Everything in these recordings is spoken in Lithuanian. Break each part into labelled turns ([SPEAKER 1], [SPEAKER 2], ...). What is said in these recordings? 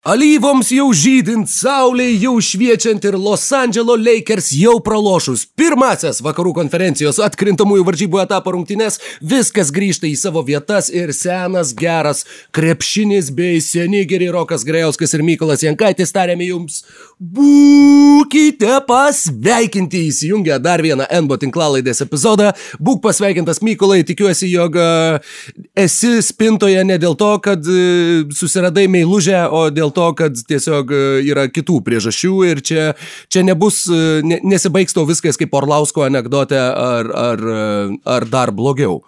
[SPEAKER 1] Alyvoms jau žydint, saulė jau šviečiant ir Los Angeles Lakers jau pralošus. Pirmasias vakarų konferencijos atkrintamųjų varžybų etapo rungtynės, viskas grįžta į savo vietas ir senas geras krepšinis bei seni geri Rokas Grejauskas ir Mykolas Jankaitis tarėme jums, būkite pasveikinti! Įsijungę dar vieną NBO tinklalaidės epizodą. Būk pasveikintas Mykolai, tikiuosi, jog uh, esi spintoje ne dėl to, kad uh, susiradai meilužę, o dėl dėl to, kad tiesiog e, yra kitų priežasčių ir čia, čia nebus, e, ne, nesibaigs to viskas kaip Orlausko anegdote ar, ar, e, ar dar blogiau.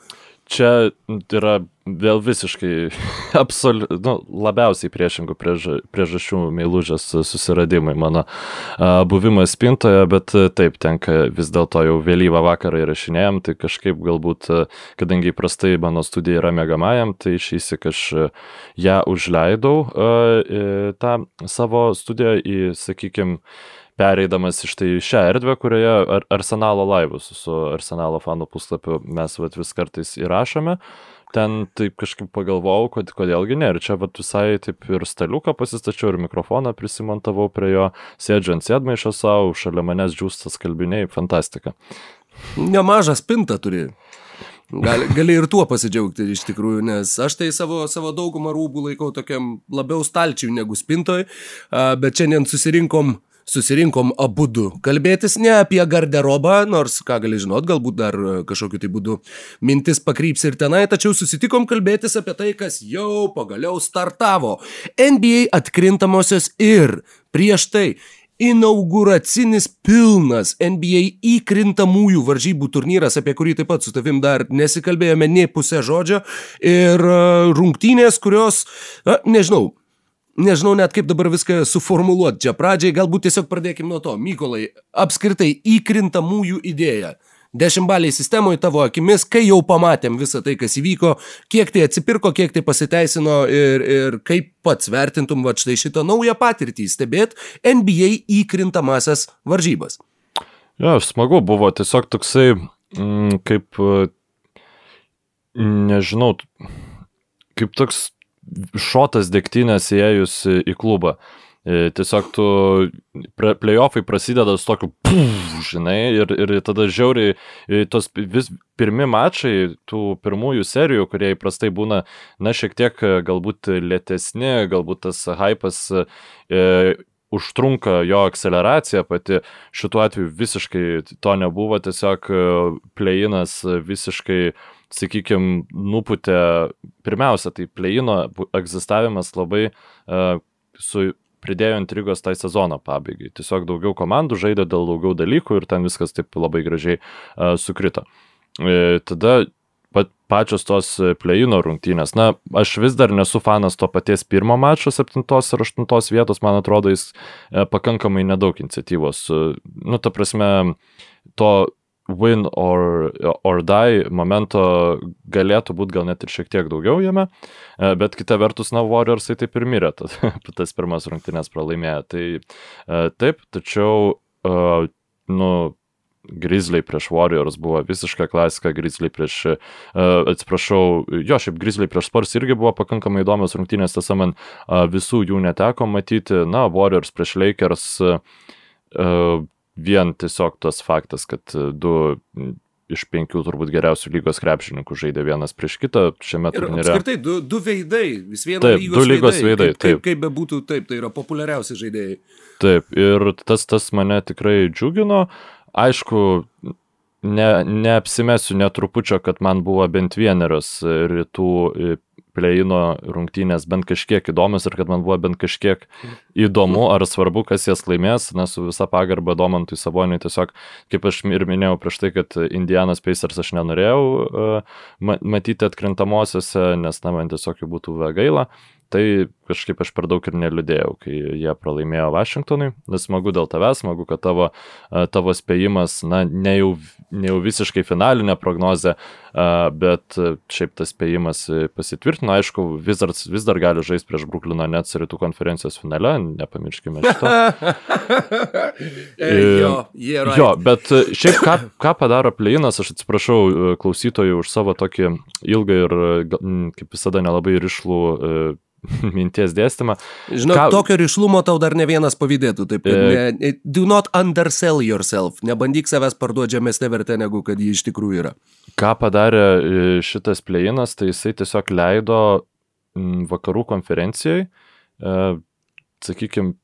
[SPEAKER 2] Čia yra vėl visiškai absoliu, nu, labiausiai priešingų priež, priežasčių meilužės susiradimai mano buvimas spintoje, bet taip, tenka vis dėlto jau vėlyvą vakarą įrašinėjom, tai kažkaip galbūt, kadangi įprastai mano studija yra mėgamajam, tai išeisi, kad aš ją užleidau tą savo studiją į, sakykime, pereidamas iš tai šią erdvę, kurioje ar, Arsenalo laivus su Arsenalo fanų puslapiu mes vat, vis kartais įrašome. Ten taip kažkaip pagalvojau, kad kodėlgi ne. Ir čia vat, visai taip ir staliuką pasistačiau, ir mikrofoną prisimantavau prie jo, sėdžiu ant sėdmaišio savo, šalia manęs džiūstas kalbiniai, fantastika.
[SPEAKER 1] Nemažą spintą turi. Gali, gali ir tuo pasidžiaugti iš tikrųjų, nes aš tai savo, savo daugumą rūbų laikau tokiam labiau stalčiui negu spintoj, bet šiandien susirinkom uh, susirinkom abu du kalbėtis ne apie garderobą, nors ką gali žinot, galbūt dar e, kažkokiu tai būdu mintis pakryps ir tenai, tačiau susitikom kalbėtis apie tai, kas jau pagaliau startavo. NBA atkrintamosios ir prieš tai inauguracinis pilnas NBA įkrintamųjų varžybų turnyras, apie kurį taip pat su tavim dar nesikalbėjome nie pusę žodžio, ir e, rungtynės, kurios, na, nežinau, nežinau net kaip dabar viską suformuluoti. Čia pradžiai galbūt tiesiog pradėkim nuo to. Mykolai, apskritai įkrintamųjų idėja. Dešimtbaliai sistemoje tavo akimis, kai jau pamatėm visą tai, kas įvyko, kiek tai atsipirko, kiek tai pasiteisino ir, ir kaip pats vertintum va štai šitą naują patirtį stebėt NBA įkrintamasias varžybas.
[SPEAKER 2] Ja, smagu buvo tiesiog toksai, mm, kaip, nežinau, kaip toks šotas degtinės įėjus į klubą. E, tiesiog tu, playoffai prasideda su tokiu, puf, žinai, ir, ir tada žiauriai, e, tos vis pirmi mačai, tų pirmųjų serijų, kurie įprastai būna, na, šiek tiek e, galbūt lėtesni, galbūt tas hypas e, užtrunka jo akceleracija pati, šituo atveju visiškai to nebuvo, tiesiog pleinas visiškai sakykime, nuputė, pirmiausia, tai pleino egzistavimas labai uh, su pridėjo intrigos tai sezono pabaigai. Tiesiog daugiau komandų žaidė dėl daugiau dalykų ir ten viskas taip labai gražiai uh, sukrito. E, tada pat, pačios tos pleino rungtynės. Na, aš vis dar nesu fanas to paties pirmo mačo, septintos ir aštuntos vietos, man atrodo, jis e, pakankamai nedaug iniciatyvos. Nu, ta prasme, to win or, or die momento galėtų būti gal net ir šiek tiek daugiau jame, e, bet kita vertus, na, Warriorsai taip ir mirė, tas, tas pirmas rungtynės pralaimėjo. Tai e, taip, tačiau, e, nu, Grizzly prieš Warriors buvo visiška klasika, Grizzly prieš, uh, atsiprašau, jo, šiaip Grizzly prieš Spurs irgi buvo pakankamai įdomios rungtynės, tiesa man uh, visų jų neteko matyti, na, Warriors prieš Lakers uh, vien tiesiog tas faktas, kad e, du iš penkių turbūt geriausių lygos krepšininkų žaidė vienas prieš kitą šiame turnyre.
[SPEAKER 1] Apskritai, du, du veidai, vis viena
[SPEAKER 2] taip, lygos, du lygos veidai. veidai
[SPEAKER 1] kaip, kaip, kaip bebūtų, taip, tai yra populiariausi žaidėjai.
[SPEAKER 2] Taip, ir tas, tas mane tikrai džiugino. Aišku, ne, neapsimesiu netrupučio, kad man buvo bent vienerios rytų pleino rungtynės bent kažkiek įdomios ir kad man buvo bent kažkiek įdomu ar svarbu, kas jas laimės, na, su visa pagarba Domantui Saboniui tiesiog, kaip aš ir minėjau prieš tai, kad Indianas Pacers aš nenorėjau uh, matyti atkrintamosiose, nes, na, man tiesiog jų būtų gaila, tai kažkaip aš per daug ir neliūdėjau, kai jie pralaimėjo Vašingtonui. Nes smagu dėl tavęs, smagu, kad tavo, tavo spėjimas, na, ne jau, ne jau visiškai finalinė prognozė, bet šiaip tas spėjimas pasitvirtino. Aišku, Wizards vis dar gali žaisti prieš Bruklino Nets rytų konferencijos finale, nepamirškime šito.
[SPEAKER 1] jo, right.
[SPEAKER 2] jo, bet šiaip ką, ką padaro Pleinas, aš atsiprašau klausytojų už savo tokį ilgą ir, kaip visada, nelabai ryšlų minties dėstymą.
[SPEAKER 1] Žinau, Ką... tokio ryšlumo tau dar ne vienas pavydėtų. Taip, e... ne, do not undersell yourself. Nebandyk savęs parduoti žemesnė vertė, negu kad ji iš tikrųjų yra.
[SPEAKER 2] Ką padarė e, šitas plėjinas, tai jisai tiesiog leido vakarų konferencijai, e, sakykime,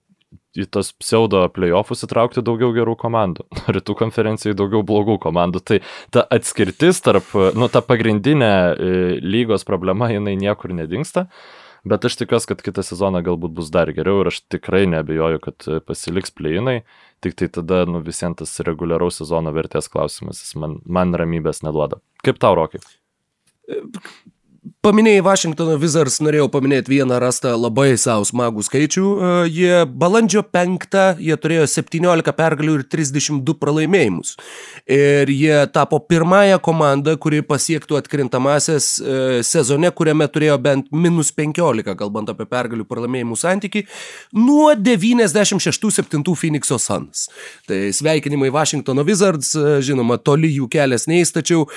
[SPEAKER 2] į tas pseudo playoffus įtraukti daugiau gerų komandų, rytų konferencijai daugiau blogų komandų. Tai ta atskirtis tarp, nu, ta pagrindinė e, lygos problema, jinai niekur nedingsta. Bet aš tikiuosi, kad kitą sezoną galbūt bus dar geriau ir aš tikrai nebejoju, kad pasiliks pleinai, tik tai tada nu, visiems tas reguliaraus sezono vertės klausimas man, man ramybės neduoda. Kaip tau, Rokai?
[SPEAKER 1] Paminėjai Washingtono Wizards, norėjau paminėti vieną rastą labai savo smagų skaičių. E, jie balandžio 5, jie turėjo 17 pergalių ir 32 pralaimėjimus. Ir jie tapo pirmąją komandą, kuri pasiektų atkrintamasias e, sezone, kuriame turėjo bent minus 15, kalbant apie pergalių pralaimėjimų santyki, nuo 96-7 Phoenix'o Suns. Tai sveikinimai Washingtono Wizards, e, žinoma, toli jų kelias neįs, tačiau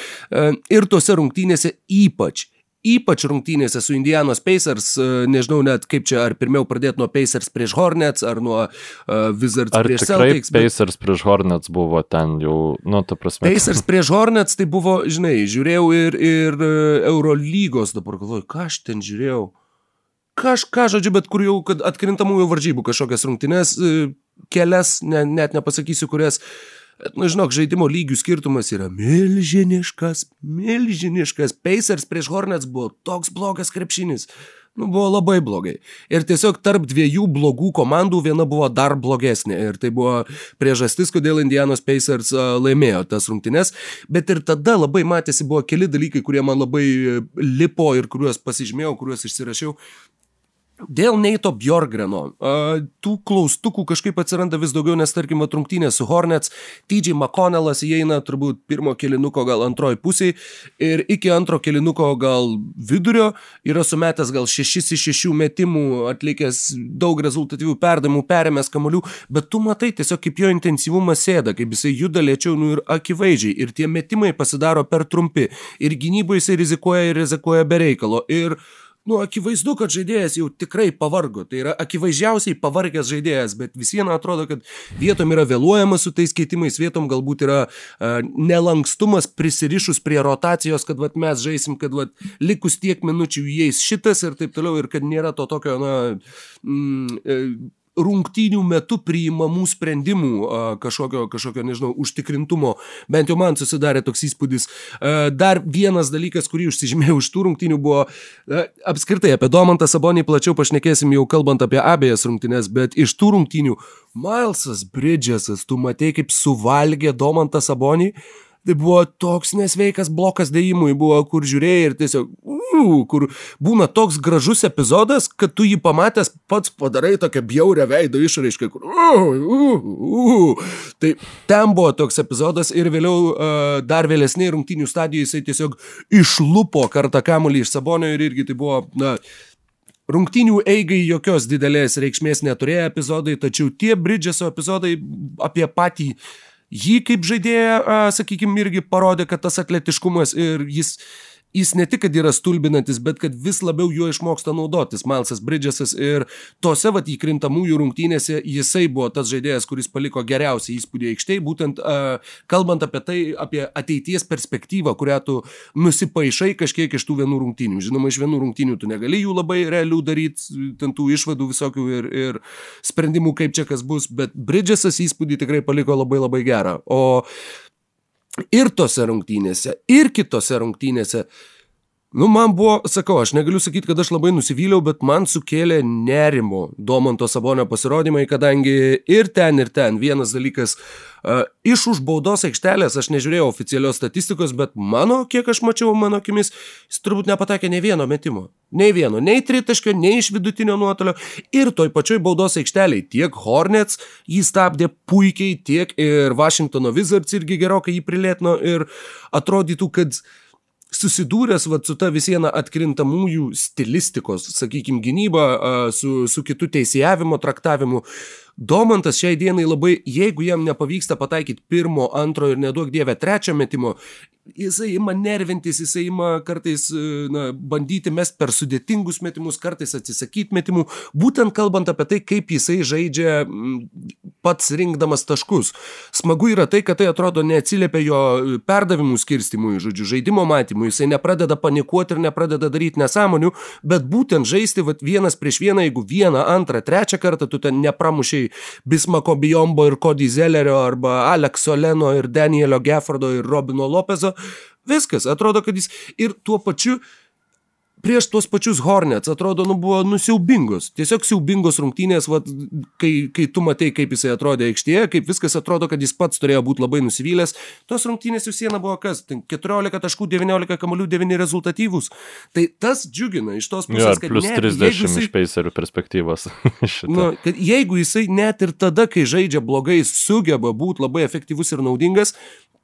[SPEAKER 1] ir tuose rungtynėse ypač Ypač rungtynėse su Indianos Pacers, e, nežinau net kaip čia, ar pirmiau pradėti nuo Pacers prieš Hornets, ar nuo uh, Wizards
[SPEAKER 2] ar
[SPEAKER 1] prieš
[SPEAKER 2] Celtics. Bet... Pacers prieš Hornets buvo ten jau, nu, ta prasme.
[SPEAKER 1] Pacers prieš Hornets tai buvo, žinai, žiūrėjau ir, ir e, Eurolygos, dabar galvoju, ką aš ten žiūrėjau. Kažką, žodžiu, bet kur jau, kad atkrintamųjų varžybų kažkokias rungtynės, kelias, ne, net nepasakysiu, kurias. Uh, Bet, nu, žinok, žaidimo lygių skirtumas yra milžiniškas, milžiniškas. Pacers prieš Hornets buvo toks blogas krepšinis. Nu, buvo labai blogai. Ir tiesiog tarp dviejų blogų komandų viena buvo dar blogesnė. Ir tai buvo priežastis, kodėl Indianos Pacers laimėjo tas rungtynes. Bet ir tada labai matėsi, buvo keli dalykai, kurie man labai lipo ir kuriuos pasižymėjau, kuriuos išsirašiau. Dėl Neito Bjorgreno, tų klaustukų kažkaip atsiranda vis daugiau, nes tarkim atrungtynė su Hornets, TJ McConnellas įeina turbūt pirmo kilinuko gal antroji pusiai ir iki antro kilinuko gal vidurio yra sumetęs gal 6 iš 6 metimų, atlikęs daug rezultatyvių perdavimų, perėmęs kamolių, bet tu matai tiesiog kaip jo intensyvumas sėda, kaip jisai juda lėčiau nu ir akivaizdžiai ir tie metimai pasidaro per trumpi ir gynyboje jisai rizikuoja ir rizikuoja be reikalo. Ir Nu, akivaizdu, kad žaidėjas jau tikrai pavargo. Tai yra akivaizdžiausiai pavargęs žaidėjas, bet vis viena atrodo, kad vietom yra vėluojama su tais keitimais, vietom galbūt yra uh, nelankstumas prisirišus prie rotacijos, kad vat, mes žaisim, kad vat, likus tiek minučių įeis šitas ir taip toliau, ir kad nėra to tokio, na, mm, rungtynių metu priimamų sprendimų kažkokio, kažkokio, nežinau, užtikrintumo. Bent jau man susidarė toks įspūdis. Dar vienas dalykas, kurį užsižymėjau iš tų rungtynių, buvo apskritai apie Domantą Sabonį plačiau pašnekėsim jau kalbant apie abejas rungtynės, bet iš tų rungtynių Milesas Bridgesas, tu matei, kaip suvalgė Domantą Sabonį. Tai buvo toks nesveikas blokas dėjimui, buvo kur žiūrėjai ir tiesiog, uh, kur būna toks gražus epizodas, kad tu jį pamatęs pats padarai tokią bjaurę veido išraišką, kur, uh, uh, uh. Tai ten buvo toks epizodas ir vėliau uh, dar vėlesnėje rungtinių stadijoje jisai tiesiog išlupo kartą kamuolį iš Sabonio ir irgi tai buvo, na, Rungtinių eigai jokios didelės reikšmės neturėjo epizodai, tačiau tie Bridgeso epizodai apie patį uh, jį kaip žaidėją, sakykime, irgi parodė, kad tas atletiškumas ir jis jis ne tik, kad yra stulbinantis, bet kad vis labiau juo išmoksta naudotis Milesas Bridgesas ir tose vat įkrintamųjų rungtynėse jisai buvo tas žaidėjas, kuris paliko geriausią įspūdį aikštėje, būtent uh, kalbant apie tai, apie ateities perspektyvą, kurią tu nusipaišai kažkiek iš tų vienų rungtynių. Žinoma, iš vienų rungtynių tu negali jų labai realių daryti, ten tų išvadų visokių ir, ir sprendimų, kaip čia kas bus, bet Bridgesas įspūdį tikrai paliko labai labai gerą. O ir tose rungtynėse, ir kitose rungtynėse. Nu, man buvo, sakau, aš negaliu sakyti, kad aš labai nusivyliau, bet man sukėlė nerimo Domanto Sabonio pasirodymai, kadangi ir ten, ir ten vienas dalykas, uh, iš už baudos aikštelės aš nežiūrėjau oficialios statistikos, bet mano, kiek aš mačiau, mano akimis, jis turbūt nepatakė ne vieno metimo. Nei vieno, nei tritaškio, nei iš vidutinio nuotolio. Ir toj pačioj baudos aikšteliai tiek Hornets jį stabdė puikiai, tiek ir Washingtono Wizards irgi gerokai jį prilėtino ir atrodytų, kad uh, susidūręs vat, su ta visiena atkrintamųjų stilistikos, sakykime, gynyba, su, su kitu teisėjavimo traktavimu, Domantas šiai dienai labai, jeigu jam nepavyksta pataikyti pirmo, antro ir nedaug dievę trečio metimo, jisai ima nervintis, jisai ima kartais na, bandyti mest per sudėtingus metimus, kartais atsisakyti metimų, būtent kalbant apie tai, kaip jisai žaidžia pats rinkdamas taškus. Smagu yra tai, kad tai atrodo neatsiliepia jo perdavimų skirstimui, žodžiu, žaidimo matymui, jisai nepradeda panikuoti ir nepradeda daryti nesąmonių, bet būtent žaisti vat, vienas prieš vieną, jeigu vieną, antrą, trečią kartą tu ten nepramušiai Bismako Bijombo ir Cody Zellerio arba Alekso Leno ir Danielio Geffordo ir Robino Lopezo, Viskas, atrodo, kad jis ir tuo pačiu prieš tuos pačius Hornets atrodo, nu, buvo nusiaubingos. Tiesiog siaubingos rungtynės, vat, kai, kai tu matai, kaip jisai atrodė aikštėje, kaip viskas atrodo, kad jis pats turėjo būti labai nusivylęs. Tos rungtynės vis viena buvo kas? 14 taškų, 19 kamolių, 9 rezultatyvus. Tai tas džiugina iš tos pusės,
[SPEAKER 2] jo, kad plus net, 30 jisai, iš peiserių perspektyvos.
[SPEAKER 1] nu, kad jeigu jisai net ir tada, kai žaidžia blogai, sugeba būti labai efektyvus ir naudingas,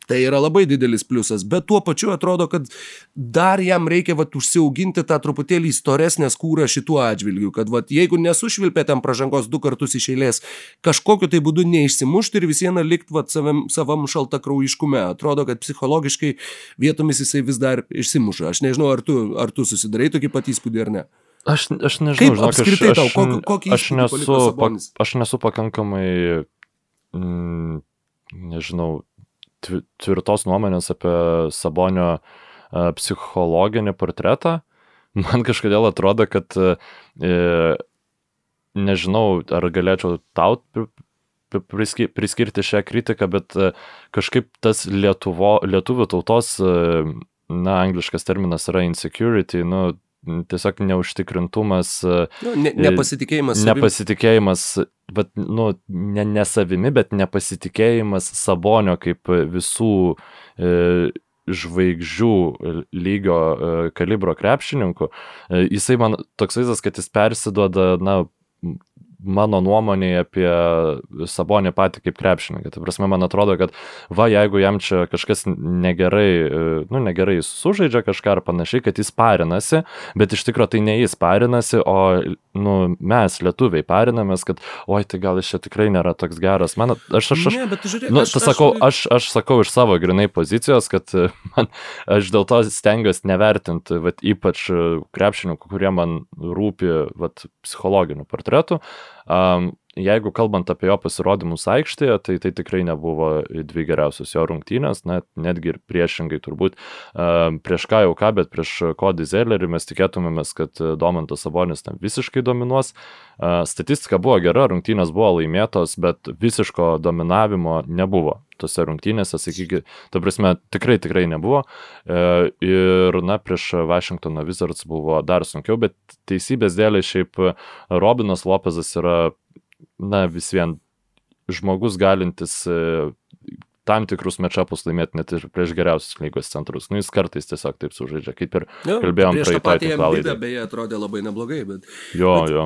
[SPEAKER 1] Tai yra labai didelis pliusas, bet tuo pačiu atrodo, kad dar jam reikia vat, užsiauginti tą truputėlį storesnę skūrą šituo atžvilgiu, kad vat, jeigu nesušvilpė ten pražangos du kartus iš eilės, kažkokiu tai būdu neišsimušti ir vis viena likti vat, savam, savam šalta kraujiškume. Atrodo, kad psichologiškai vietomis jisai vis dar išsimuša. Aš nežinau, ar tu, ar tu susidarai tokį pat įspūdį ar ne.
[SPEAKER 2] Aš, aš nežinau,
[SPEAKER 1] Kaip
[SPEAKER 2] žinok,
[SPEAKER 1] apskritai
[SPEAKER 2] aš,
[SPEAKER 1] tau, kokį, kokį
[SPEAKER 2] aš, nesu, pa, aš nesu pakankamai, mm, nežinau, tvirtos nuomonės apie Sabonio e, psichologinį portretą. Man kažkodėl atrodo, kad e, nežinau, ar galėčiau tau priskirti šią kritiką, bet e, kažkaip tas Lietuvo, lietuvių tautos, na, angliškas terminas yra insecurity, nu, tiesiog neužtikrintumas.
[SPEAKER 1] Nu, ne, nepasitikėjimas.
[SPEAKER 2] Nepasitikėjimas, bet, nu, ne, ne savimi, bet nepasitikėjimas Sabonio kaip visų e, žvaigždžių lygio e, kalibro krepšininkų. E, jisai man toks vaizdas, kad jis persiduoda, na, mano nuomonė apie Sabonį patį kaip krepšininką. Tai prasme, man atrodo, kad va, jeigu jam čia kažkas negerai, e, nu, negerai sužaidžia kažką ar panašiai, kad jis parinasi, bet iš tikrųjų tai ne jis parinasi, o nu, mes, lietuviai, parinamės, kad, oi, tai gal jis čia tikrai nėra toks geras. Man, aš, aš, aš,
[SPEAKER 1] ne, žiūrėk,
[SPEAKER 2] nu,
[SPEAKER 1] aš,
[SPEAKER 2] sakau,
[SPEAKER 1] aš...
[SPEAKER 2] aš, aš sakau iš savo grinai pozicijos, kad man, aš dėl to stengiuosi nevertinti, vat, ypač krepšininkų, kurie man rūpi vat, psichologinių portretų. Um, jeigu kalbant apie jo pasirodymus aikštėje, tai tai tikrai nebuvo dvi geriausios jo rungtynės, net, netgi ir priešingai turbūt. Prieš ką jau ką, bet prieš Kodį Zellerį mes tikėtumėmės, kad Domantas Sabonis ten visiškai dominuos. Statistika buvo gera, rungtynės buvo laimėtos, bet visiško dominavimo nebuvo tose rungtynėse, sakykime, ta prasme, tikrai, tikrai nebuvo. Ir, na, prieš Washingtono Wizards buvo dar sunkiau, bet teisybės dėlė šiaip Robinas Lopezas yra na vis vien žmogus galintis e, tam tikrus mečapus laimėti net ir prieš geriausius lygos centrus. Nu, jis kartais tiesiog taip sužaidžia, kaip ir jo, kalbėjom
[SPEAKER 1] praeitą
[SPEAKER 2] patį
[SPEAKER 1] tinklalaidį. Beje, atrodė labai neblogai, bet...
[SPEAKER 2] Jo,
[SPEAKER 1] bet,
[SPEAKER 2] jo.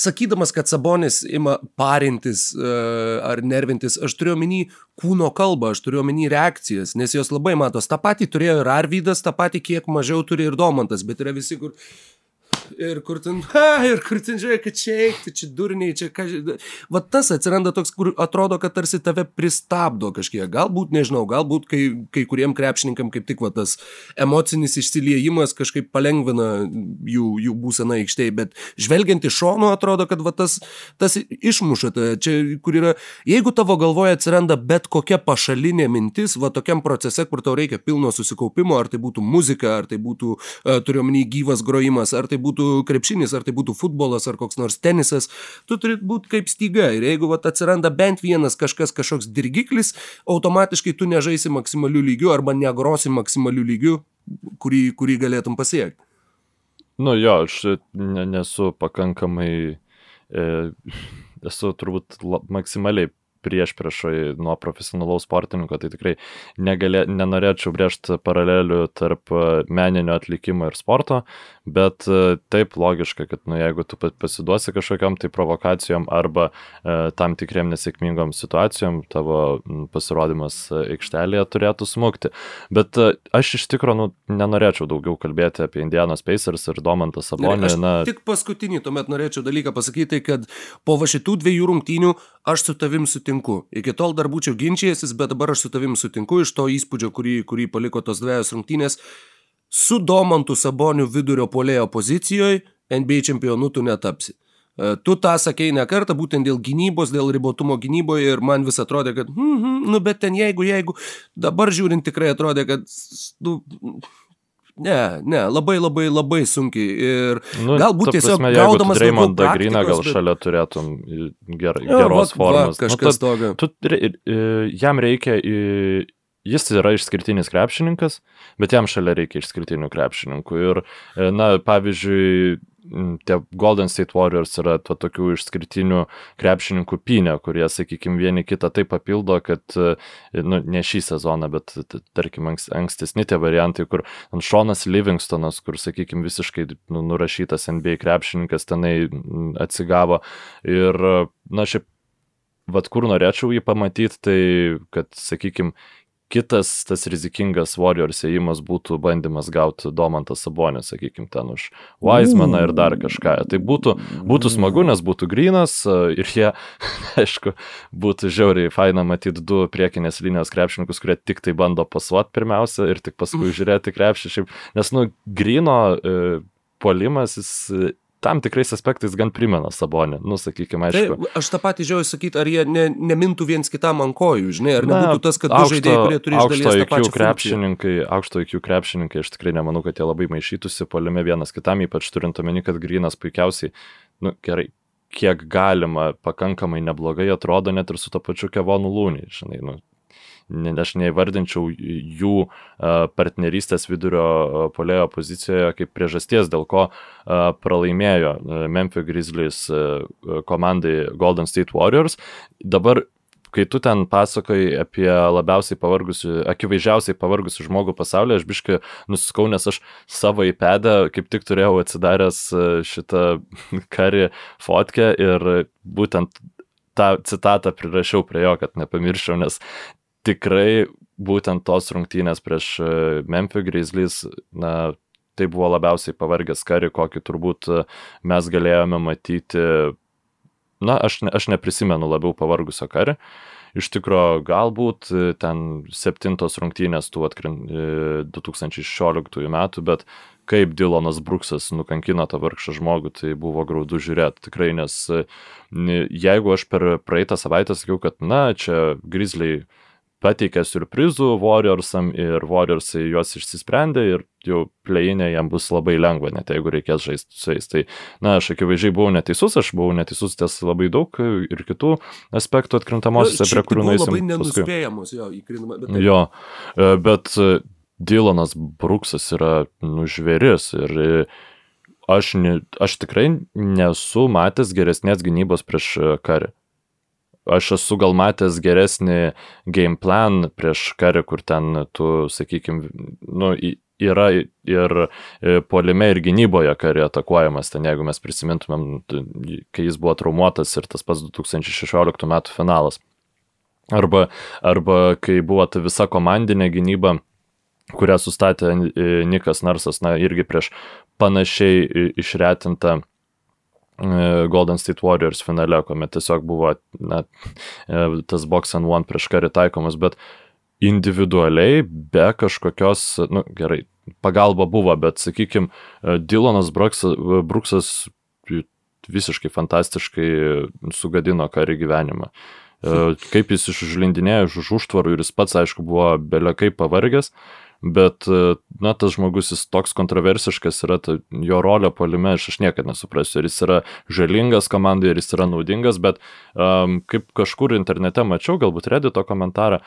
[SPEAKER 1] Sakydamas, kad Sabonis ima parintis uh, ar nervintis, aš turiu omeny kūno kalbą, aš turiu omeny reakcijas, nes jos labai matos. Ta pati turėjo ir Arvydas, ta pati kiek mažiau turi ir Domantas, bet yra visi, kur Ir kur ten, ha, ir kur ten žiūrėk, kad čia eikti, čia durniai, čia ką. Va tas atsiranda toks, kur atrodo, kad tarsi tave pristabdo kažkiek. Galbūt, nežinau, galbūt kai, kai kuriem krepšininkam kaip tik va tas emocinis išsiliejimas kažkaip palengvina jų, jų būseną aikštėje, bet žvelgiant iš šono atrodo, kad va tas, tas išmuša. Ta, čia, kur yra, jeigu tavo galvoje atsiranda bet kokia pašalinė mintis, va tokiam procese, kur tau reikia pilno susikaupimo, ar tai būtų muzika, ar tai būtų, uh, turiuomenį, gyvas grojimas, ar tai būtų krepšinis, ar tai būtų futbolas, ar koks nors tenisas, tu turi būti kaip styga. Ir jeigu vat, atsiranda bent vienas kažkas, kažkoks dirgiklis, automatiškai tu nežaisi maksimalių lygių arba negrosi maksimalių lygių, kurį, kurį galėtum pasiekti.
[SPEAKER 2] Nu jo, aš ne, nesu pakankamai, e, esu turbūt la, maksimaliai prieš priešai nuo profesionalaus sportininko, tai tikrai negalė, nenorėčiau brėžti paralelių tarp meninio atlikimo ir sporto, bet taip logiška, kad nu, jeigu tu pasiduosi kažkokiam tai provokacijom arba e, tam tikriem nesėkmingom situacijom, tavo pasirodymas aikštelėje turėtų smukti. Bet aš iš tikrųjų nu, nenorėčiau daugiau kalbėti apie Indianos Pacers ir Domantą Sabonį.
[SPEAKER 1] Na, tik paskutinį tuomet norėčiau dalyką pasakyti, kad po va šitų dviejų rungtynių aš su tavim sutinku. Iki tol dar būčiau ginčijęsis, bet dabar aš su tavim sutinku iš to įspūdžio, kurį, kurį paliko tos dviejos rungtynės. Su Domantu Saboniu vidurio polėjo pozicijoje NBA čempionu tu netapsi. E, tu tą sakei ne kartą, būtent dėl gynybos, dėl ribotumo gynyboje ir man vis atrodė, kad, hmm, hmm, nu bet ten jeigu, jeigu, dabar žiūrint tikrai atrodė, kad, nu, Ne, ne, labai labai labai sunkiai. Ir nu, galbūt tiesiog prasme, gaudamas
[SPEAKER 2] Raimondą Griną gal bet... šalia turėtum ger, jo, geros va, formos.
[SPEAKER 1] Va, kažkas nu, tokio.
[SPEAKER 2] Tu, tu, jam reikia, jis yra išskirtinis krepšininkas, bet jam šalia reikia išskirtinių krepšininkų. Ir, e, na, pavyzdžiui, tie Golden State Warriors yra to tokių išskirtinių krepšininkų pinė, kurie, sakykime, vieni kitą taip papildo, kad, nu, ne šį sezoną, bet, tarkim, ankstesni tie variantai, kur Šonas Livingstonas, kur, sakykime, visiškai nu, nurašytas NBA krepšininkas tenai atsigavo. Ir, na, šiaip, vad kur norėčiau jį pamatyti, tai, kad, sakykime, kitas tas rizikingas Warriors ėjimas būtų bandymas gauti Domantą Sabonį, sakykime, ten už Weizmaną ir dar kažką. Tai būtų, būtų smagu, nes būtų grinas ir jie, aišku, būtų žiauriai faina matyti du priekinės linijos krepšininkus, kurie tik tai bando pasuot pirmiausia ir tik paskui žiūrėti krepšį. Nes, nu, grino e, polimas, jis tam tikrais aspektais gan primena Sabonį, nu, sakykime, aišku.
[SPEAKER 1] Tai, aš tą patį žiūrėjau sakyti, ar jie ne, nemintų viens kitam ant kojų, žinai, ar Na, nebūtų tas, kad du žaidėjai, kurie turi tą pačią
[SPEAKER 2] krepšininkai, aukšto IQ krepšininkai, aš tikrai nemanau, kad jie labai maišytųsi poliame vienas kitam, ypač turint omeny, kad Grinas puikiausiai, nu, gerai, kiek galima, pakankamai neblogai atrodo net ir su to pačiu Kevonu Lūnį, žinai, nu, aš neįvardinčiau jų partnerystės vidurio polėjo pozicijoje kaip priežasties, dėl ko pralaimėjo Memphis Grizzlies komandai Golden State Warriors. Dabar kai tu ten pasakoji apie labiausiai pavargusių, akivaizdžiausiai pavargusių žmogų pasaulyje, aš biškai nusiskau, nes aš savo įpedę kaip tik turėjau atsidaręs šitą karį fotkę ir būtent tą citatą prirašiau prie jo, kad nepamirščiau, nes tikrai būtent tos rungtynės prieš e, Memphis Grizzlies, na, tai buvo labiausiai pavargęs kari, kokį turbūt e, mes galėjome matyti, na, aš, ne, aš neprisimenu labiau pavargusio kari. Iš tikrųjų, galbūt e, ten septintos rungtynės tų atkrin 2016 metų, bet kaip Dylanas Bruksas nukankino tą vargšą žmogų, tai buvo graudu žiūrėti tikrai, nes jeigu aš per praeitą savaitę sakiau, kad na, čia Grizzliai pateikė surprizų Warriorsam ir Warriorsai juos išsisprendė ir jau pleinė jam bus labai lengva, net jeigu reikės žaisti su jais. Tai, na, aš akivaizdžiai buvau neteisus, aš buvau neteisus ties labai daug ir kitų aspektų atkrintamosiose, prie kurių nueisim.
[SPEAKER 1] Labai nenuspėjamos, jo, įkrintamą.
[SPEAKER 2] Bet... Jo, e, bet e, Dylanas Bruksas yra nužveris ir e, aš, ne, aš tikrai nesu matęs geresnės gynybos prieš karį aš esu gal matęs geresnį game plan prieš karį, kur ten tu, sakykime, nu, yra ir e, polime ir gynyboje karį atakuojamas, ten jeigu mes prisimintumėm, kai jis buvo traumuotas ir tas pats 2016 metų finalas. Arba, arba kai buvo ta visa komandinė gynyba, kurią sustatė e, Nikas Narsas, na irgi prieš panašiai išretintą E, Golden State Warriors finale, kuomet tiesiog buvo na, e, tas box and one prieš karį taikomas, bet individualiai be kažkokios, na nu, gerai, pagalba buvo, bet sakykime, Dylanas Bruksas, Bruksas visiškai fantastiškai sugadino karį gyvenimą. E, kaip jis išžlindinėjo iš užtvarų ir jis pats, aišku, buvo belekai pavargęs, uh, bet, e, na, tas žmogus jis toks kontroversiškas yra, ta, jo rolė polime, aš, aš niekada nesuprasiu, ar jis yra žalingas komandai, ar jis yra naudingas, bet um, kaip kažkur internete mačiau, galbūt redito komentarą,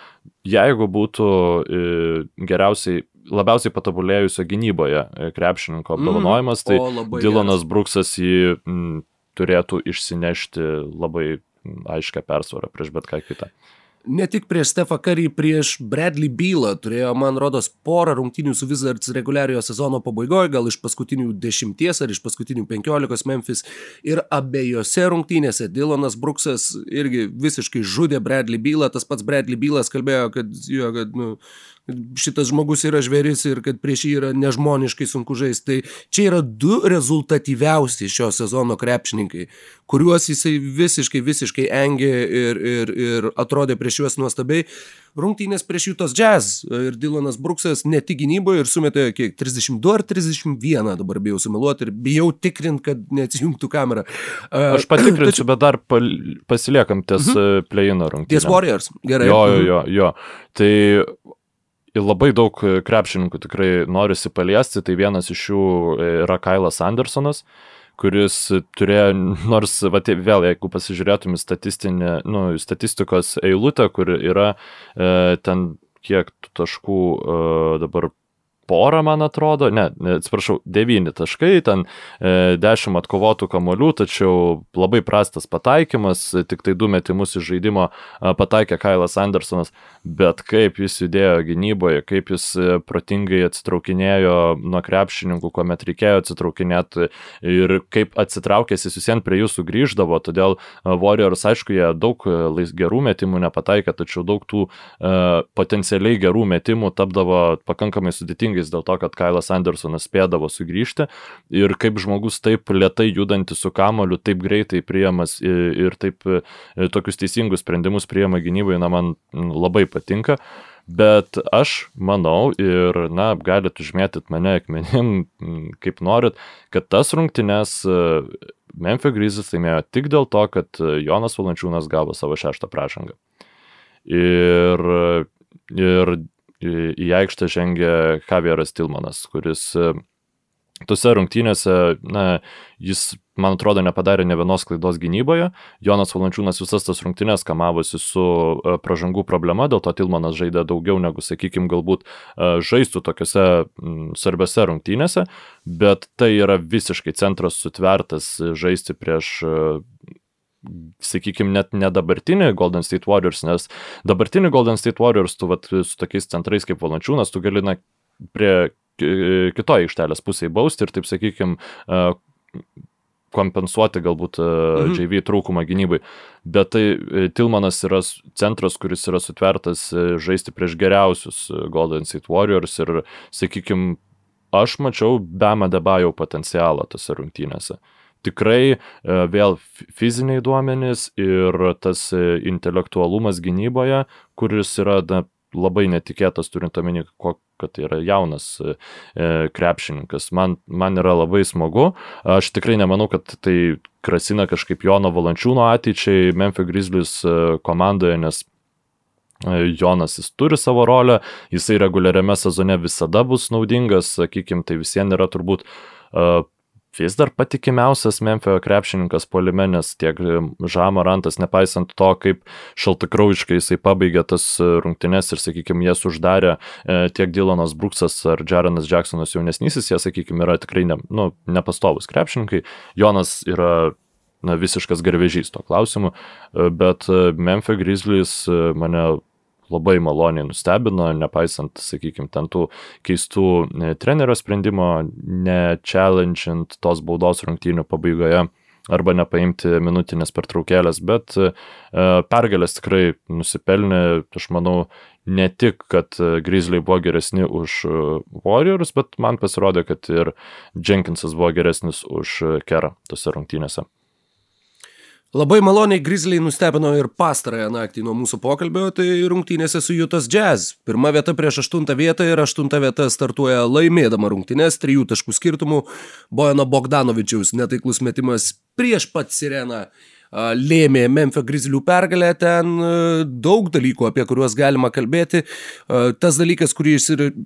[SPEAKER 2] jeigu būtų e, geriausiai labiausiai patobulėjusio gynyboje e, krepšininko mhm. apdovanojimas, mm, tai Dylanas Bruksas jį m, turėtų išsinešti labai aiškę persvarą prieš bet ką kitą.
[SPEAKER 1] Ne tik prieš Stefą Curry, prieš Bradley Bylą turėjo, man rodos, porą rungtynių su Wizards reguliariojo sezono pabaigoje, gal iš paskutinių dešimties ar iš paskutinių penkiolikos Memphis. Ir abiejose rungtynėse Dylanas Bruksas irgi visiškai žudė Bradley Bylą. Tas pats Bradley Bylas kalbėjo, kad, jo, kad nu, šitas žmogus yra žvėris ir kad prieš jį yra nežmoniškai sunku žaisti. Tai čia yra du rezultatyviausi šio sezono krepšininkai, kuriuos jisai visiškai, visiškai engė ir, ir, ir atrodė prieš juos nuostabiai. Rungtynės prieš Jutos Jazz ir Dylanas Bruksas ne tik gynyboje ir sumetė kiek 32 ar 31, dabar bijau sumeluoti ir bijau tikrinti, kad neatsijungtų kamera.
[SPEAKER 2] Aš patikrinsiu, bet dar pasiliekam ties uh -huh. play-in rungtynės.
[SPEAKER 1] Ties Warriors, gerai.
[SPEAKER 2] Jo, jo, jo, jo. Tai labai daug e, krepšininkų tikrai norisi paliesti, tai vienas iš jų e, yra Kailas Andersonas, kuris turėjo, nors, va, tai vėl, jeigu pasižiūrėtum į nu, statistikos eilutę, kur yra e, ten kiek taškų e, dabar porą, man atrodo, ne, atsiprašau, devyni taškai, ten e, dešimt atkovotų kamolių, tačiau labai prastas pataikymas, tik tai du metimus iš žaidimo e, pataikė Kailas Andersonas, bet kaip jis judėjo gynyboje, kaip jis e, protingai atsitraukinėjo nuo krepšininkų, kuomet reikėjo atsitraukinėti ir kaip atsitraukęs jis visiems prie jų sugrįždavo, todėl Warriors, aišku, jie daug gerų metimų nepataikė, tačiau daug tų e, potencialiai gerų metimų tapdavo pakankamai sudėtingai sėkmingais dėl to, kad Kailas Andersonas spėdavo sugrįžti ir kaip žmogus taip lietai judantis su kamoliu, taip greitai priemas ir, taip e, tokius teisingus sprendimus priema gynybai, na, man labai patinka. Bet aš manau ir, na, galit užmėtyti mane akmenim, kaip norit, kad tas rungtynes e, Memphis Grizzlies laimėjo tik dėl to, kad Jonas Valančiūnas gavo savo šeštą pražangą. Ir, ir į aikštę žengė Javieras Tilmanas, kuris e, tose rungtynėse, na, jis, man atrodo, nepadarė ne vienos klaidos gynyboje. Jonas Valančiūnas visas tas rungtynės kamavosi su e, pražangų problema, dėl to Tilmanas žaidė daugiau negu, sakykime, galbūt e, žaistų tokiuose svarbiose rungtynėse, bet tai yra visiškai centras sutvertas žaisti prieš sakykime, net ne dabartinį Golden State Warriors, nes dabartinį Golden State Warriors, tu vat, su tokiais centrais kaip Valančiūnas, tu gali na, prie kitoje aikštelės pusėje bausti ir taip, sakykime, kompensuoti galbūt mhm. JV trūkumą gynybai. Bet tai e, Tilmanas yra centras, kuris yra sutvertas e, žaisti prieš geriausius e, Golden State Warriors ir, sakykime, aš mačiau Bema Debajo potencialą tose rungtynėse. Mhm tikrai e, vėl fiziniai duomenys ir tas e, intelektualumas gynyboje, kuris yra na, labai netikėtas, turint omeny, kad tai yra jaunas e, krepšininkas. Man, man yra labai smagu. Aš tikrai nemanau, kad tai krasina kažkaip Jono Valančiūno ateičiai Memphis Grizzlies komandoje, nes Jonas jis turi savo rolę, jisai reguliariame sezone visada bus naudingas, sakykime, tai visiems yra turbūt uh, vis dar patikimiausias Memphio krepšininkas polime, nes tiek Žamarantas, nepaisant to, kaip šaltakraujiškai jisai pabaigė tas rungtynes ir, sakykime, jas uždarė e, tiek Dylanas Bruksas ar Jarenas Jacksonas jaunesnysis, jie, sakykime, yra tikrai ne, nu, nepastovus krepšininkai. Jonas yra na, visiškas garvežys to klausimu, e, bet e, Memphis Grizzlies mane labai maloniai nustebino, nepaisant, sakykime, ten tų keistų e, trenerio sprendimo, ne-challengeant tos baudos rungtynių pabaigoje arba nepaimti minutinės pertraukėlės, bet e, pergalės tikrai nusipelnė, aš manau, ne tik, kad Grizzly buvo geresni už Warriors, bet man pasirodė, kad ir Jenkinsas buvo geresnis už Kerą tose rungtynėse.
[SPEAKER 1] Labai maloniai Grizzliai nustebino ir pastarąją naktį nuo mūsų pokalbio, tai rungtynėse su Jutas Jazz. Pirma vieta prieš aštuntą vietą ir aštunta vieta startuoja laimėdama rungtynės, trijų taškų skirtumų. Bojano Bogdanovičiaus netaiklus metimas prieš pat sireną lėmė Memphis Grizzlių pergalę, ten daug dalykų, apie kuriuos galima kalbėti. Tas dalykas, kurį išsirašiau,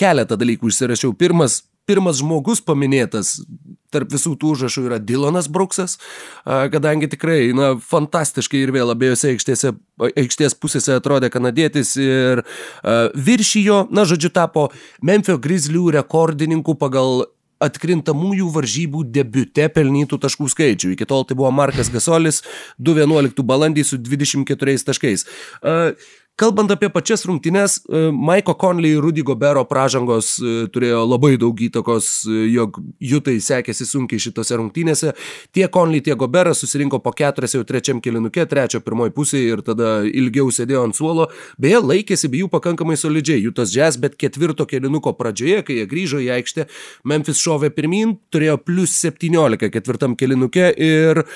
[SPEAKER 1] keletą dalykų išsirašiau. Pirmas, pirmas žmogus paminėtas tarp visų tų užrašų yra Dylanas Bruksas, kadangi tikrai, na, fantastiškai ir vėl abiejose aikštėse, aikštės pusėse atrodė kanadietis ir viršijo, na, žodžiu, tapo Memphis Grizzlių rekordininku pagal atkrintamųjų varžybų debute pelnytų taškų skaičių. Iki tol tai buvo Markas Gasolis 2.11 balandį su 24 taškais. Uh, Kalbant apie pačias rungtynes, e, Maiko Conley ir Rudy Gobero pražangos e, turėjo labai daug įtakos, e, jog Jutai sekėsi sunkiai šitose rungtynėse. Tiek Conley, tiek Goberas susirinko po keturias jau trečiam kilinukė, trečio pirmoji pusė ir tada ilgiau sėdėjo ant suolo. Beje, laikėsi be jų pakankamai solidžiai. Jutas Jazz, bet ketvirto kilinuko pradžioje, kai jie grįžo į aikštę, Memphis šovė pirmin, turėjo plus 17 ketvirtam kilinukė ir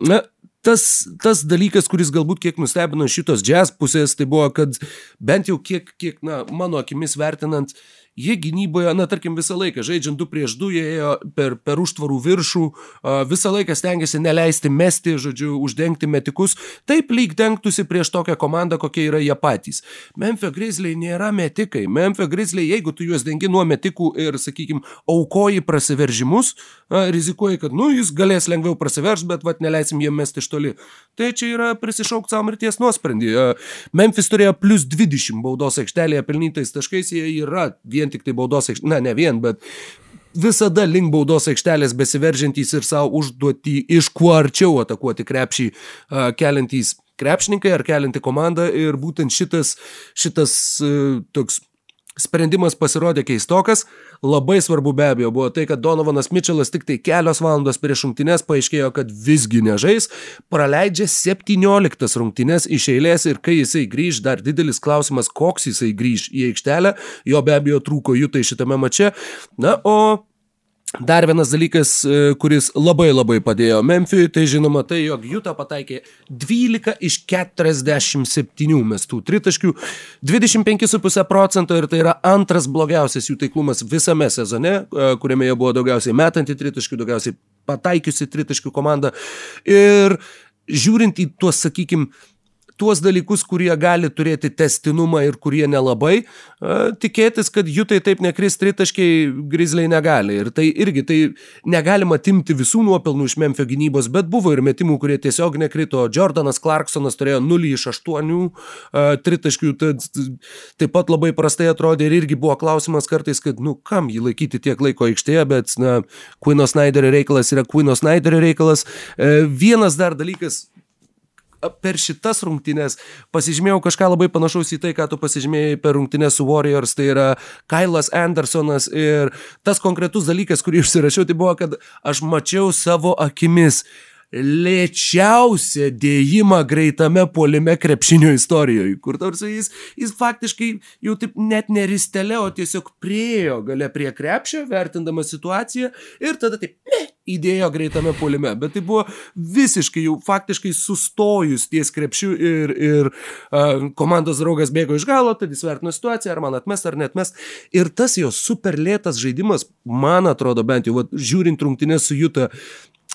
[SPEAKER 1] Na, tas, tas dalykas, kuris galbūt kiek nustebino šitos jazz pusės, tai buvo, kad bent jau kiek, kiek na, mano akimis vertinant, jie gynyboje, na, tarkim, visą laiką, žaidžiant 2 prieš 2, jie ėjo per, per užtvarų viršų, visą laiką stengiasi neleisti mesti, žodžiu, uždengti metikus, taip lyg dengtųsi prieš tokią komandą, kokie yra jie patys. Memphis Grizzly nėra metikai. Memphis Grizzly, jeigu tu juos dengi nuo metikų ir, sakykime, aukoji prasiveržimus, rizikuoji, kad, nu, jis galės lengviau prasiverš, bet, vad, neleisim jiem mesti iš toli. Tai čia yra prisišaukti savo mirties nuosprendį. Memphis turėjo plus 20 baudos aikštelėje pelnytais taškais, jie yra vien vien tik tai baudos aikštelės, na ne vien, bet visada link baudos aikštelės besiveržiantys ir savo užduoti iš kuo arčiau atakuoti krepšį keliantys krepšininkai ar kelianti komanda. Ir būtent šitas, šitas uh, toks Sprendimas pasirodė keistokas, labai svarbu be abejo buvo tai, kad Donovanas Mitčelas tik tai kelios valandos prieš rungtynes paaiškėjo, kad visgi nežais, praleidžia 17 rungtynes iš eilės ir kai jisai grįž, dar didelis klausimas, koks jisai grįž į aikštelę, jo be abejo trūko jutai šitame mače, na o Dar vienas dalykas, e, kuris labai labai padėjo Memphijui, tai žinoma tai, jog Juta pataikė 12 iš 47 mestų tritaškių, 25,5 procento ir tai yra antras blogiausias jų taiklumas visame sezone, e, kuriame jie buvo daugiausiai metanti tritaškių, daugiausiai pataikiusi tritaškių komanda. Ir žiūrint į tuos, sakykime, tuos dalykus, kurie gali turėti testinumą ir kurie nelabai, tikėtis, kad jų tai taip nekris tritaškiai grizliai negali. Ir tai irgi tai negalima timti visų nuopelnų iš Memphio gynybos, bet buvo ir metimų, kurie tiesiog nekrito. Jordanas Clarksonas turėjo 0 iš 8 tritaškių, tad taip pat labai prastai atrodė ir irgi buvo klausimas kartais, kad, nu, kam jį laikyti tiek laiko aikštėje, bet, na, Quino Snyderio reikalas yra Quino Snyderio reikalas. E, vienas dar dalykas, per šitas rungtynes pasižymėjau kažką labai panašaus į tai, ką tu pasižymėjai per rungtynės su Warriors, tai yra Kailas Andersonas ir tas konkretus dalykas, kurį užsirašiau, tai buvo, kad aš mačiau savo akimis lėčiausią dėjimą greitame polime krepšinio istorijoje, kur tarsi jis, jis faktiškai jau taip net neristelė, o tiesiog priejo gale prie krepšio, vertindamas situaciją ir tada taip ne, įdėjo greitame polime, bet tai buvo visiškai jau faktiškai sustojus ties krepšiu ir, ir uh, komandos draugas bėgo iš galo, tad jis vertino situaciją, ar man atmest ar netmest. Ir tas jo super lėtas žaidimas, man atrodo bent jau, va, žiūrint rungtynės su Juta,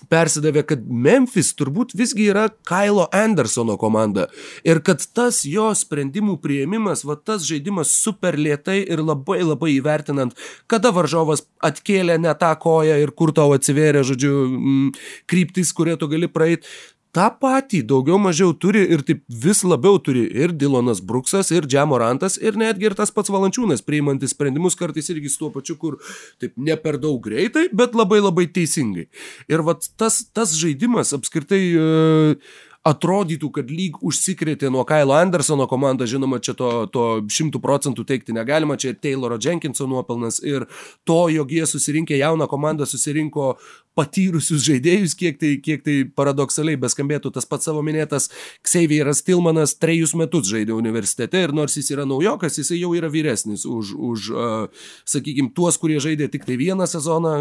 [SPEAKER 1] persidavė, kad Memphis turbūt visgi yra Kailo Andersono komanda. Ir kad tas jo sprendimų prieimimas, va tas žaidimas super lietai ir labai labai įvertinant, kada varžovas atkėlė ne tą koją ir kur tau atsivėrė, žodžiu, m, kryptis, kurie tu gali praeiti, tą patį daugiau mažiau turi ir taip vis labiau turi ir Dilonas Bruksas, ir Džemorantas, ir netgi ir tas pats Valančiūnas, priimantis sprendimus kartais irgi su tuo pačiu, kur taip ne per daug greitai, bet labai labai teisingai. Ir vat tas, tas žaidimas apskritai uh, atrodytų, kad lyg užsikrėtė nuo Kailo Andersono komanda, žinoma, čia to, šimtų procentų teikti negalima, čia ir Tayloro Jenkinso nuopelnas ir to, jog jie susirinkę jauną komandą, susirinko patyrusius žaidėjus, kiek tai, kiek tai paradoksaliai beskambėtų, tas pats savo minėtas Ksavieras Tilmanas trejus metus žaidė universitete ir nors jis yra naujokas, jis jau yra vyresnis už, už uh, sakykime, tuos, kurie žaidė tik tai vieną sezoną,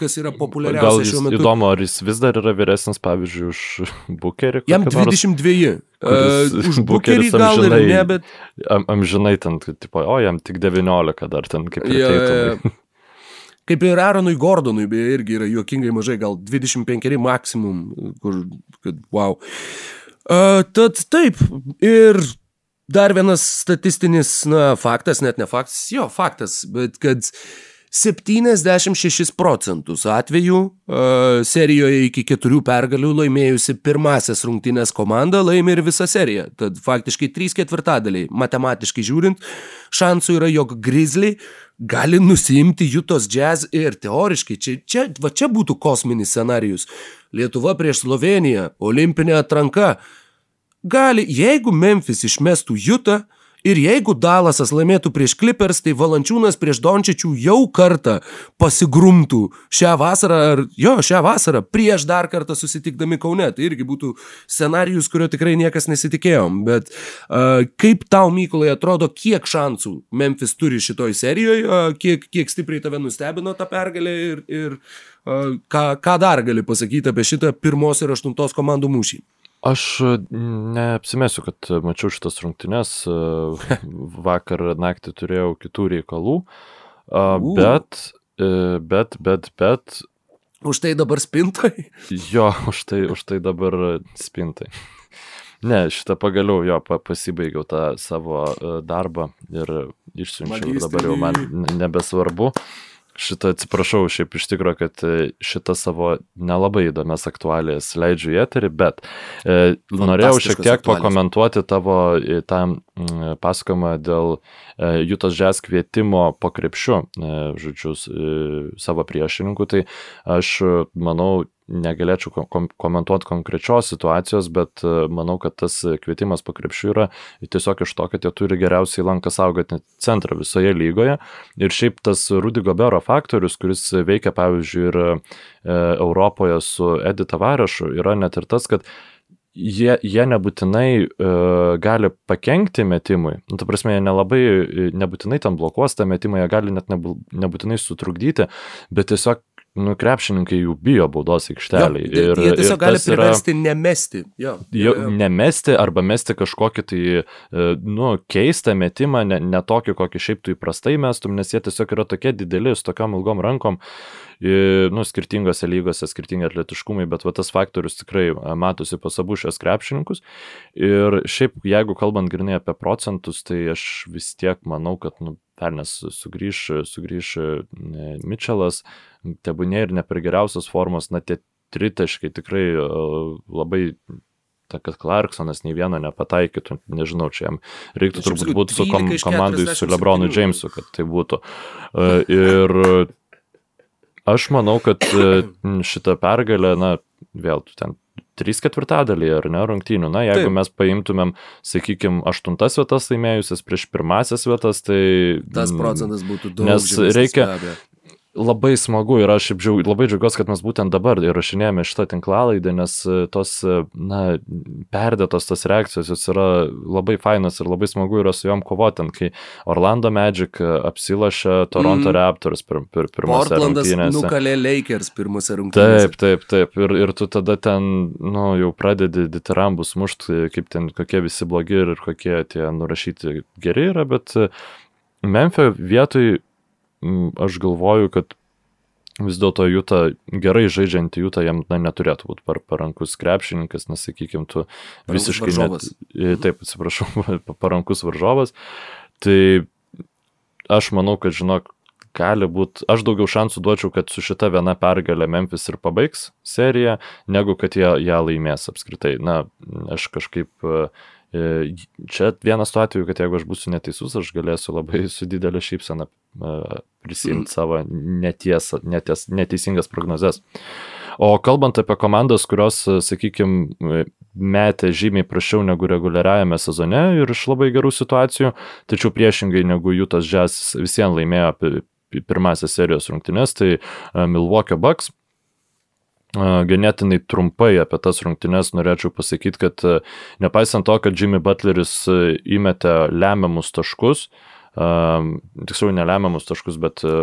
[SPEAKER 1] kas yra populiariausia šiuo metu.
[SPEAKER 2] Įdomu, ar jis vis dar yra vyresnis, pavyzdžiui, už Bukerį?
[SPEAKER 1] Jam 22. Uh, už Bukerį gal amžinai, ir ne, bet...
[SPEAKER 2] Am, amžinai ten, tipo, o jam tik 19 dar ten kaip ir ja, ja.
[SPEAKER 1] Kaip ir Aaronui Gordonui, beje, irgi yra juokingai mažai, gal 25 maksimum, kur, kad wow. Uh, tad taip, ir dar vienas statistinis, na, faktas, net ne faktas, jo, faktas, bet kad 76 procentus atvejų uh, serijoje iki keturių pergalių laimėjusi pirmasis rungtynės komanda laimi ir visą seriją. Tad faktiškai 3 ketvirtadaliai, matematiškai žiūrint, šansų yra, jog Grizzly gali nusiimti Jutos jazz ir teoriškai, čia, čia, va čia būtų kosminis scenarius. Lietuva prieš Sloveniją, olimpinė atranka. Gali, jeigu Memphis išmestų Jutą, Ir jeigu Dalasas laimėtų prieš Clippers, tai Valančiūnas prieš Dončičių jau kartą pasigrumtų šią vasarą, ar jo, šią vasarą, prieš dar kartą susitikdami Kaune. Tai irgi būtų scenarijus, kurio tikrai niekas nesitikėjom. Bet uh, kaip tau, Mykolai, atrodo, kiek šansų Memphis turi šitoj serijoje, uh, kiek, kiek stipriai tave nustebino ta pergalė ir, ir uh, ką, ką dar gali pasakyti apie šitą pirmos ir aštuntos komandų mūšį?
[SPEAKER 2] Aš neapsimesiu, kad mačiau šitas rungtynes, vakar naktį turėjau kitų reikalų, bet, e, bet, bet, bet.
[SPEAKER 1] Už tai dabar spintai?
[SPEAKER 2] Jo, už tai, už tai dabar spintai. Ne, šitą pagaliau jo pasibaigiau tą savo e, darbą ir išsiunčiau, dabar jau man nebesvarbu. Šitą atsiprašau, šiaip iš tikrųjų, kad e, šitą savo nelabai įdomias aktualijas leidžiu į eterį, bet e, norėjau šiek tiek aktualijas. pakomentuoti tavo e, tą pasakojimą dėl e, Jutos Žes kvietimo po krepšiu, e, žodžiu, e, savo priešininkų. Tai aš manau, negalėčiau kom komentuoti konkrečios situacijos, bet e, manau, kad tas kvietimas po krepšių yra tiesiog iš to, kad jie turi geriausiai lanką saugoti centrą visoje lygoje. Ir šiaip tas Rudy Gobero faktorius, kuris veikia, pavyzdžiui, ir e, Europoje su Edita Varešu, yra net ir tas, kad jie, jie nebūtinai uh, gali pakengti metimui. Nu, ta prasme, jie nelabai, nebūtinai ten blokuos tą metimą, jie gali net nebūtinai sutrukdyti, bet tiesiog nu, krepšininkai jų bijo baudos aikšteliai.
[SPEAKER 1] Jo, ir, jie tiesiog ir gali priversti yra, nemesti. Jo,
[SPEAKER 2] jo, jo. Nemesti arba mesti kažkokį tai, e, nu, keistą metimą, ne, ne tokį, kokį šiaip tu įprastai mestum, nes jie tiesiog yra tokie dideli, su tokiam ilgom rankom, nu, skirtingose lygose, skirtingi atletiškumai, bet va tas faktorius tikrai e, matosi pas abu šios krepšininkus. Ir šiaip, jeigu kalbant grinai apie procentus, tai aš vis tiek manau, kad, nu, Pernes sugrįž, sugrįž e, Mitčelas, tebūnė ir ne per geriausios formos, na tie tritaškai tikrai e, labai ta, kad Clarksonas nei vieno nepataikytų, nežinau, čia jam reiktų turbūt būti su kom, komandai, su Lebronu Jamesu, kad tai būtų. E, ir aš manau, kad šitą pergalę, na, vėl tu ten trys ketvirtadaliai, ar ne, rungtynių. Na, jeigu Taip. mes paimtumėm, sakykime, aštuntas vietas laimėjusias prieš pirmasias vietas, tai...
[SPEAKER 1] Tas procentas būtų daug.
[SPEAKER 2] Nes reikia, labai smagu ir aš džiau, labai džiaugiuosi, kad mes būtent dabar įrašinėjame šitą tinklalaidę, nes e, tos, e, na, perdėtos tos reakcijos, jos yra labai fainas ir labai smagu yra su juom kovoti, kai Orlando Magic apsilašė Toronto mm. Raptors pir, pir, pirmose rungtynėse.
[SPEAKER 1] nukalė Lakers pirmose rungtynėse.
[SPEAKER 2] Taip, taip, taip. Ir, ir tu tada ten, nu, jau pradedi ditirambus mušti, kaip ten kokie visi blogi ir kokie tie nurašyti geri yra, bet Memphio vietoj aš galvoju, kad vis dėlto Jūta, gerai žaidžianti Jūta, jam na, neturėtų būti par, parankus krepšininkas, nes, sakykime, tu visiškai net,
[SPEAKER 1] mhm.
[SPEAKER 2] taip, atsiprašau, parankus varžovas. Tai aš manau, kad, žinok, gali būti, aš daugiau šansų duočiau, kad su šita viena pergalė Memphis ir pabaigs seriją, negu kad jie ją laimės apskritai. Na, aš kažkaip čia vienas tuo atveju, kad jeigu aš būsiu neteisus, aš galėsiu labai su didelė šypsena e, prisimti savo neties, neties, neteisingas prognozes. O kalbant apie komandas, kurios, sakykime, metė žymiai prašiau negu reguliariajame sezone ir iš labai gerų situacijų, tačiau priešingai negu Jutas Jazz visiems laimėjo pirmąsias serijos rungtynes, tai e, Milwaukee Bucks ganėtinai trumpai apie tas rungtynes norėčiau pasakyti, kad nepaisant to, kad Jimmy Butleris įmetė lemiamus taškus, uh, tiksliau nelemiamus taškus, bet e,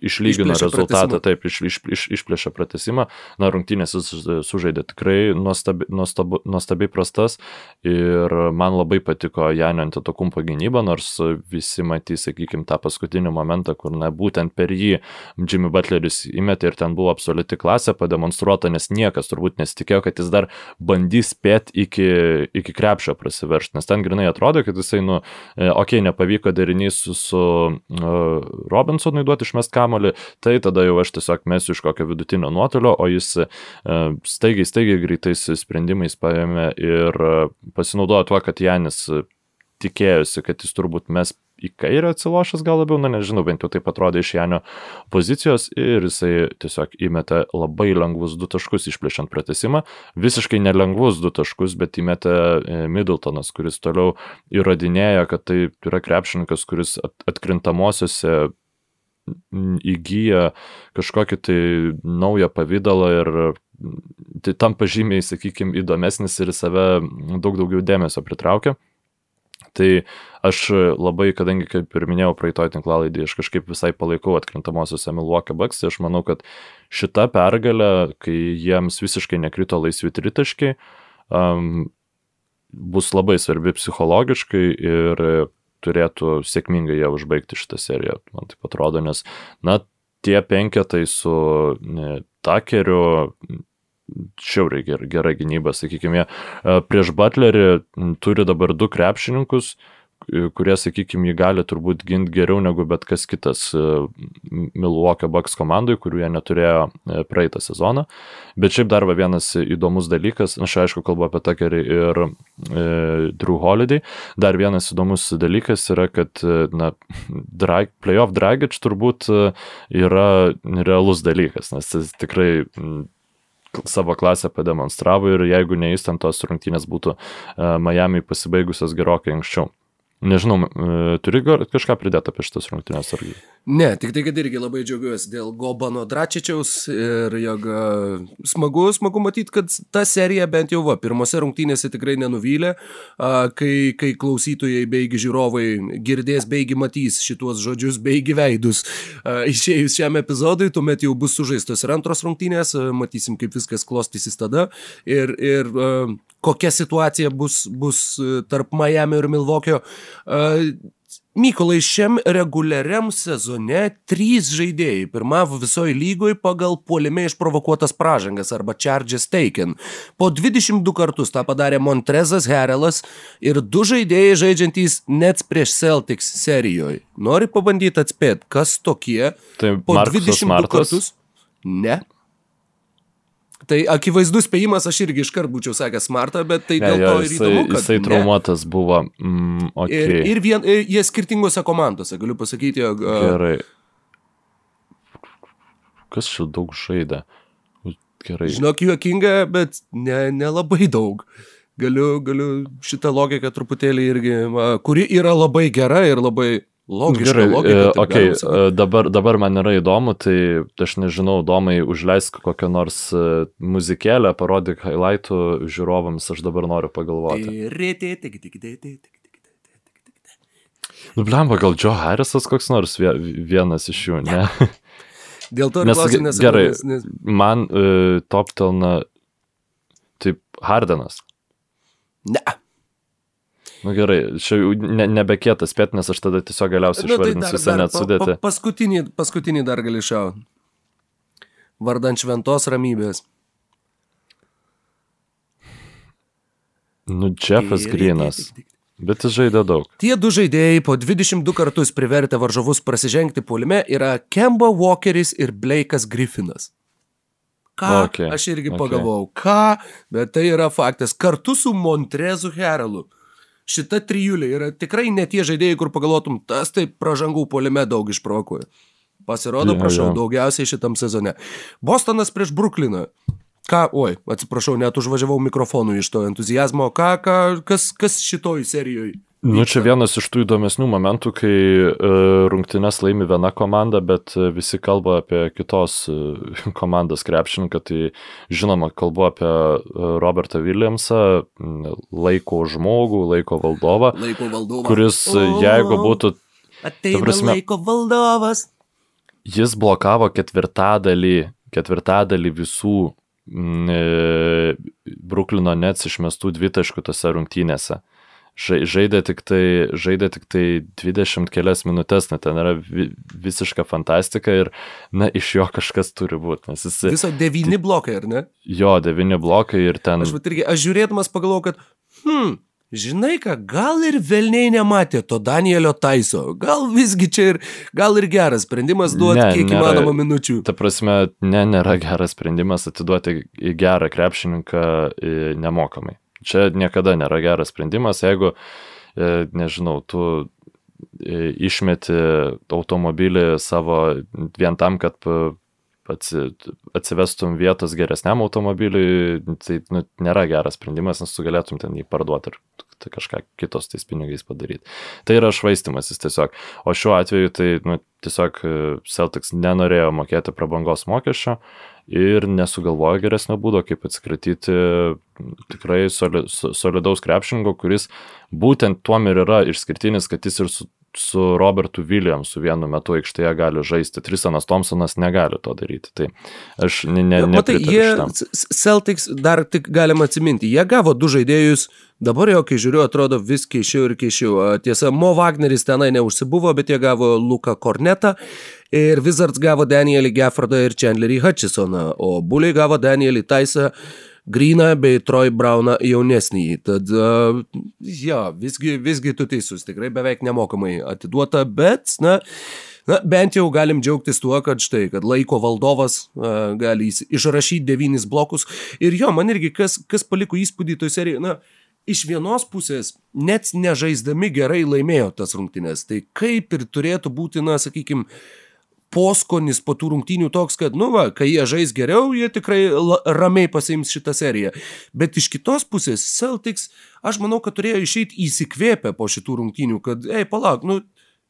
[SPEAKER 2] išlygino išplėšia rezultatą, pratesimą. taip, iš, iš, iš, išplėšė pratesimą. Na, rungtynės jis e, sužaidė tikrai nuostabi, nuostabi, nuostabiai prastas ir man labai patiko Janio Antetokumpo gynyba, nors visi matys, sakykime, tą paskutinį momentą, kur, na, būtent per jį Jimmy Butleris įmetė ir ten buvo absoliuti klasė pademonstruota, nes niekas turbūt nesitikėjo, kad jis dar bandys spėti iki, iki krepšio prasiveršti, nes ten grinai atrodo, kad jisai, nu, e, okei, okay, nepavyko derinys su, su uh, Robinsonui duoti išmest kamolį, tai tada jau aš tiesiog mesiu iš kokio vidutinio nuotolio, o jis uh, staigiai, staigiai greitais sprendimais paėmė ir uh, pasinaudojo tuo, kad Janis tikėjosi, kad jis turbūt mes į kairę atsilošęs gal labiau, na nežinau, bent jau taip atrodė iš Janio pozicijos ir jisai tiesiog įmetė labai lengvus du taškus išplėšiant pratesimą, visiškai nelengvus du taškus, bet įmetė e, Middletonas, kuris toliau įrodinėja, kad tai yra krepšininkas, kuris atkrintamosiose įgyja kažkokį tai naują pavydalą ir tai tam pažymiai, sakykime, įdomesnis ir save daug daugiau dėmesio pritraukia. Tai aš labai, kadangi, kaip ir minėjau, praeitoj tinklalaidį, aš kažkaip visai palaikau atkrintamosiose Milwaukee Bucks, tai aš manau, kad šita pergalė, kai jiems visiškai nekrito laisvi tritaškiai, um, bus labai svarbi psichologiškai ir turėtų sėkmingai ją užbaigti šitą seriją, man taip atrodo, nes, na, tie penketai su ne, Takeriu, šiauriai gera, gera gynyba, sakykime, prieš Butlerį turi dabar du krepšininkus, kurie, sakykime, jį gali turbūt ginti geriau negu bet kas kitas Milwaukee Bucks komandai, kurių jie neturėjo e, praeitą sezoną. Bet šiaip dar vienas įdomus dalykas, aš aišku kalbu apie Tuckerį ir e, Drew Holiday, dar vienas įdomus dalykas yra, kad e, na, drag, playoff dragič turbūt e, yra realus dalykas, nes jis tikrai savo klasę pademonstravo ir jeigu ne jis ten tos rungtynės būtų uh, Miami pasibaigusios gerokai anksčiau. Nežinau, e, turi kažką pridėti apie šitas rungtynės argi?
[SPEAKER 1] Ne, tik tai, kad irgi labai džiaugiuosi dėl Gobano Dračičiaus ir jog e, smagu, smagu matyti, kad ta serija bent jau va, pirmose rungtynėse tikrai nenuvylė, kai, kai klausytojai beigi žiūrovai girdės beigi matys šituos žodžius beigi veidus išėjus šiam epizodui, tuomet jau bus sužaistos ir antros rungtynės, matysim, kaip viskas klostysis tada ir, ir kokia situacija bus, bus e, tarp Miami ir Milvokio. Mykolai, šiam reguliariam sezone trys žaidėjai pirmavo visoje lygoje pagal puolime išprovokuotas pražangas arba charges taken. Po 22 kartus tą padarė Montrezas Herelas ir du žaidėjai žaidžiantys Nets prieš Celtics serijoje. Nori pabandyti atspėti, kas tokie?
[SPEAKER 2] Tai po Markusas 22 Martas? kartus?
[SPEAKER 1] Ne. Tai akivaizdus spėjimas, aš irgi iškart būčiau sakęs smartą, bet tai ne, dėl to ir įdomu,
[SPEAKER 2] kad... Jisai traumuotas buvo. Mm, okay.
[SPEAKER 1] ir, ir, vien, ir jie skirtingose komandose, galiu pasakyti, jog...
[SPEAKER 2] Gerai. Kas čia daug žaidė? Gerai.
[SPEAKER 1] Žinok, juokinga, bet nelabai ne, ne daug. Galiu, galiu šitą logiką truputėlį irgi, kuri yra labai gera ir labai Logiška,
[SPEAKER 2] Gerai,
[SPEAKER 1] logika,
[SPEAKER 2] okay, e, dabar, dabar man yra įdomu, tai aš nežinau, domai užleisk kokią nors e, muzikėlę, parodyk highlightų žiūrovams, aš dabar noriu pagalvoti. Nu, blemba, gal Joe Harrisas koks nors vienas iš jų, ne?
[SPEAKER 1] Dėl to nes, klausim,
[SPEAKER 2] nes gerai, nes... man uh, top telna, taip, Hardenas.
[SPEAKER 1] Ne.
[SPEAKER 2] Nu gerai, čia ne, nebekėtas spėt, nes aš tada tiesiog galiausiai nu, išvardinsiu tai visą net sudėti. Pa,
[SPEAKER 1] pa, paskutinį, paskutinį dar gali šau. Vardant šventos ramybės.
[SPEAKER 2] Nu, Jeffas Grinas. Bet jis žaidė daug.
[SPEAKER 1] Tie du žaidėjai po 22 kartus privertę varžovus prasižengti puolime yra Kemba Walkeris ir Blake'as Griffinas. Ką? Okay, aš irgi okay. pagalvojau, ką, bet tai yra faktas. Kartu su Montrezu Herelu šita trijulė yra tikrai ne tie žaidėjai, kur pagalvotum, tas taip pražangų polime daug išprovokuoja. Pasirodo, ja, prašau, ja. daugiausiai šitam sezone. Bostonas prieš Brukliną. Ką, oi, atsiprašau, net užvažiavau mikrofonų iš to entuzijazmo. Ką, ką, kas, kas šitoj serijoje
[SPEAKER 2] Nu, čia vienas iš tų įdomesnių momentų, kai uh, rungtynes laimi viena komanda, bet uh, visi kalba apie kitos uh, komandos krepšininką. Tai žinoma, kalbu apie Robertą Williamsą, laiko žmogų, laiko valdovą.
[SPEAKER 1] Laiko valdovas.
[SPEAKER 2] Kuris, uh, jeigu būtų...
[SPEAKER 1] Ateina prasme, laiko valdovas.
[SPEAKER 2] Jis blokavo ketvirtadalį, ketvirtadalį visų Bruklino Nets išmestų dvitaškų tose rungtynėse žaidė tik tai, žaidė tik tai 20 kelias minutės, na ten yra vi, visiška fantastika ir, na, iš jo kažkas turi būti. Jis,
[SPEAKER 1] Viso devyni blokai, ar ne?
[SPEAKER 2] Jo, devyni blokai ir ten.
[SPEAKER 1] Aš, irgi, aš žiūrėdamas pagalvojau, kad, hm, žinai ką, gal ir velniai nematė to Danielio Taiso, gal visgi čia ir, gal ir geras sprendimas duoti
[SPEAKER 2] Ne,
[SPEAKER 1] kiek
[SPEAKER 2] nėra-
[SPEAKER 1] įmanoma minučių.
[SPEAKER 2] Ta prasme, ne, nėra geras sprendimas atiduoti į gerą krepšininką e, nemokamai. Čia niekada nėra geras sprendimas, jeigu, e, nežinau, tu e, išmeti automobilį savo vien tam, kad atsivestum vietos geresniam automobiliui, tai nu, nėra geras sprendimas, nes tu galėtum ten jį parduoti ir kažką kitos tais pinigais padaryti. Tai yra švaistimasis tiesiog. O šiuo atveju tai nu, tiesiog e, Celtics nenorėjo mokėti prabangos mokesčio ir nesugalvojo geresnio būdo, kaip atsikratyti tikrai soli, so- solidaus krepšingo, kuris būtent tuom ir yra išskirtinis, kad jis ir su, su Robertu Williamsu vienu metu aikštėje gali žaisti. Trisonas Thompsonas negali to daryti. Tai aš ne, ne,
[SPEAKER 1] Matai, jie,
[SPEAKER 2] šitam.
[SPEAKER 1] Celtics dar tik galima atsiminti, jie gavo du žaidėjus, dabar jau, kai žiūriu, atrodo vis keišiau ir keišiau. Tiesa, Mo Wagneris tenai neužsibuvo, bet jie gavo Luką Kornetą ir Wizards gavo Danielį Geffordą ir Chandlerį Hutchisoną, o Buliai gavo Danielį Taisą. Greeną bei Troy Browną jaunesnįjį. Tad, uh, jo, visgi, visgi tu teisus, tikrai beveik nemokamai atiduota, bet, na, Na, bent jau galim džiaugtis tuo, kad štai, kad laiko valdovas uh, gali išrašyti devynis blokus. Ir jo, man irgi kas, kas paliko įspūdį toj serijai, na, iš vienos pusės, net nežaisdami gerai laimėjo tas rungtynės. Tai kaip ir turėtų būti, na, sakykime, poskonis po tų rungtynių toks, kad, nu va, kai jie žais geriau, jie tikrai ramiai pasiims šitą seriją. Bet iš kitos pusės, Celtics, aš manau, kad turėjo išeiti įsikvėpę po šitų rungtynių, kad, ei, palauk, nu,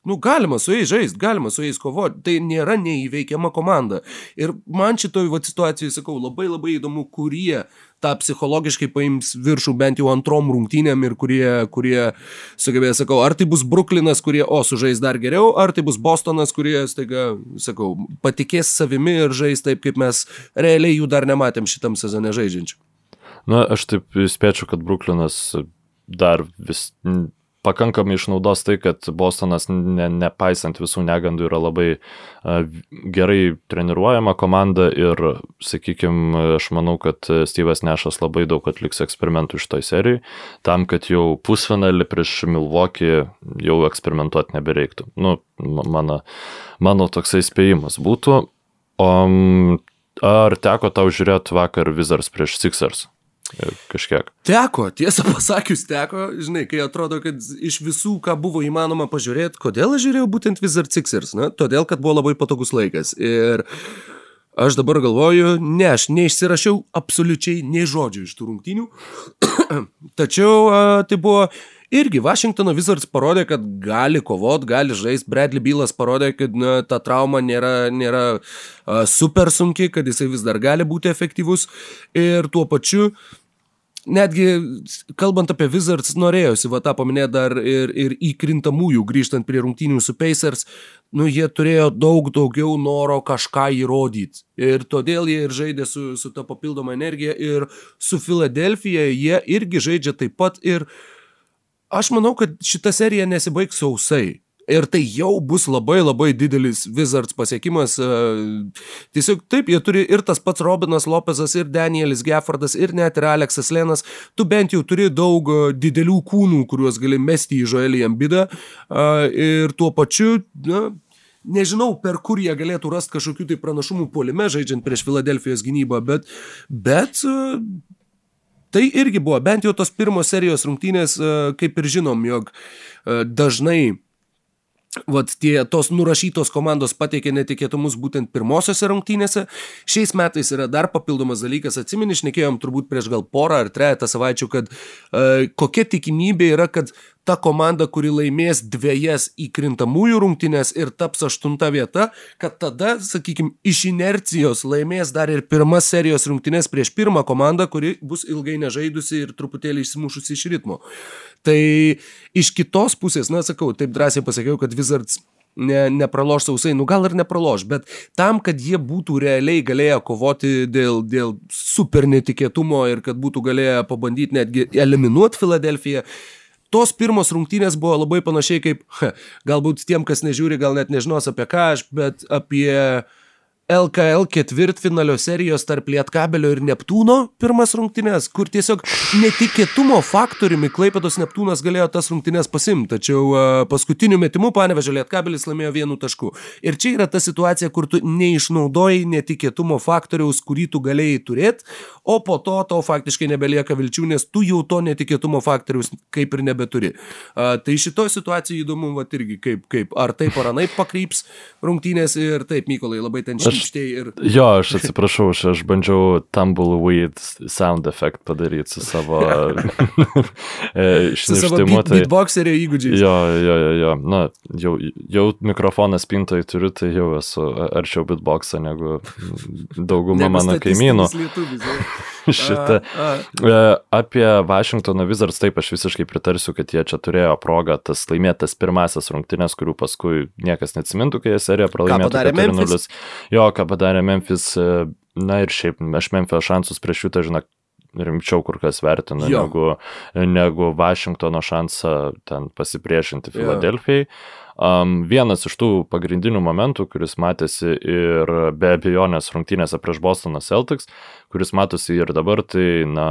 [SPEAKER 1] nu galima su jais žaisti, galima su jais kovoti, tai nėra neįveikiama komanda. Ir man šitoj va, situacijai, sakau, labai labai įdomu, kurie tą psichologiškai paims viršų bent jau antrom rungtynėm ir kurie, kurie sugebės, sakau, ar tai bus Bruklinas, kurie, o, sužais dar geriau, ar tai bus Bostonas, kurie, staiga, sakau, patikės savimi ir žais taip, kaip mes realiai jų dar nematėm šitam sezone žaidžiančių.
[SPEAKER 2] Na, aš taip spėčiau, kad Bruklinas dar vis pakankamai išnaudos tai, kad Bostonas, ne, nepaisant visų negandų, yra labai a, gerai treniruojama komanda ir, sakykime, aš manau, kad Steve'as Nešas labai daug atliks eksperimentų šitoj serijai, tam, kad jau pusfinalį prieš Milwaukee jau eksperimentuoti nebereiktų. Nu, ma- mano, mano toksai spėjimas būtų. O ar teko tau žiūrėti vakar Wizards prieš Sixers? Kažkiek.
[SPEAKER 1] Teko, tiesą pasakius, teko, žinai, kai atrodo, kad iš visų, ką buvo įmanoma pažiūrėti, kodėl aš žiūrėjau būtent Wizard Sixers, na, todėl, kad buvo labai patogus laikas. Ir aš dabar galvoju, ne, aš neišsirašiau absoliučiai nei žodžių iš tų rungtynių, tačiau a, tai buvo irgi Washingtono Wizards parodė, kad gali kovot, gali žaisti, Bradley Bylas parodė, kad na, ta trauma nėra, nėra a, super sunki, kad jisai vis dar gali būti efektyvus ir tuo pačiu netgi kalbant apie Wizards, norėjosi va tą paminėti dar ir, ir įkrintamųjų, grįžtant prie rungtynių su Pacers, nu jie turėjo daug daugiau noro kažką įrodyti. Ir todėl jie ir žaidė su, su ta papildoma energija ir su Filadelfija jie irgi žaidžia taip pat ir aš manau, kad šita serija nesibaigs sausai. Ir tai jau bus labai labai didelis Wizards pasiekimas. e, Tiesiog taip, jie turi ir tas pats Robinas Lopezas, ir Danielis Geffordas, ir net ir Aleksas Lenas. Tu bent jau turi daug e, didelių kūnų, kuriuos gali mesti į Joelį Ambidą. e, Ir tuo pačiu, na, nežinau, per kur jie galėtų rasti kažkokių tai pranašumų polime, žaidžiant prieš Filadelfijos gynybą, bet, bet Tai irgi buvo, bent jau tos pirmos serijos rungtynės, kaip ir žinom, jog dažnai Vat tie tos nurašytos komandos pateikė netikėtumus būtent pirmosiose rungtynėse. Šiais metais yra dar papildomas dalykas. Atsimeni, šnekėjom turbūt prieš gal porą ar trejata savaičių, kad e, kokia tikimybė yra, kad ta komanda, kuri laimės dviejas įkrintamųjų rungtynės ir taps aštunta vieta, kad tada, sakykime, iš inercijos laimės dar ir pirmas serijos rungtynės prieš pirmą komandą, kuri bus ilgai nežaidusi ir truputėlį išsimušusi iš ritmo. Tai iš kitos pusės, na sakau, taip drąsiai pasakiau, kad Wizards ne, nepraloš sausai, nu gal ir nepraloš, bet tam, kad jie būtų realiai galėję kovoti dėl, dėl super netikėtumo ir kad būtų galėję pabandyti netgi eliminuoti Filadelfiją, tos pirmos rungtynės buvo labai panašiai kaip, galbūt tiem, kas nežiūri, gal net nežinos apie ką aš, bet apie LKL ketvirtfinalio serijos tarp Lietkabelio ir Neptūno pirmas rungtynės, kur tiesiog netikėtumo faktoriumi Klaipėdos Neptūnas galėjo tas rungtynės pasimti, tačiau uh, paskutiniu metimu panevežė Lietkabelis laimėjo vienu tašku. Ir čia yra ta situacija, kur tu neišnaudoji netikėtumo faktoriaus, kurį tu galėjai turėti, o po to tau faktiškai nebelieka vilčių, nes tu jau to netikėtumo faktoriaus kaip ir nebeturi. Uh, tai šitoje situacijoje įdomu, va irgi kaip, kaip ar taip ar anaip pakryps rungtynės ir taip, Mykolai, labai ten šį
[SPEAKER 2] Aš, ir... Jo, aš atsiprašau, aš, aš bandžiau tumbleweed sound effect padaryti su savo
[SPEAKER 1] išneštimu. Su savo beat, tai... beatboxerio įgūdžiais.
[SPEAKER 2] Jo, jo, jo, jo. Na, jau, jau mikrofoną spintoje turiu, tai jau esu arčiau beatboxą negu dauguma mano kaimynų. Šitą. E, apie Washingtono Wizards, taip, aš visiškai pritarsiu, kad jie čia turėjo progą tas laimėtas pirmasis rungtynės, kurių paskui niekas neatsimintų, kai jie seriją pralaimėjo 4-0. Jo, ką padarė Memphis, e, na ir šiaip, aš Memphis šansus prieš jų, tai žinok, rimčiau kur kas vertinu jo. negu, negu Vašingtono šansą ten pasipriešinti Filadelfijai. Um, vienas iš tų pagrindinių momentų, kuris matėsi ir be abejonės rungtynėse prieš Bostoną Celtics, kuris matosi ir dabar, tai, na,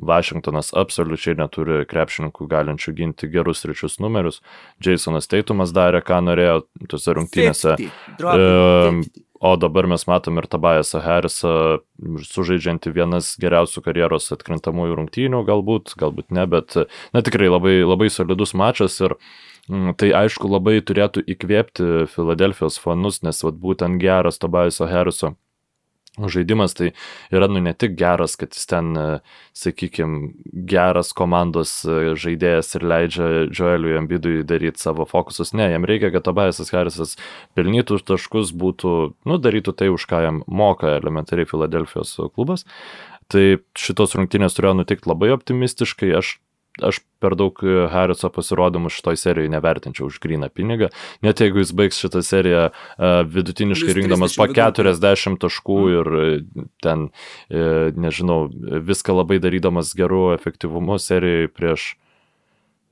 [SPEAKER 2] Vašingtonas absoliučiai neturi krepšininkų galinčių ginti gerus ryčius numerius. Jasonas Teitumas darė, ką norėjo tose rungtynėse. 50. Um, 50. O dabar mes matom ir Tabajasą Harrisą, sužaidžiantį vienas geriausių karjeros atkrintamųjų rungtynių, galbūt, galbūt ne, bet, na tikrai labai, labai solidus mačas ir mm, tai aišku labai turėtų įkvėpti Filadelfijos fanus, nes vat, būtent geras Tabajaso Harriso žaidimas tai yra nu ne tik geras, kad jis ten, e, sakykime, geras komandos e, žaidėjas ir leidžia Joeliui Ambidui daryti savo fokusus. Ne, jam reikia, kad Tobiasas Harrisas pelnytų taškus, būtų, nu, darytų tai, už ką jam moka elementariai Filadelfijos klubas. Tai šitos rungtynės turėjo nutikti labai optimistiškai, aš aš per daug e, Harriso pasirodymų šitoj serijoje nevertinčiau už gryną pinigą. Net jeigu jis baigs šitą seriją uh, vidutiniškai rinkdamas po 40 taškų mm. ir e, ten, nežinau, viską labai darydamas geru efektyvumu serijoje prieš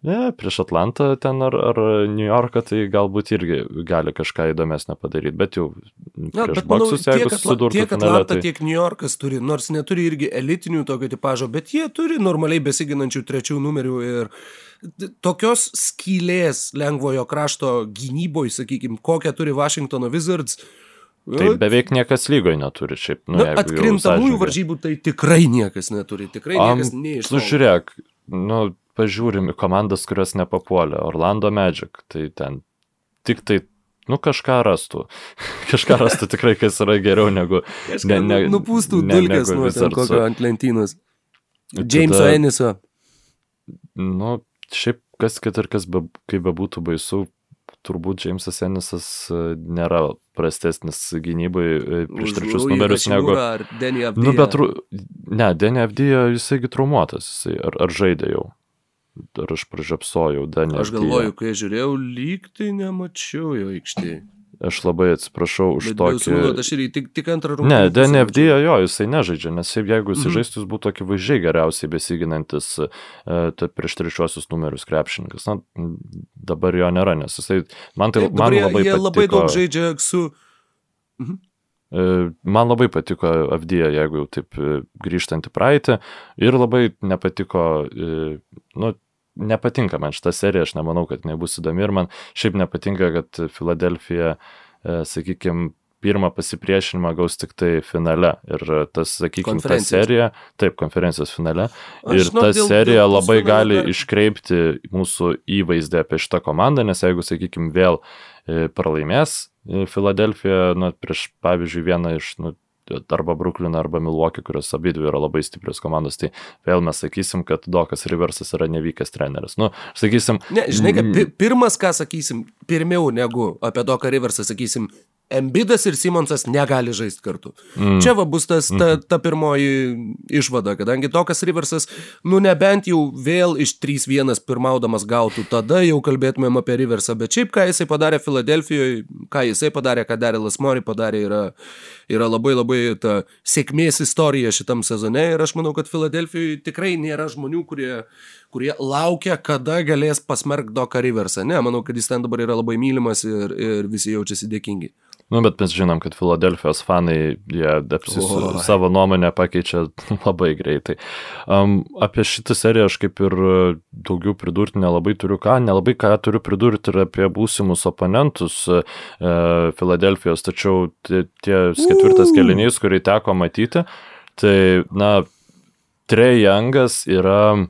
[SPEAKER 2] Ne, prieš Atlantą ten ar, ar New Yorką, tai galbūt irgi gali kažką įdomesnio padaryti, bet jau Na, bet manau, baksus,
[SPEAKER 1] tiek, atla, tiek Atlanta, tai... tiek New Yorkas turi, nors neturi irgi elitinių tokio tipažo, bet jie turi normaliai besiginančių trečių numerių ir tokios skylės lengvojo krašto gynyboje, sakykime, kokią turi Washingtono Wizards,
[SPEAKER 2] Tai beveik niekas lygoje neturi šiaip.
[SPEAKER 1] Nu, Na, atkrintamųjų varžybų tai tikrai niekas neturi, tikrai niekas neišėjo.
[SPEAKER 2] Nu, žiūrėk, nu, pažiūrim į komandas, kurios nepapuolė. Orlando Magic, tai ten tik tai, nu, kažką rastų. kažką rastų tikrai, kas yra geriau negu...
[SPEAKER 1] ne, ne, nupūstų ne, dulkės nuo kokio ant lentynos. Jameso Eniso.
[SPEAKER 2] Nu, šiaip kas, kad ir kas, be, kaip bebūtų baisu, turbūt Jamesas Enisas e, nėra prastesnis gynybai e, prieš trečius numerius negu... Nu, bet, ne, Denny Avdija, jisaigi traumuotas, jisai, ar, ar žaidė jau? Ar aš pražiapsojau, Danė.
[SPEAKER 1] Aš galvoju, kai žiūrėjau, lyg tai nemačiau jo aikštėje.
[SPEAKER 2] Aš labai atsiprašau už Bet tokį...
[SPEAKER 1] Bet aš ir tik, tik antrą rungtynę.
[SPEAKER 2] Ne, DNFD jo, jisai nežaidžia, nes jeigu jisai mm. žaistų, jis būtų akivaizdžiai geriausiai besiginantis uh, prieš trečiosius numerius krepšininkas. Na, dabar jo nėra, nes jisai... Man tai Taip, man
[SPEAKER 1] jie,
[SPEAKER 2] labai
[SPEAKER 1] jie
[SPEAKER 2] patiko...
[SPEAKER 1] labai daug žaidžia su...
[SPEAKER 2] Mhm. Man labai patiko Avdija, jeigu jau taip e, grįžtant į praeitį, ir labai nepatiko, nu, nepatinka man šita serija, aš nemanau, kad nebus įdomi ir man šiaip nepatinka, kad Filadelfija, e, sakykime, pirmą pasipriešinimą gaus tik tai finale. Ir tas, sakykime, ta serija, taip, konferencijos finale. Aš ir ta dėl, serija dėl labai gali dar... iškreipti mūsų įvaizdį apie šitą komandą, nes jeigu, sakykime, vėl e, pralaimės Filadelfija, nu, prieš, pavyzdžiui, vieną iš nu, arba Brooklyn, arba Milwaukee, kurios abi dvi yra labai stiprios komandos, tai vėl mes sakysim, kad Dokas Riversas yra nevykęs treneris. Nu, sakysim.
[SPEAKER 1] Ne, žinai, kad pirmas, ką sakysim, pirmiau negu apie Doką Riversą, sakysim, Embidas ir Simonsas negali žaisti kartu. Mm. Čia va bus tas, ta, mhm. ta pirmoji išvada, kadangi tokas Riversas, nu nebent jau vėl iš 3-1 pirmaudamas gautų, tada jau kalbėtumėm apie Riversą, bet šiaip ką jisai padarė Filadelfijoje, ką jisai padarė, ką darė Lasmori padarė, yra, yra labai labai ta sėkmės istorija šitam sezone ir aš manau, kad Filadelfijoje tikrai nėra žmonių, kurie kurie laukia, kada galės pasmerkti Doką Riversą. Ne, manau, kad jis ten dabar yra labai mylimas ir, ir visi jaučiasi dėkingi.
[SPEAKER 2] Nu, bet mes žinom, kad Filadelfijos fanai, jie apsis, savo nuomonę pakeičia labai greitai. Um, apie šitą seriją aš kaip ir daugiau pridurti nelabai turiu ką, nelabai ką turiu pridurti ir apie būsimus oponentus uh, Filadelfijos, tačiau tie ketvirtas kelinys, kurį teko matyti, tai, na, Trey Youngas yra,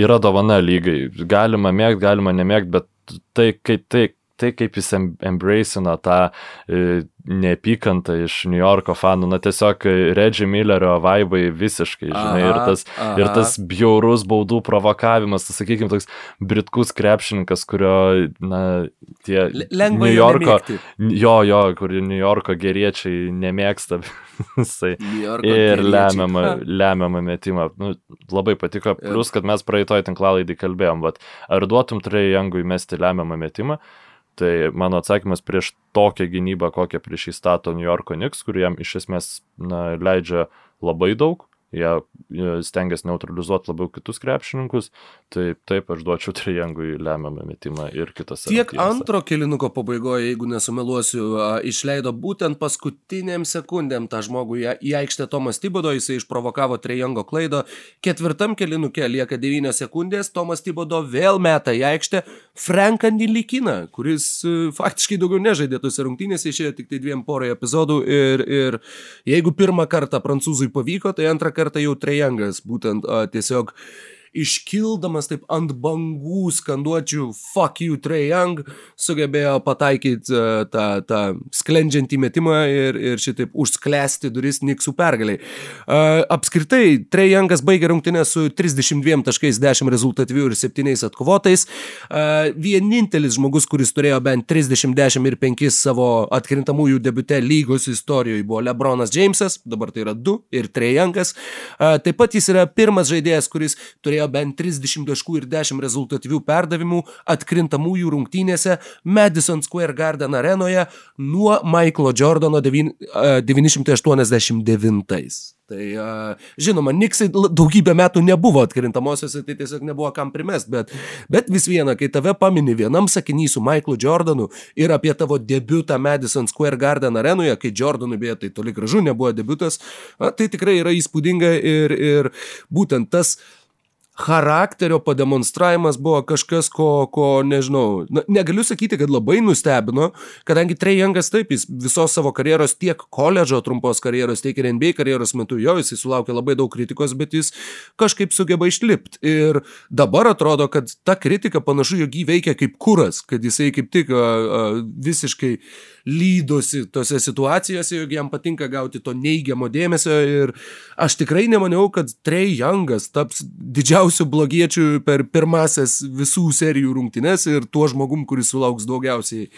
[SPEAKER 2] yra dovana lygai. Galima mėgti, galima nemėgti, bet tai, kai, tai, tai kaip jis embracina tą e, neapykantą iš New Yorko fanų, na tiesiog Reggie Millerio vaibai visiškai, žinai, aha, ir, tas, aha. ir tas bjaurus baudų provokavimas, tas, sakykime, toks britkus krepšininkas, kurio, na, tie
[SPEAKER 1] Lengva
[SPEAKER 2] New Yorko, jo, jo, kur New Yorko geriečiai nemėgsta. Ir lemiamą, lemiamą metimą. Nu, labai patiko, plus, kad mes praeitoj tinklalaidį kalbėjom, bet ar duotum Trey Youngui mesti lemiamą metimą? Tai mano atsakymas prieš tokią gynybą, kokią prieš įstato New Yorko Knicks, kuriem iš esmės na, leidžia labai daug, jie stengiasi neutralizuoti labiau kitus krepšininkus, tai taip aš duočiau Trijangui lemiamą metimą ir kitas.
[SPEAKER 1] Tiek rungtynėse. antro kilinuko pabaigoje, jeigu nesumeluosiu, išleido būtent paskutiniam sekundėm tą žmogų į aikštę Tomas Tibodo, jisai išprovokavo Trijango klaidą. Ketvirtam kilinuke lieka 9 sekundės, Tomas Tibodo vėl meta į aikštę Franką Nilikiną, kuris e, faktiškai daugiau nežaidė tose rungtynėse, išėjo tik tai dviem porai epizodų ir, ir jeigu pirmą kartą prancūzui pavyko, tai antrą kartą kartą jau Trejangas būtent a, tiesiog iškildamas taip ant bangų skanduočių fuck you Trey Young, sugebėjo pataikyti uh, tą, tą sklendžiantį metimą ir, ir šitaip užsklęsti duris Niksų pergaliai. Uh, apskritai, Trey Youngas baigė rungtynę su 32 taškais 10 rezultatyvių ir 7 atkovotais. Uh, vienintelis žmogus, kuris turėjo bent 30, 10 ir 5 savo atkrintamųjų debute lygos istorijoje buvo Lebronas Jamesas, dabar tai yra 2 ir Trey Youngas. Uh, taip pat jis yra pirmas žaidėjas, kuris turėjo turėjo bent 30 taškų ir 10 rezultatyvių perdavimų atkrintamųjų rungtynėse Madison Square Garden arenoje nuo Michaelo Jordano 989. Tai žinoma, Niksai daugybę metų nebuvo atkrintamosiose, tai tiesiog nebuvo kam primest, bet, bet vis viena, kai tave pamini vienam sakinį su Michaelu Jordanu ir apie tavo debutą Madison Square Garden arenoje, kai Jordanui beje tai toli gražu nebuvo debutas, tai tikrai yra įspūdinga ir, ir būtent tas uh, charakterio pademonstravimas buvo kažkas, ko, ko nežinau, na, negaliu sakyti, kad labai nustebino, kadangi Trejangas taip, jis visos savo karjeros tiek koledžo trumpos karjeros, tiek ir NBA karjeros metu jo, jis sulaukė labai daug kritikos, bet jis kažkaip sugeba išlipti. Ir dabar atrodo, kad ta kritika panašu, jog jį veikia kaip kuras, kad jisai kaip tik a, a, visiškai lydosi tose situacijose, jog jam patinka gauti to neigiamo dėmesio ir aš tikrai nemaniau, kad Trey Youngas taps didžiausiu blogiečiu per pirmasias visų serijų rungtynes ir tuo žmogum, kuris sulauks daugiausiai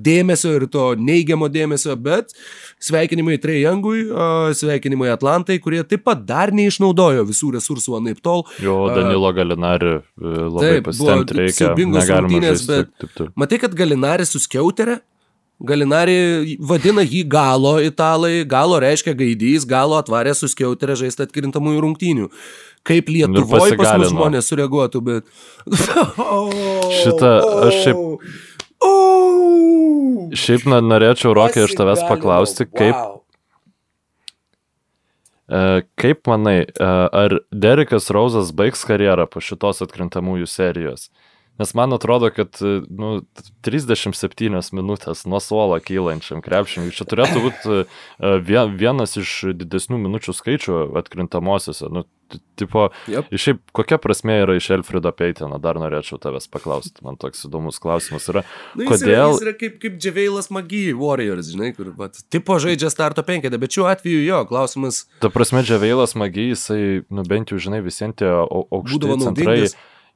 [SPEAKER 1] dėmesio ir to neigiamo dėmesio, bet sveikinimai uh, sveikinimai Atlantai, kurie taip pat dar neišnaudojo visų resursų anaip tol.
[SPEAKER 2] Jo, Danilo Galinari labai pasitempti reikia. Negalima žaisti. Bet taip, taip.
[SPEAKER 1] Matai, kad Galinari suskiauterė, Galinari vadina jį galo italai, galo reiškia gaidys, galo atvarė suskiauterę žaisti atkrintamųjų rungtynių. Kaip Lietuvoje pas mus žmonės sureaguotų, bet...
[SPEAKER 2] Šitą aš šiaip... Šiaip na, norėčiau, Rokai, iš tavęs paklausti, kaip... Wow. E, kaip manai, e, ar Derekas Rauzas baigs karjerą po šitos atkrintamųjų serijos? Nes man atrodo, kad nu, 37 minutės nuo suolo kylančiam krepšininkui čia turėtų būti e, vienas iš didesnių minučių skaičių atkrintamosiose. Nu, tipo, yep. šiaip kokia prasme yra iš Elfrido Peitino, dar norėčiau tavęs paklausti, man toks įdomus klausimas yra.
[SPEAKER 1] Nu, kodėl... Yra, jis yra kaip, kaip Dževeilas Magijai Warriors, žinai, kur, bet, tipo žaidžia starto penketę, bet šiuo atveju jo, klausimas.
[SPEAKER 2] Ta prasme, Dževeilas Magijai, jisai, nu bent jau, žinai, visiems tie aukšti centrai,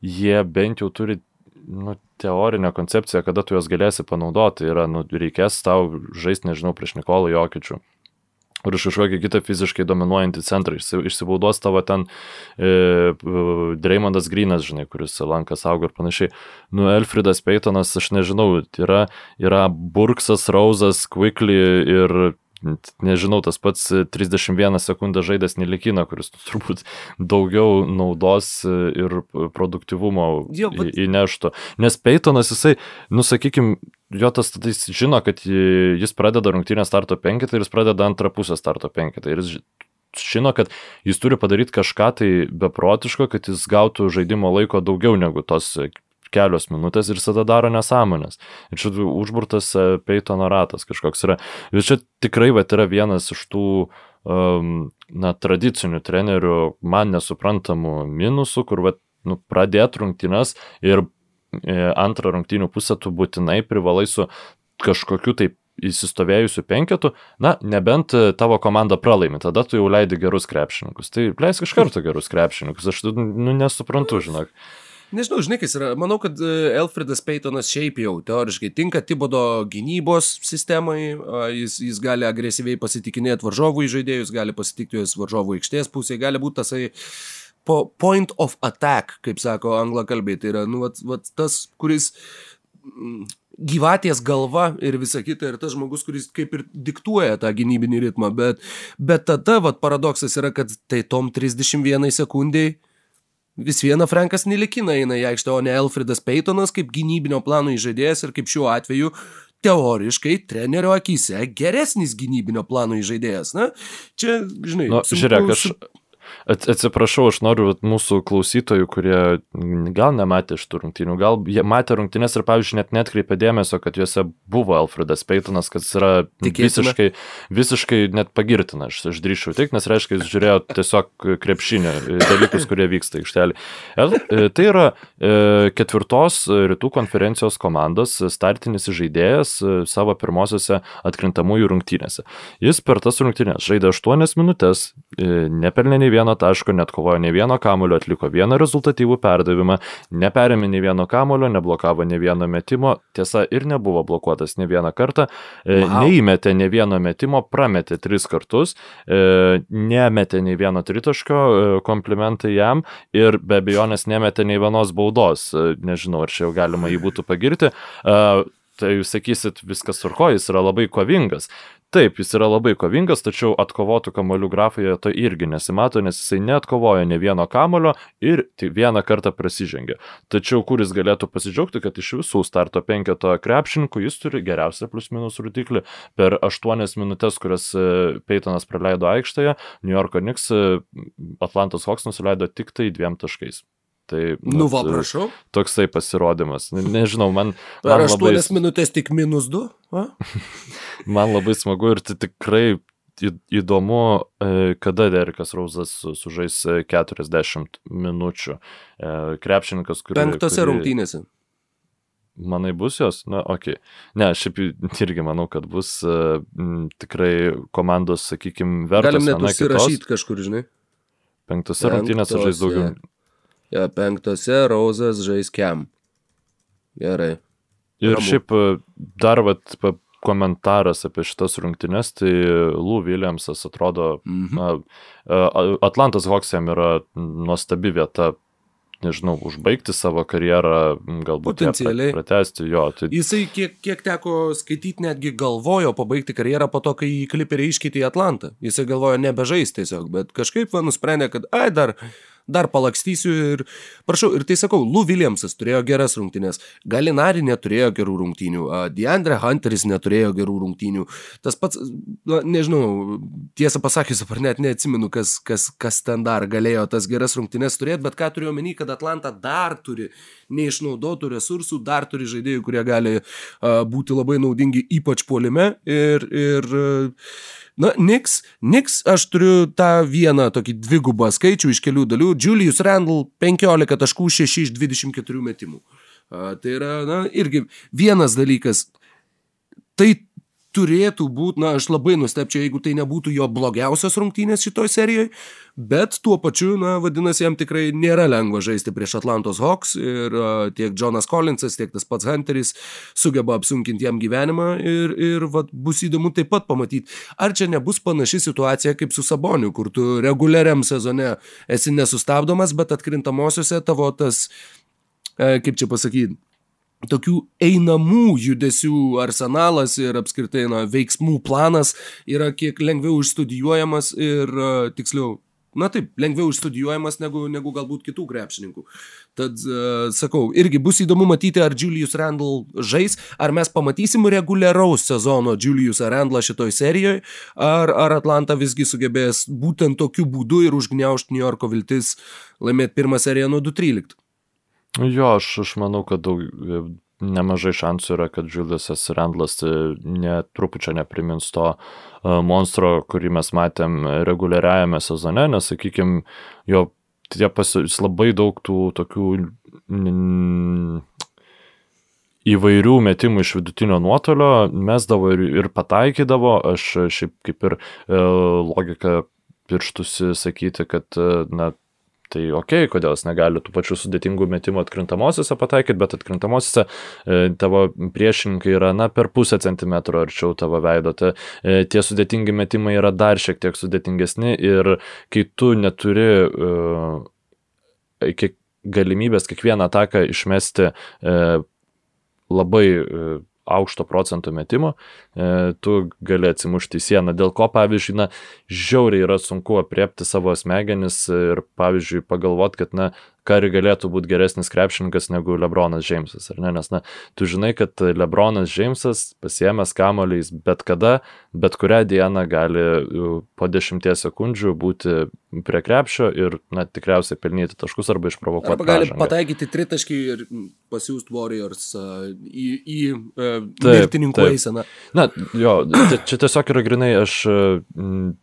[SPEAKER 2] jie bent jau turi nu, teorinė koncepcija, kada tu juos galėsi panaudoti, yra, nu, reikės tau žaisti, nežinau, prieš Nikolą Jokičių. Ar iš kažkokį kitą fiziškai dominuojantį centrą, išsibaudos tavo ten e, Dreymondas Grinas, žinai, kuris lankas auga ir panašiai. Nu, Elfridas Peitonas, aš nežinau, yra, yra Burksas, Rauzas, Quickly ir nežinau, tas pats 31 sekundę žaidęs Nelikina, kuris turbūt daugiau naudos ir produktivumo jo, bet... įneštų. Nes Peitonas, jisai, nusakykime, jo tas tada jis žino, kad jis pradeda rungtynę starto penketą ir jis pradeda antrą pusę starto penketą. Ir jis žino, kad jis turi padaryti kažką tai beprotiško, kad jis gautų žaidimo laiko daugiau negu tos kelios minutės ir tada daro nesąmonės. Ir čia užburtas e, Peitono ratas kažkoks yra. Ir čia tikrai va, yra vienas iš tų um, na, tradicinių trenerių man nesuprantamų minusų, kur va, nu, pradėt rungtynes ir e, antrą rungtynių pusę tu būtinai privalai su kažkokiu taip įsistovėjusių penketų, na, nebent e, tavo komanda pralaimi, tada tu jau leidi gerus krepšininkus. Tai leisk iš karto gerus krepšininkus, aš nu, nesuprantu, žinok.
[SPEAKER 1] Nežinau, žinai, kas yra. Manau, kad e, Elfredas Peitonas šiaip jau teoriškai tinka Tibodo gynybos sistemai. Jis, jis gali agresyviai pasitikinėti varžovų žaidėjus, gali pasitikti juos varžovų aikštės pusėje, gali būti tasai po point of attack, kaip sako anglakalbiai. Tai yra, nu, vat, vat tas, kuris mm, gyvatės galva ir visa kita, ir tas žmogus, kuris kaip ir diktuoja tą gynybinį ritmą, bet, bet tada, vat, paradoksas yra, kad tai tom 31 sekundėjai vis viena Frankas Nilikina eina į aikštę, o ne Elfredas Peitonas kaip gynybinio plano įžaidėjas ir kaip šiuo atveju teoriškai trenerio akise geresnis gynybinio plano įžaidėjas. Na, čia, žinai,
[SPEAKER 2] nu, žiūrėk, aš, Atsiprašau, aš noriu mūsų klausytojų, kurie gal nematė šitų rungtynių, gal jie matė rungtynės ir, pavyzdžiui, net netkreipė dėmesio, kad juose buvo Alfredas Peitonas, kad jis yra Tikėtina. visiškai, visiškai net pagirtina, aš, aš drįšiau tik, nes reiškia, jis žiūrėjo tiesiog krepšinio dalykus, kurie vyksta aikštelį. E, tai yra e, ketvirtos rytų konferencijos komandos startinis žaidėjas e, savo pirmosiose atkrintamųjų rungtynėse. Jis per tas rungtynės žaidė 8 minutės, nepelnė nei vieno taško, net kovojo nei vieno kamulio, atliko vieną rezultatyvų perdavimą, neperėmė nei vieno kamulio, neblokavo nei vieno metimo, tiesa ir nebuvo blokuotas nei vieną kartą, e, wow. neįmetė nei vieno metimo, prametė tris kartus, e, nemetė nei vieno tritaško, e, komplimentai jam ir be abejonės nemetė nei vienos baudos, nežinau, ar čia jau galima jį būtų pagirti tai jūs sakysit, viskas turko, jis yra labai kovingas. Taip, jis yra labai kovingas, tačiau atkovotų kamolių grafoje to irgi nesimato, nes jisai neatkovojo ne vieno kamolio ir vieną kartą prasižengė. Tačiau kur jis galėtų pasidžiaugti, kad iš visų starto penketo krepšininkų jis turi geriausią plus minus rodiklį. Per 8 minutės, kurias e, Peitonas praleido aikštėje, New Yorko Knicks e, Atlantos Hawks nusileido tik tai dviem taškais. Tai,
[SPEAKER 1] nu, va, prašau.
[SPEAKER 2] Toksai pasirodymas. Nežinau, man.
[SPEAKER 1] man per 8 labai... minutės tik minus 2?
[SPEAKER 2] man labai smagu ir tai tikrai įdomu, e, kada Derikas Rauzas sužais 40 minučių. E, krepšininkas, kuris.
[SPEAKER 1] Penktose kuri... rungtynėse.
[SPEAKER 2] Manai bus jos? Na, okei. Okay. Ne, šiaip irgi manau, kad bus uh, tikrai komandos, sakykime, vertas.
[SPEAKER 1] Galim net užsirašyti kažkur, žinai.
[SPEAKER 2] Penktose rungtynėse žais daugiau.
[SPEAKER 1] Ja, penktose Rauzas žais kem. Gerai.
[SPEAKER 2] Ir Ramu. šiaip e, dar vat, komentaras apie šitas rungtynes, tai Lou Williamsas atrodo, mhm. na, e, Atlantas Hoksėm yra nuostabi vieta nežinau, užbaigti savo karjerą, galbūt
[SPEAKER 1] potencialiai
[SPEAKER 2] pratesti jo. Tai...
[SPEAKER 1] Jisai, kiek, kiek teko skaityti, netgi galvojo pabaigti karjerą po to, kai į kliperį iškeitė į Atlantą. Jisai galvojo nebežais tiesiog, bet kažkaip va, nusprendė, kad, ai, dar dar palakstysiu ir, prašau, ir tai sakau, Lou Williamsas turėjo geras rungtynės, Galinari neturėjo gerų rungtynių, Deandre Hunteris neturėjo gerų rungtynių, tas pats, na, nežinau, tiesą pasakysiu, ar net neatsimenu, kas, kas, kas ten dar galėjo tas geras rungtynės turėti, bet ką turiu omeny, kad Atlanta dar turi neišnaudotų resursų, dar turi žaidėjų, kurie gali uh, būti labai naudingi, ypač puolime ir, ir uh, Na, Niks, Niks, aš turiu tą vieną tokį dvigubą skaičių iš kelių dalių. Julius Randall 15 taškų 6 iš 24 metimų. A, tai yra, na, irgi vienas dalykas. Tai turėtų būti, na, aš labai nustepčiau, jeigu tai nebūtų jo blogiausios rungtynės šitoje serijoje, bet tuo pačiu, na, vadinasi, jam tikrai nėra lengva žaisti prieš Atlantos Hawks ir uh, tiek Jonas Collinsas, tiek tas pats Hunteris sugeba apsunkinti jam gyvenimą ir, ir vat, bus įdomu taip pat pamatyti, ar čia nebus panaši situacija kaip su Saboniu, kur tu reguliariam sezone esi nesustabdomas, bet atkrintamosiose tavo tas, e, kaip čia pasakyti, tokių einamų judesių arsenalas ir apskritai na, veiksmų planas yra kiek lengviau išstudijuojamas ir uh, tiksliau, na taip, lengviau išstudijuojamas negu, negu galbūt kitų krepšininkų. Tad, uh, sakau, irgi bus įdomu matyti, ar Julius Randall žais, ar mes pamatysim reguliaraus sezono Juliusą Randallą šitoj serijoje, ar, ar Atlanta visgi sugebės būtent tokiu būdu ir užgniaužti New Yorko viltis laimėti pirmą seriją nuo 213.
[SPEAKER 2] Jo, aš, aš manau, kad daug, nemažai šansų yra, kad Juliusas Randlas netrupučio neprimins to monstro, kurį mes matėm reguliariajame sezone, nes, sakykime, jo tie pasi, labai daug tų tokių įvairių metimų iš vidutinio nuotolio mesdavo ir, ir pataikydavo, aš šiaip kaip ir e, logika pirštusi sakyti, kad na, Tai ok, kodėl jis negali tų pačių sudėtingų metimų atkrintamosiose pataikyti, bet atkrintamosiose e, tavo priešininkai yra, na, per pusę centimetro arčiau tavo veido. Tai e, tie sudėtingi metimai yra dar šiek tiek sudėtingesni ir kai tu neturi e, kiek, galimybės kiekvieną ataką išmesti e, labai e, aukšto procento metimo, tu gali atsimušti į sieną. Dėl ko, pavyzdžiui, na, žiauriai yra sunku apriepti savo smegenis ir, pavyzdžiui, pagalvoti, kad, na, Kari galėtų būti geresnis krepšininkas negu Lebronas Džeimsas, ar ne? Nes, na, tu žinai, kad Lebronas Džeimsas pasiemęs kamoliais bet kada, bet kurią dieną gali po dešimties sekundžių būti prie krepšio ir, na, tikriausiai pelnyti taškus arba išprovokuoti.
[SPEAKER 1] Arba gali pražangą. pataikyti tritaškį ir pasiūsti Warriors uh, į, į uh, mirtininkų eiseną.
[SPEAKER 2] Na, jo, čia tiesiog yra grinai, aš m,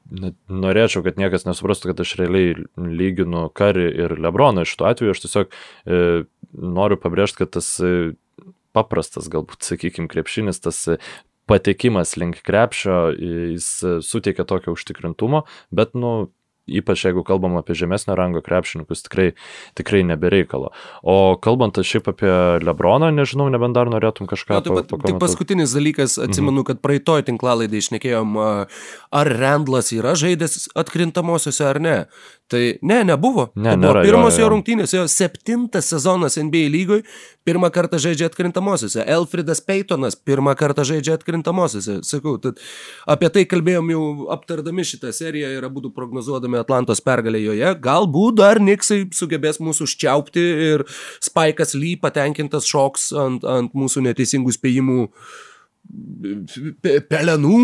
[SPEAKER 2] norėčiau, kad niekas nesuprastų, kad aš realiai lyginu Kari ir Lebroną iš tuo atveju aš tiesiog e, noriu pabrėžti, kad tas e, paprastas, galbūt, sakykime, krepšinis, tas e, patekimas link krepšio, jis e, suteikia tokio užtikrintumo, bet, nu, ypač jeigu kalbam apie žemesnio rango krepšininkus, tikrai, tikrai nebereikalo. O kalbant šiaip apie Lebroną, nežinau, nebent dar norėtum kažką
[SPEAKER 1] Na, taip, tik paskutinis dalykas, atsimenu, mhm. kad praeitoj tinklalaidai išnekėjom, ar Randlas yra žaidęs atkrintamosiose ar ne. Tai ne, nebuvo.
[SPEAKER 2] Ne,
[SPEAKER 1] tai
[SPEAKER 2] nėra,
[SPEAKER 1] pirmos
[SPEAKER 2] jo,
[SPEAKER 1] jo rungtynės, jo septintas sezonas NBA lygoj, pirmą kartą žaidžia atkrintamosiose. Elfridas Peytonas pirmą kartą žaidžia atkrintamosiose. Sakau, tad apie tai kalbėjom jau aptardami šitą seriją ir abu prognozuodami Atlantos pergalę joje. Galbūt dar Niksai sugebės mūsų užčiaupti ir Spaikas Ly patenkintas šoks ant, ant mūsų neteisingų spėjimų pelenų,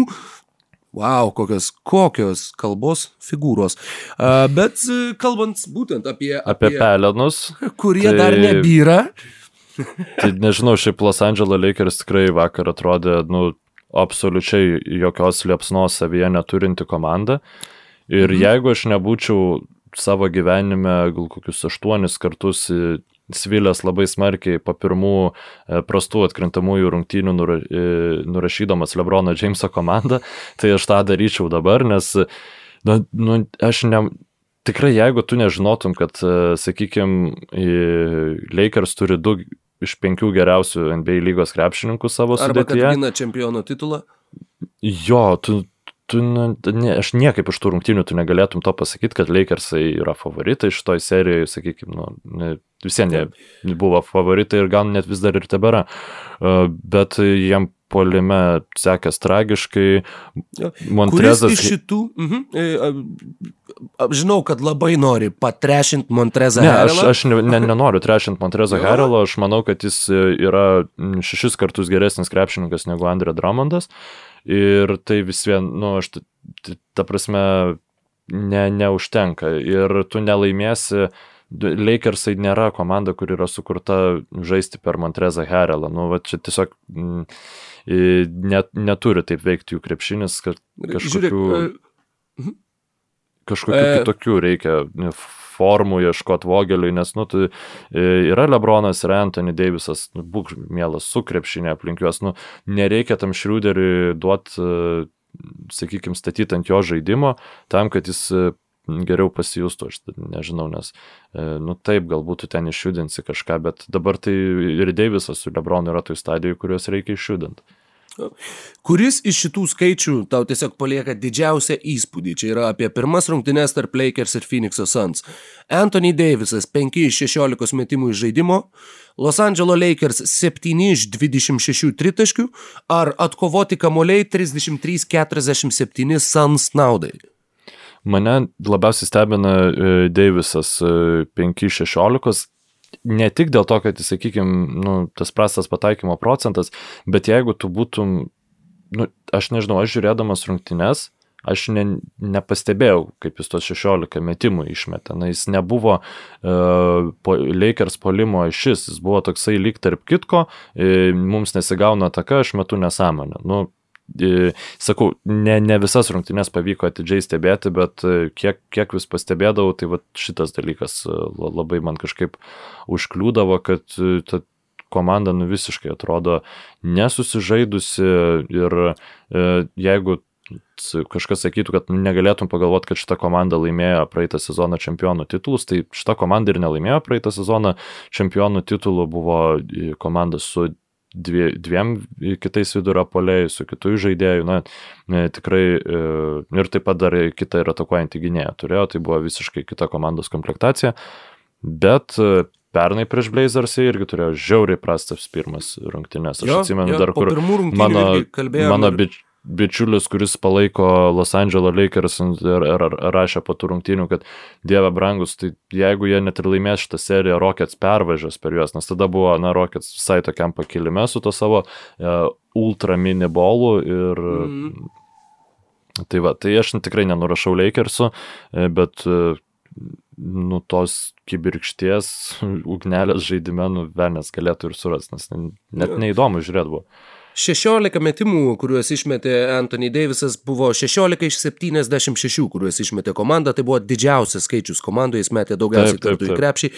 [SPEAKER 1] Wow, kokios, kokios kalbos figūros. Uh, bet uh, kalbant būtent apie...
[SPEAKER 2] Apie, apie pelenus.
[SPEAKER 1] Kurie tai, dar nebyra.
[SPEAKER 2] tai nežinau, šiaip Los Angeles Lakers tikrai vakar atrodė, nu, absoliučiai jokios liepsnos savyje neturinti komanda. Ir mhm. jeigu aš nebūčiau savo gyvenime gal kokius aštuonis kartus svilęs labai smarkiai po pirmų e, prastų atkrintamųjų rungtynių e, nurašydamas Lebrono Džeimso komandą, tai aš tą daryčiau dabar, nes na, nu, aš ne, tikrai jeigu tu nežinotum, kad, e, sakykime, Lakers turi du iš penkių geriausių NBA lygos krepšininkų savo sudėtyje.
[SPEAKER 1] Arba kad gina čempiono titulą.
[SPEAKER 2] Jo, tu, tu, nu, ne, aš niekaip iš tų rungtynių tu negalėtum to pasakyti, kad Lakersai yra favoritai šitoj serijoje, sakykime, nu, ne, visiems jie buvo favoritai ir gal net vis dar ir tebėra, bet jiem polime sekęs tragiškai.
[SPEAKER 1] Montrezas. Iš šitų, uh mhm, e, žinau, kad labai nori patrešinti Montrezą
[SPEAKER 2] ne, Harrelą. Aš, aš ne, ne, nenoriu trešinti Montrezą Harrelą, aš manau, kad jis yra šešis kartus geresnis krepšininkas negu Andrė Dramondas. Uh, ir tai vis vien, nu, aš, ta prasme, ne, neužtenka ir tu nelaimėsi. Lakersai nėra komanda, kur yra sukurta žaisti per Montrezą Harrelą. Nu, va, čia tiesiog mm, net, neturi taip veikti jų krepšinis, kad kažkokių, Žiūrėk, uh, kažkokių uh, kitokių reikia formų ieškoti vogeliui, nes, nu, tu, e, yra Lebronas ir Anthony Davisas, nu, būk mielas su krepšinė aplink juos, nu, nereikia tam šriuderiui duoti, e, sakykime, statyti ant jo žaidimo, tam, kad jis e, geriau pasijustų, aš nežinau, nes, nu taip, galbūt tu ten išjudinsi kažką, bet dabar tai ir Deivisas su Lebronu yra toj stadijoje, kuriuos reikia išjudinti.
[SPEAKER 1] Kuris iš šitų skaičių tau tiesiog palieka didžiausią įspūdį? Čia yra apie pirmas rungtynes tarp Lakers ir Phoenix'o Suns. Anthony Davisas 5 iš 16 metimų iš žaidimo, Los Angeles Lakers 7 iš 26 tritaškių ar atkovoti kamoliai 33-47 Suns naudai?
[SPEAKER 2] Mane labiausiai stebina e, Davisas 5-16 ne tik dėl to, kad, sakykime, nu, tas prastas pataikymo procentas, bet jeigu tu būtum, nu, aš nežinau, aš žiūrėdamas rungtynes, aš ne, nepastebėjau, kaip jis tos 16 metimų išmetė. Na, jis nebuvo uh, po, Lakers polimo šis, jis buvo toksai lyg tarp kitko, uh, mums nesigauna taka, aš metu nesąmonę. Nu, sakau, ne, ne visas rungtynės pavyko atidžiai stebėti, bet e, kiek, kiek vis pastebėdavau, tai va, šitas dalykas e, labai man kažkaip užkliūdavo, kad e, ta komanda nu visiškai atrodo nesusižaidusi ir jeigu kažkas sakytų, kad negalėtum pagalvoti, kad šita komanda laimėjo praeitą sezoną čempionų titulus, tai šita komanda ir nelaimėjo praeitą sezoną čempionų titulų, buvo komanda su dvie, dviem kitais vidurio poliai, su kitų žaidėjų, na, tikrai e, ir taip pat dar kita ir atakuojantį gynėją turėjo, tai buvo visiškai kita komandos komplektacija, bet e, pernai prieš Blazers irgi turėjo žiauriai prastas pirmas rungtynės. Aš jo, atsimenu jo, dar, kur mano, mano ir... bič, bičiulis, kuris palaiko Los Angeles Lakers ir, ir, ir rašė po tų rungtynių, kad Dieve brangus, tai jeigu jie net ir laimės šitą seriją, Rockets pervažios per juos, nes tada buvo, na, Rockets visai tokiam pakilime su to savo uh, ultra mini bolu ir mm. Tai va, tai aš tikrai nenurašau Lakersų, e, bet e, nu tos kibirkšties ugnelės žaidime, nu, Venės galėtų ir surasti, nes net neįdomu žiūrėti buvo.
[SPEAKER 1] 16 metimų, kuriuos išmetė Anthony Davisas, buvo 16 iš 76, kuriuos išmetė komanda, tai buvo didžiausias skaičius komandoje, jis metė daugiausiai kartų į krepšį.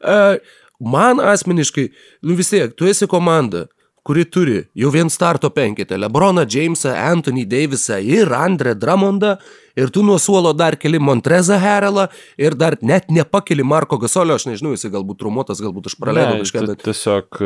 [SPEAKER 1] Uh, man asmeniškai, nu vis tiek, tu esi komanda, kuri turi jau vien starto penketę - Lebroną Jamesą, Anthony Davisą ir Andre Drummondą, ir tu nuo suolo dar keli Montrezą Herelą, ir dar net nepakeli Marko Gasolio, aš nežinau, jisai galbūt trumuotas, galbūt aš praleidau kažką.
[SPEAKER 2] Bet... Tiesiog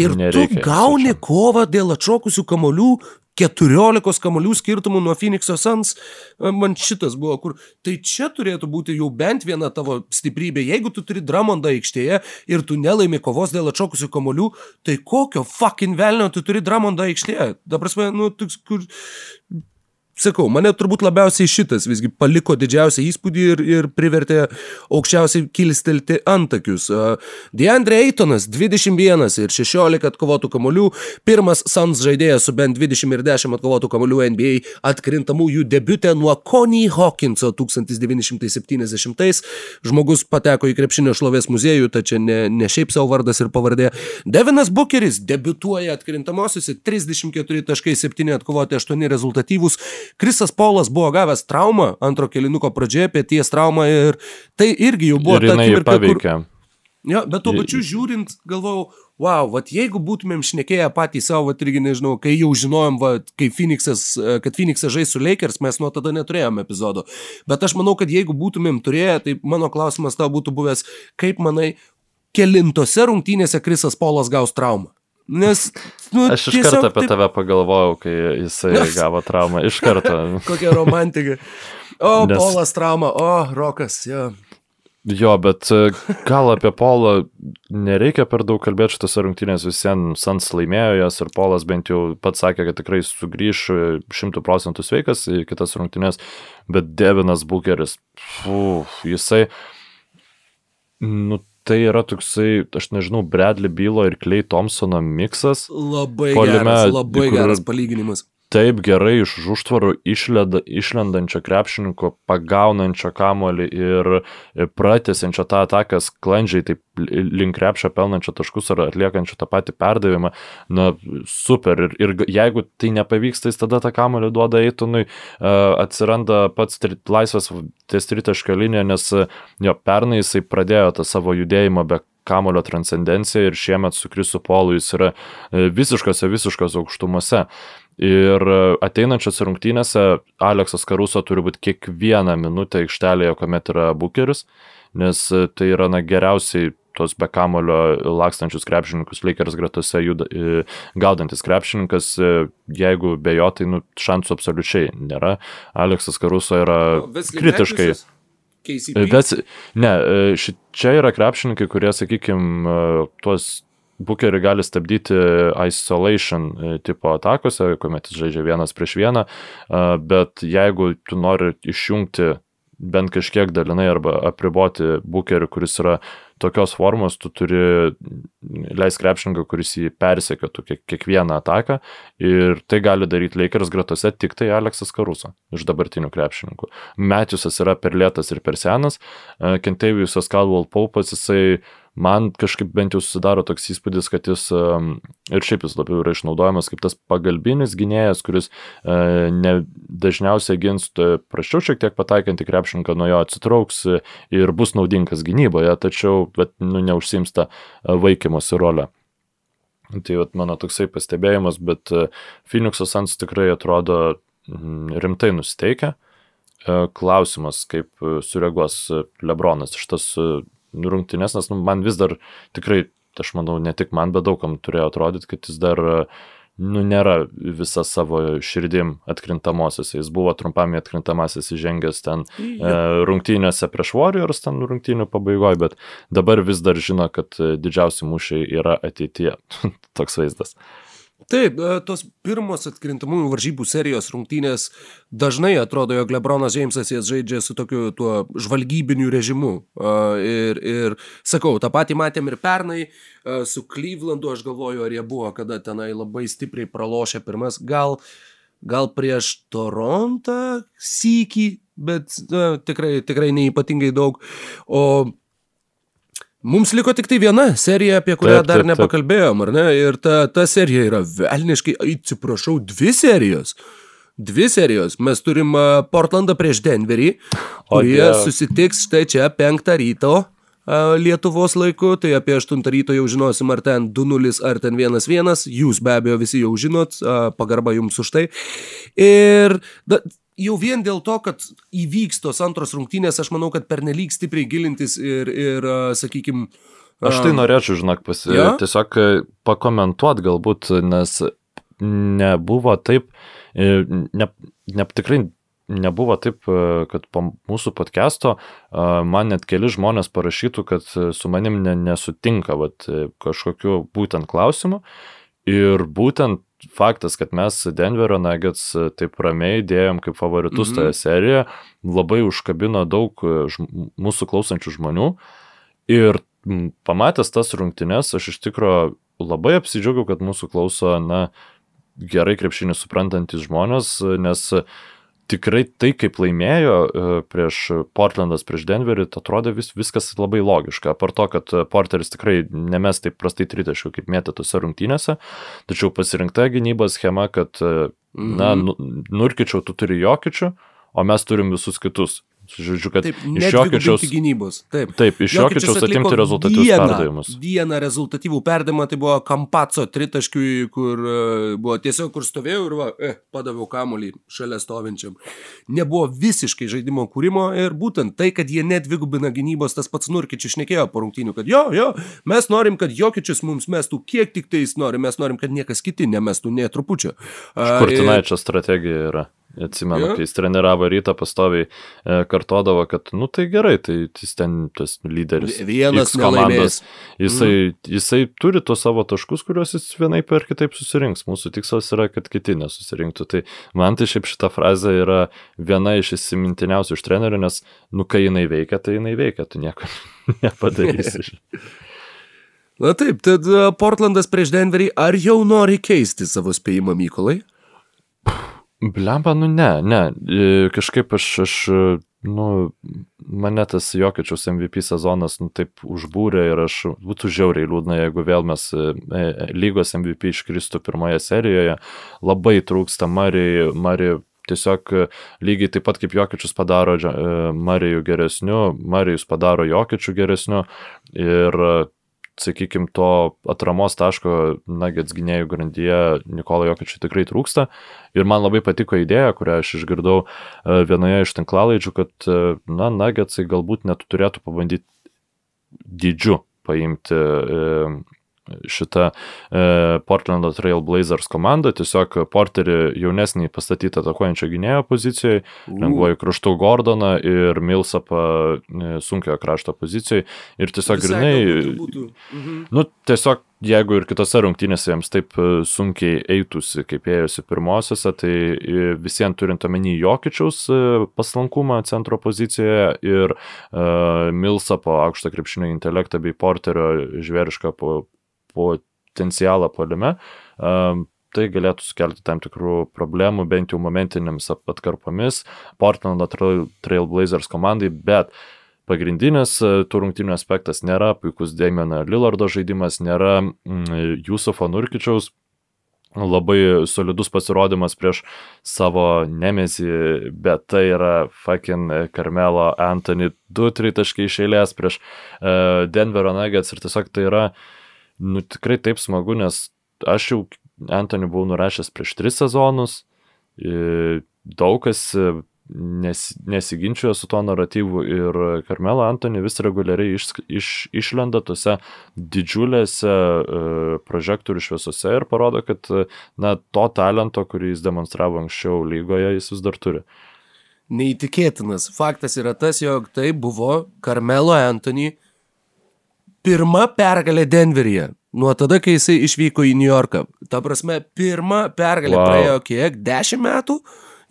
[SPEAKER 1] Ir Nereikia, tu gauni kovą dėl atšokusių kamolių, 14 kamolių skirtumų nuo Phoenix'o Suns, man šitas buvo, kur tai čia turėtų būti jau bent viena tavo stiprybė. Jeigu tu turi Dramondą aikštėje ir tu nelaimi kovos dėl atšokusių kamolių, tai kokio fucking velnio tu turi Dramondą aikštėje? Dabar, nu, toks, kur sakau, mane turbūt labiausiai šitas visgi paliko didžiausią įspūdį ir, ir privertė aukščiausiai kilstelti antakius. Deandre Eitonas 21 ir 16 atkovotų kamolių, pirmas Suns žaidėjas su bent 20 ir 10 atkovotų kamolių NBA atkrintamųjų debutė nuo Coney Hawkinso 1970. Žmogus pateko į krepšinio šlovės muziejų, tačiau ne, ne šiaip savo vardas ir pavardė. Devinas Bukeris debutuoja atkrintamosiuose 34.7 atkovoti 8 rezultatyvus Krisas Paulas buvo gavęs traumą antro kilinuko pradžioje, pėties traumą ir tai irgi jau buvo
[SPEAKER 2] ir ta akimirka, kur...
[SPEAKER 1] Jo, bet tuo pačiu žiūrint, galvojau, wow, vat jeigu būtumėm šnekėję patys savo, vat irgi nežinau, kai jau žinojom, vat, kai Phoenixas, kad Phoenixas žais su Lakers, mes nuo tada neturėjome epizodo. Bet aš manau, kad jeigu būtumėm turėję, tai mano klausimas tau būtų buvęs, kaip manai, kelintose rungtynėse Krisas Polas gaus traumą? Nes,
[SPEAKER 2] nu, Aš iš karto apie taip... tave pagalvojau, kai jisai gavo traumą. Iš karto.
[SPEAKER 1] Kokia romantika. O, Nes... Polas trauma, o, Rokas, jo.
[SPEAKER 2] Jo, bet e, gal apie Polą nereikia per daug kalbėti šitose rungtynėse, visiems Sans laimėjo jas ir Polas bent jau pats sakė, kad tikrai sugrįš šimtų procentų sveikas į kitas rungtynės, bet Devinas Bukeris, uf, jisai, nu, tai yra toksai, aš nežinau, Bradley Bylo ir Clay Thompsono miksas.
[SPEAKER 1] Labai polime, geras, labai geras palyginimas
[SPEAKER 2] taip gerai iš užtvarų išleda, išlendančio krepšininko, pagaunančio kamolį ir pratesiančio tą ataką sklandžiai, taip link krepšio pelnančio taškus ar atliekančio tą patį perdavimą, na, super. Ir, ir jeigu tai nepavyks, tai tada tą kamolį duoda Eitonui, atsiranda pats tri, laisvas ties tritaškio linija, nes jo pernai jisai pradėjo tą savo judėjimą be kamulio transcendenciją ir šiemet su Krisu Polu jis yra visiškose, visiškose aukštumose. Ir ateinančiose rungtynėse Aleksas Karuso turi būti kiekvieną minutę aikštelėje, kuomet yra bukeris, nes tai yra na, geriausiai tuos be kamulio lakstančius krepšininkus Lakers gretose juda, e, gaudantis krepšininkas, e, jeigu be jo, tai nu, šansų absoliučiai nėra. Aleksas Karuso yra kritiškai. Bet, ne, ši, čia yra krepšininkai, kurie, sakykime, tuos Bukerį gali stabdyti isolation tipo atakose, kuomet jis žaidžia vienas prieš vieną, bet jeigu tu nori išjungti bent kažkiek dalinai arba apriboti bukerį, kuris yra tokios formos, tu turi leis krepšininką, kuris jį persekiotų kiek, kiekvieną ataką ir tai gali daryti Lakers gretose tik tai Aleksas Karuso iš dabartinių krepšininkų. Matjusas yra per lėtas ir per senas, Kentavijusas Caldwell Paupas, jisai uh, man kažkaip bent jau susidaro toks įspūdis, kad jis ir šiaip jis labiau yra išnaudojamas kaip tas pagalbinis gynėjas, kuris e, ne, dažniausiai gins prašiau šiek tiek pataikantį krepšininką, nuo jo atsitrauks ir bus naudingas gynyboje, tačiau bet, nu, neužsims tą e, vaikymosi rolę. Tai vat, mano toksai pastebėjimas, bet e, Phoenix'o Sans tikrai atrodo rimtai nusteikę. Klausimas, kaip sureaguos Lebronas iš tas rungtynės, nes nu, man vis dar tikrai, aš manau, ne tik man, bet daugam turėjo atrodyti, kad jis dar nu, nėra visą savo širdim atkrintamosiose. Jis buvo trumpam atkrintamasis įžengęs ten e, rungtynėse prieš Warriors, ten rungtynių pabaigoje, bet dabar vis dar žino, kad didžiausi mūšiai yra ateityje. Toks vaizdas.
[SPEAKER 1] Taip, e, tos pirmos atkrintamųjų varžybų serijos rungtynės dažnai atrodo, jog Lebronas Jamesas jas žaidžia su tokiu tuo žvalgybiniu režimu. E, ir, ir sakau, tą patį matėm ir pernai e, su Clevelandu, aš galvoju, ar jie buvo, kada tenai labai stipriai pralošė pirmas, gal, gal prieš Torontą sykį, bet na, tikrai, tikrai neįpatingai daug. O Mums liko tik tai viena serija, apie kurią taip, dar taip, nepakalbėjom, ar ne? Ir ta, ta serija yra velniškai, atsiprašau, dvi serijos. Dvi serijos. Mes turim Portlandą prieš Denverį, kurie yeah. susitiks štai čia penktą ryto Lietuvos laiku, tai apie 8 ryto jau žinosim, ar ten 2-0 ar ten 1-1, jūs be abejo visi jau žinot, pagarba jums už tai. Ir da, jau vien dėl to, kad įvyks tos antros rungtynės, aš manau, kad pernelyg stipriai gilintis ir, ir sakykime,
[SPEAKER 2] Aš tai norėčiau, žinok, pasi... ja? tiesiog e, pakomentuot galbūt, nes nebuvo taip, e, ne, ne, tikrai nebuvo taip, e, kad po mūsų podcast'o man net keli žmonės parašytų, kad su manim nesutinka vat, kažkokiu būtent klausimu. Ir būtent faktas, kad mes Denverio Nuggets e, taip ramiai dėjom kaip favoritus mhm. toje serijoje, labai užkabino daug e, mūsų klausančių žmonių. Ir pamatęs tas rungtynes, aš iš tikrųjų labai apsidžiaugiau, kad mūsų klauso, na, gerai krepšinį suprantantis žmonės, nes tikrai tai, kaip laimėjo e, prieš Portlandas, prieš Denverį, atrodė vis, viskas labai logiška. Apar to, kad Porteris tikrai nemes taip prastai tritaškių, kaip mėtė tose rungtynėse, tačiau pasirinkta gynybos schema, kad, na, mhm. nu, nurkičiau, tu turi jokičių, o mes turim visus kitus. Žodžiu, kad taip, iš Jokičiaus
[SPEAKER 1] gynybos. Taip,
[SPEAKER 2] taip iš Jokičiaus atimti rezultatyvius vieną, perdavimus.
[SPEAKER 1] Vieną rezultatyvų perdavimą tai buvo Kampaco tritaškiui, kur uh, buvo tiesiog, kur stovėjau ir va, eh, padaviau kamuolį šalia stovinčiam. Nebuvo visiškai žaidimo kūrimo ir būtent tai, kad jie nedvigubina gynybos, tas pats Nurkičius šnekėjo po rungtynių, kad jo, jo, mes norim, kad Jokičius mums mestų kiek tik tai jis nori, mes norim, kad niekas kiti nemestų nie trupučio.
[SPEAKER 2] Uh, Kurtinaičio ir... strategija yra. Atsimenu, ja. kai jis treniravo rytą pastoviai e, kartodavo, kad, nu tai gerai, tai jis ten tas lyderis.
[SPEAKER 1] Vienas komandos.
[SPEAKER 2] Jisai, mm. jisai turi tos savo taškus, kuriuos jis vienai per kitaip susirinks. Mūsų tikslas yra, kad kiti nesusirinktų. Tai man tai šiaip šita frazė yra viena iš įsimintiniausių iš trenerių, nes, nu kai jinai veikia, tai jinai veikia, tu nieko nepadarysi.
[SPEAKER 1] Na taip, tad e, Portlandas prieš Denverį, ar jau nori keisti savo spėjimą Mykolai?
[SPEAKER 2] Blemba, nu ne, ne, e, kažkaip aš, aš nu, mane tas Jokičiaus MVP sezonas, nu, taip užbūrė ir aš būtų žiauriai liūdna, jeigu vėl mes e, e, lygos MVP iškristų pirmoje serijoje. Labai trūksta Marijai, Marijai tiesiog lygiai taip pat kaip Jokičius padaro Marijų geresniu, Marijus padaro Jokičių geresniu ir sakykime, to atramos taško Nuggets gynėjų grandyje Nikolo Jokičiui tikrai trūksta. Ir man labai patiko idėja, kurią aš išgirdau e, vienoje iš tinklalaidžių, kad, e, na, Nuggetsai galbūt net turėtų pabandyti dydžiu paimti šitą e, Portlando Trail Blazers komandą, tiesiog Porterį jaunesnį pastatytą atakuojančio gynėjo pozicijoje, lengvoji kraštų Gordoną ir Milsapą e, sunkiojo krašto pozicijoje ir tiesiog grinai.
[SPEAKER 1] Mhm.
[SPEAKER 2] nu tiesiog jeigu ir kitose rungtynėse jiems taip e, sunkiai eitųsi, kaip ėjosi pirmosiose, tai e, visiems turint omeny Jokičiaus e, paslankumą centro pozicijoje ir uh, Milsapo aukštą krepšinio intelektą bei Porterio žvėrišką po, potencialą polime, um, tai galėtų sukelti tam tikrų problemų, bent jau momentinėms atkarpomis. Portlando Trail, Trailblazers komandai, bet pagrindinis e, tų rungtynių aspektas nėra puikus Damieno Lillardo žaidimas, nėra mm, Jusufo Nurkičiaus labai solidus pasirodymas prieš savo nemesį, bet tai yra fucking Carmelo Anthony 2-3 taškai iš eilės prieš uh, Denverio Nuggets ir tiesiog tai yra, nu tikrai taip smagu, nes aš jau Anthony buvau nurašęs prieš 3 sezonus, e, daug kas e, nes, nesiginčioja su tuo naratyvu ir Carmelo Anthony vis reguliariai iš, iš, išlenda tose didžiulėse uh, prožektorių šviesose ir parodo, kad na, to talento, kurį jis demonstravo anksčiau lygoje, jis vis dar turi.
[SPEAKER 1] Neįtikėtinas. Faktas yra tas, jog tai buvo Carmelo Anthony pirma pergalė Denveryje. Nuo tada, kai jisai išvyko į New Yorką. Ta prasme, pirma pergalė
[SPEAKER 2] Wow.
[SPEAKER 1] praėjo kiek? Dešimt metų?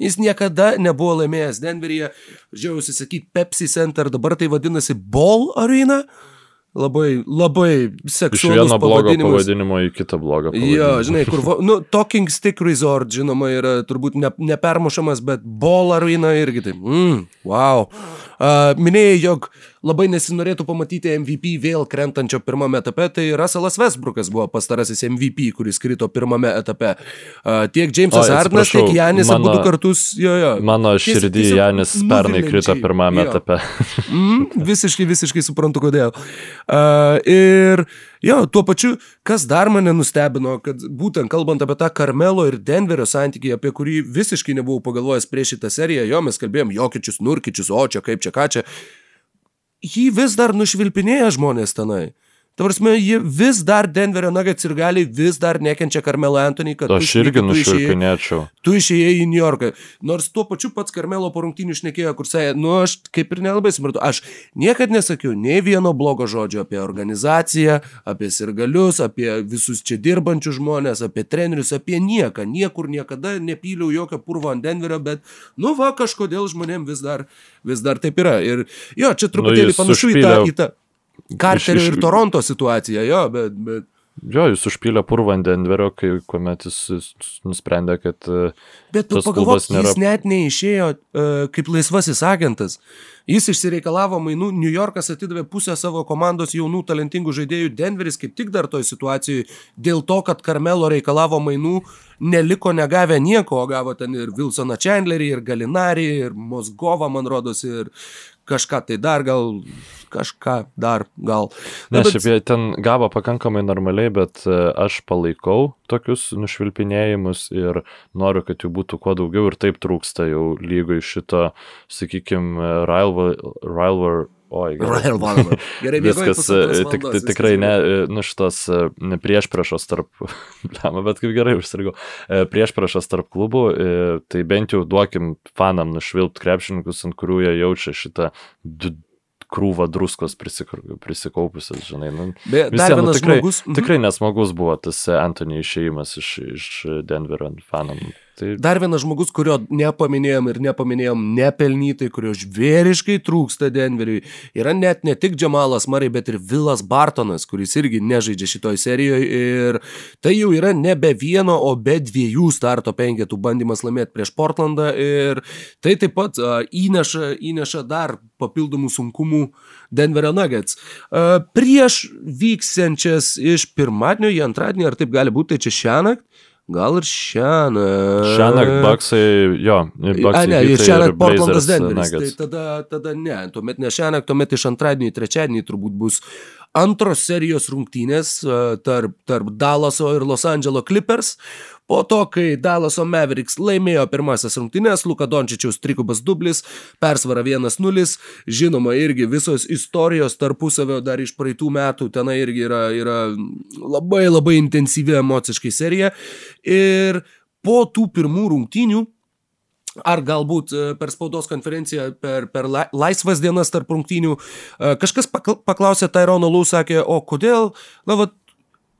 [SPEAKER 1] Jis niekada nebuvo laimėjęs Denveryje. Žiausi sakyti Pepsi Center, dabar tai vadinasi Ball Arena. Labai, labai
[SPEAKER 2] Iš
[SPEAKER 1] seksualus
[SPEAKER 2] vieno blogo pavadinimo į kitą blogą.
[SPEAKER 1] Jo, žinai, kur, nu, Talking Stick Resort, žinoma, yra turbūt ne, nepermušamas, bet Ball Arena irgi taip. Mm, wow. Uh, minėjai, jog labai nesinorėtų pamatyti MVP vėl krentančio pirmame etape, tai Russellas Westbrookas buvo pastarasis MVP, kuris krito pirmame etape. Uh, tiek Jamesas
[SPEAKER 2] atsiprašau,
[SPEAKER 1] tiek Janis
[SPEAKER 2] mano-
[SPEAKER 1] abu kartus, jo, jo.
[SPEAKER 2] Mano širdį Janis pernai krito pirmame
[SPEAKER 1] Jo.
[SPEAKER 2] etape.
[SPEAKER 1] Mm, visiškai, visiškai suprantu, kodėl. Uh, ir jo, tuo pačiu, kas dar mane nustebino, kad būtent kalbant apie tą Karmelo ir Denverio santykį, apie kurį visiškai nebuvau pagalvojęs prieš šitą seriją, jo mes kalbėjom, jokičius, nurkičius, o čia kaip čia ką čia, jį vis dar nušvilpinėja žmonės tenai. Ta prasme, jie vis dar Denverio Nuggets ir gali vis dar nekenčia Karmelo Anthony, kad
[SPEAKER 2] Aš irgi
[SPEAKER 1] tu išėjai-
[SPEAKER 2] nušvilpinėčiau.
[SPEAKER 1] tu išėjai į New Yorką. Nors tuo pačiu pats Karmelo po rungtynių šnekėjo, kur sakė, nu aš kaip ir nelabai supratau, aš niekada nesakiau nei vieno blogo žodžio apie organizaciją, apie sirgalius, apie visus čia dirbančius žmonės, apie trenerius, apie nieką. Niekur niekada nepyliau jokio purvo ant Denverio, bet, nu va, kažkodėl žmonėm vis dar, vis dar taip yra. Ir jo, čia truputėlį
[SPEAKER 2] jis
[SPEAKER 1] panašu į tą, į tą Karterio
[SPEAKER 2] iš-
[SPEAKER 1] ir Toronto situaciją, jo, bet... bet
[SPEAKER 2] Jo, jis užpylė purvą ant Denverio, kai kuomet jis jis nusprendė, kad e,
[SPEAKER 1] Bet tu pagalvok,
[SPEAKER 2] nėra-
[SPEAKER 1] jis net neišėjo uh, kaip laisvasis agentas. Jis išsireikalavo mainų, New Yorkas atidavė pusę savo komandos jaunų talentingų žaidėjų, Denveris kaip tik dar toj situacijai, dėl to, kad Karmelo reikalavo mainų, neliko negavę nieko, o gavo ten ir Wilsoną Chandlerį, ir Galinarį, ir Mosgovą, man rodos, ir kažką tai dar, gal kažką dar, gal.
[SPEAKER 2] Ne,
[SPEAKER 1] bet-
[SPEAKER 2] šiaip jie ten gavo pakankamai normaliai, bet e, aš palaikau tokius nušvilpinėjimus ir noriu, kad jų būtų kuo daugiau ir taip trūksta jau lygoj šito, sakykime, rival, rival, oi, gerai.
[SPEAKER 1] Gerai,
[SPEAKER 2] Viskas, e, tik, tik, tikrai ne, e, nu šitos e, prieš priešos tarp, blema, bet kaip gerai užsirgau, prieš priešos tarp klubų, tai bent jau duokim fanam nušvilpt krepšininkus, ant kurių jie jaučia šitą krūvą druskos prisikaupusias, žinai. Nu,
[SPEAKER 1] Beje, dar
[SPEAKER 2] Visiem, nu, tikrai,
[SPEAKER 1] žmogus. Mhm.
[SPEAKER 2] tikrai nesmagus buvo tas Antony išėjimas iš, iš Denverio fanam. Tai
[SPEAKER 1] Dar vienas žmogus, kurio nepaminėjom ir nepaminėjom nepelnytai, kurio žvėriškai trūksta Denveriui, yra net ne tik Džamalas Marai, bet ir Vilas Bartonas, kuris irgi nežaidžia šitoj serijoje ir tai jau yra nebe vieno, o be dviejų starto penketų bandymas laimėti prieš Portlandą ir tai taip pat a, įneša, įneša dar papildomų sunkumų Denverio Nuggets. A, prieš vyksiančias iš pirmadienio į antradienį, ar taip gali būti, tai čia šią naktį? Gal ir šią naktį
[SPEAKER 2] Baksai, jo,
[SPEAKER 1] A,
[SPEAKER 2] Baksai
[SPEAKER 1] ne, ir naktį Portlandas
[SPEAKER 2] Denveris.
[SPEAKER 1] Tai tada, tada ne, tuomet ne naktį, tuomet iš antradienį trečiadienį turbūt bus antros serijos rungtynės e, tarp, tarp Dallaso ir Los Angeles Clippers. Po to, kai Dallaso Mavericks laimėjo pirmasis rungtynės, Luka Dončičiaus trikubas dublis, persvara 1-0, žinoma, irgi visos istorijos tarpusavio dar iš praeitų metų, tenai irgi yra, yra labai labai intensyvi emociškai serija. Ir po tų pirmų rungtynių ar galbūt e, per spaudos konferenciją, per, per laisvas dienas tarp rungtynių, e, kažkas paklausė Tyrono Lū, sakė, o kodėl, na, va,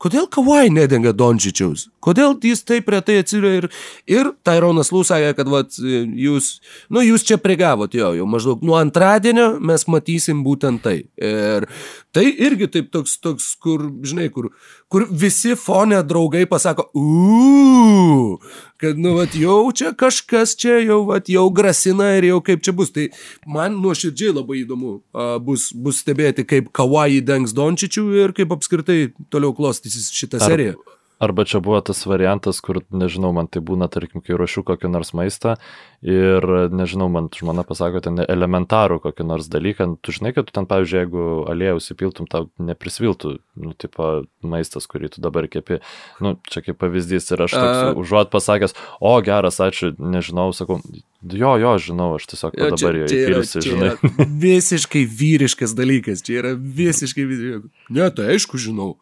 [SPEAKER 1] kodėl Kawai nedengia Dončičiaus? Kodėl jis taip retai atsiria ir, ir Tyronas Lū sakė, kad vat, jūs, nu, jūs čia prigavot jo, jau maždaug nuo antradienio mes matysim būtent tai. Ir tai irgi taip toks, toks kur, žinai, kur, kur visi fone draugai pasako, uuu, kad, nu, vat, jau čia kažkas čia jau, vat, jau grasina ir jau kaip čia bus. Tai man nuoširdžiai labai įdomu uh, bus, bus stebėti, kaip Kawai dengs Dončičių ir kaip apskritai toliau klostysis šitą
[SPEAKER 2] Ar,
[SPEAKER 1] seriją.
[SPEAKER 2] Arba čia buvo tas variantas, kur, nežinau, man tai būna, tarkim, kai ruošiu kokį nors maistą ir, nežinau, man žmona pasako ten elementarų kokį nors dalyką, tu žinai, kad tu ten, pavyzdžiui, jeigu aliejus įpiltum, tau neprisviltų, nu, tipo, maistas, kurį tu dabar kepi, nu, čia kaip pavyzdys ir aš toks, uh, užuot pasakęs, o geras, ačiū, nežinau, sakau, jo, jo, žinau, aš tiesiog jo, dabar jo įpilsiu, žinai.
[SPEAKER 1] Visiškai vyriškas dalykas, čia yra visiškai vyriškas. Ne, tai aišku, žinau.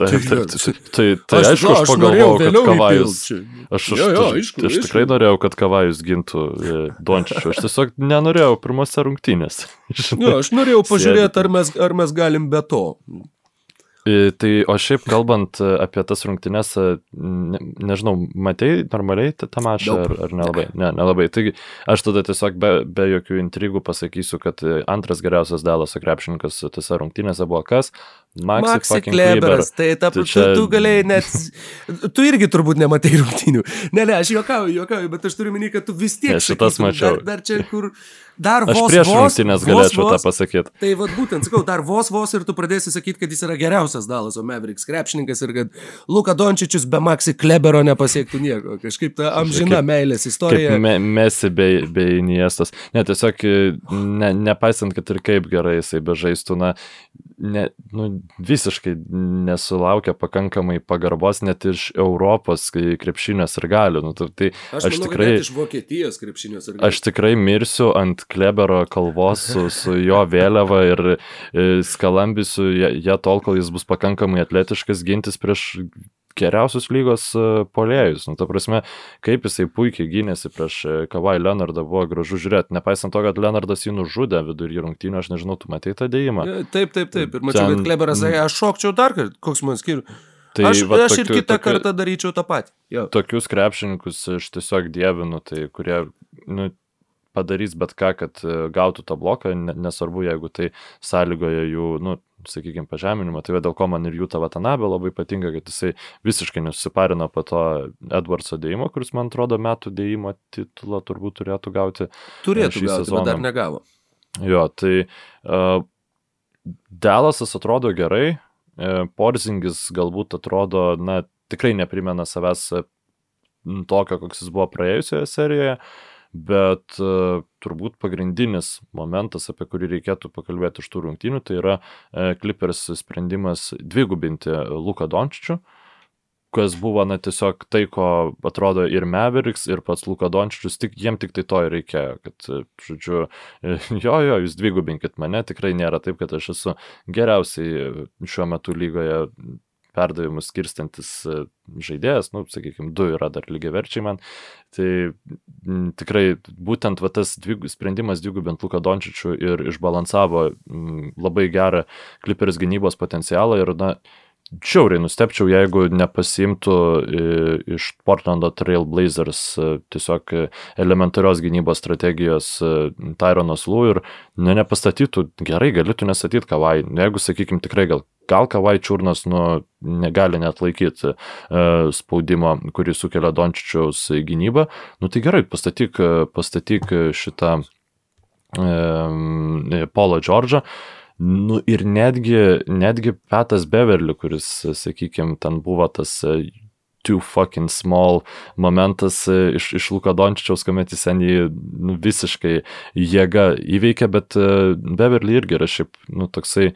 [SPEAKER 2] Taip, taip, tai, tai, tai aš, aišku, aš, aš pagalvojau, kad kavajus. Aš, aš, jo, jo, aišku, aš, aš tikrai norėjau, kad kavajus gintų e, Dončičių. Aš tiesiog nenorėjau pirmose rungtynėse.
[SPEAKER 1] Jo, aš norėjau pažiūrėti, ar mes, ar mes galim be to.
[SPEAKER 2] E, tai o šiaip kalbant e, apie tas rungtynes, e, ne, nežinau, matei normaliai tą mačą ar, ar nelabai? Ne, nelabai. Taigi aš tada tiesiog be, be jokių intrigų pasakysiu, kad antras geriausias Dalaso krepšininkas tose rungtynėse buvo kas?
[SPEAKER 1] Maxi Kleberas, tai ta, tai čia... tu, tu galėjai net, tu irgi turbūt nematai rungtynių. Ne, ne, aš juokauju, juokauju, bet aš turiu minį, kad tu vis tiek.
[SPEAKER 2] Ne, šitas sakytum, mačiau.
[SPEAKER 1] Dar, dar čia kur, dar
[SPEAKER 2] aš
[SPEAKER 1] vos.
[SPEAKER 2] Aš prieš rungtynės galėčiau vos, tą pasakyti.
[SPEAKER 1] Tai vad būtent, sakau, dar vos vos ir tu pradėsi sakyti, kad jis yra geriausias Dalaso Mavericks krepšininkas ir kad Luka Dončičius be Maxi Klebero nepasiektų nieko. Kažkaip ta amžina kaip, meilės istorija.
[SPEAKER 2] Me, mesi bei, bei Iniestas. Ne, tiesiog, ne, nepaisant, kad ir kaip gerai jisai bežaistų, na, ne, nu, visiškai nesulaukia pakankamai pagarbos net iš Europos krepšinės ir galių. Nu, tai
[SPEAKER 1] aš, aš manau, tikrai, iš Vokietijos krepšinės ir
[SPEAKER 2] galių. Aš tikrai mirsiu ant Klebero kalvos su, su jo vėliava ir skalambisiu ją, ją tol, kol jis bus pakankamai atletiškas gintis prieš geriausius lygos e, polėjus. Nu, ta prasme, kaip jisai puikiai gynėsi prieš e, Kavai Leonardą, buvo gražu žiūrėti. Nepaisant to, kad Leonardas jį nužudė vidurį rungtynių, aš nežinau, tu matai tą dėjimą.
[SPEAKER 1] E, taip, taip, taip. Ir mačiau, Ten... kad Kleberas sakė, aš šokčiau dar kartą, koks man skiriu. Tai aš, va, aš tokiu, ir kitą tokiu, kartą daryčiau tą patį. Jo.
[SPEAKER 2] Tokius krepšininkus aš tiesiog dievinu, tai kurie nu, padarys bet ką, kad gautų tą bloką, nesvarbu, jeigu tai sąlygoja jų, nu, sakykime, pažeminimą. Tai dėl ko man ir Jūta Vatanabė labai patinka, kad jisai visiškai nesusiparino po to Edwardso dėjimo, kuris, man atrodo, metų dėjimo titulą turbūt turėtų gauti.
[SPEAKER 1] Turėtų gauti, sezoną. bet dar negavo.
[SPEAKER 2] Jo, tai uh, Delasas atrodo gerai, uh, Porzingis galbūt atrodo, na, tikrai neprimena savęs tokio, koks jis buvo praėjusioje serijoje. Uh, bet uh, turbūt pagrindinis momentas, apie kurį reikėtų pakalbėti iš tų rungtynių, tai yra uh, Clippers sprendimas dvigubinti Luką Dončičių, kas buvo, na, tiesiog tai, ko atrodo ir Mavericks, ir pats Luka Dončičius, tik, jiem tik tai to ir reikėjo, kad, žodžiu, jo, jo, jūs dvigubinkit mane, tikrai nėra taip, kad aš esu geriausiai šiuo metu lygoje perdavimus skirstantis e, žaidėjas, nu, sakykime, du yra dar lygiai verčiai man. Tai m, tikrai būtent va, tas dvig, sprendimas dvigubint Luką Dončičių ir išbalansavo m, labai gerą Clippers gynybos potencialą ir, na, Čiauriai nustepčiau, jeigu nepasimtų e, iš Portlando Trail Blazers e, tiesiog elementarios gynybos strategijos Tyronas Lou ir ne, nepastatytų, gerai, galėtų nestatyti kavai, jeigu, sakykime, tikrai gal gal Kavai Čiurnas nu, negali net laikyti uh, spaudimo, kurį sukelia Dončičiaus gynyba, nu tai gerai, pastatyk, pastatyk šitą um, Paulą Džordžą. Nu ir netgi, netgi Petas Beverly, kuris, sakykime, ten buvo tas too fucking small momentas iš, iš Luka Dončičiaus, kuomet jis ten jį nu, visiškai jėga įveikė, bet Beverly irgi yra šiaip, nu, toksai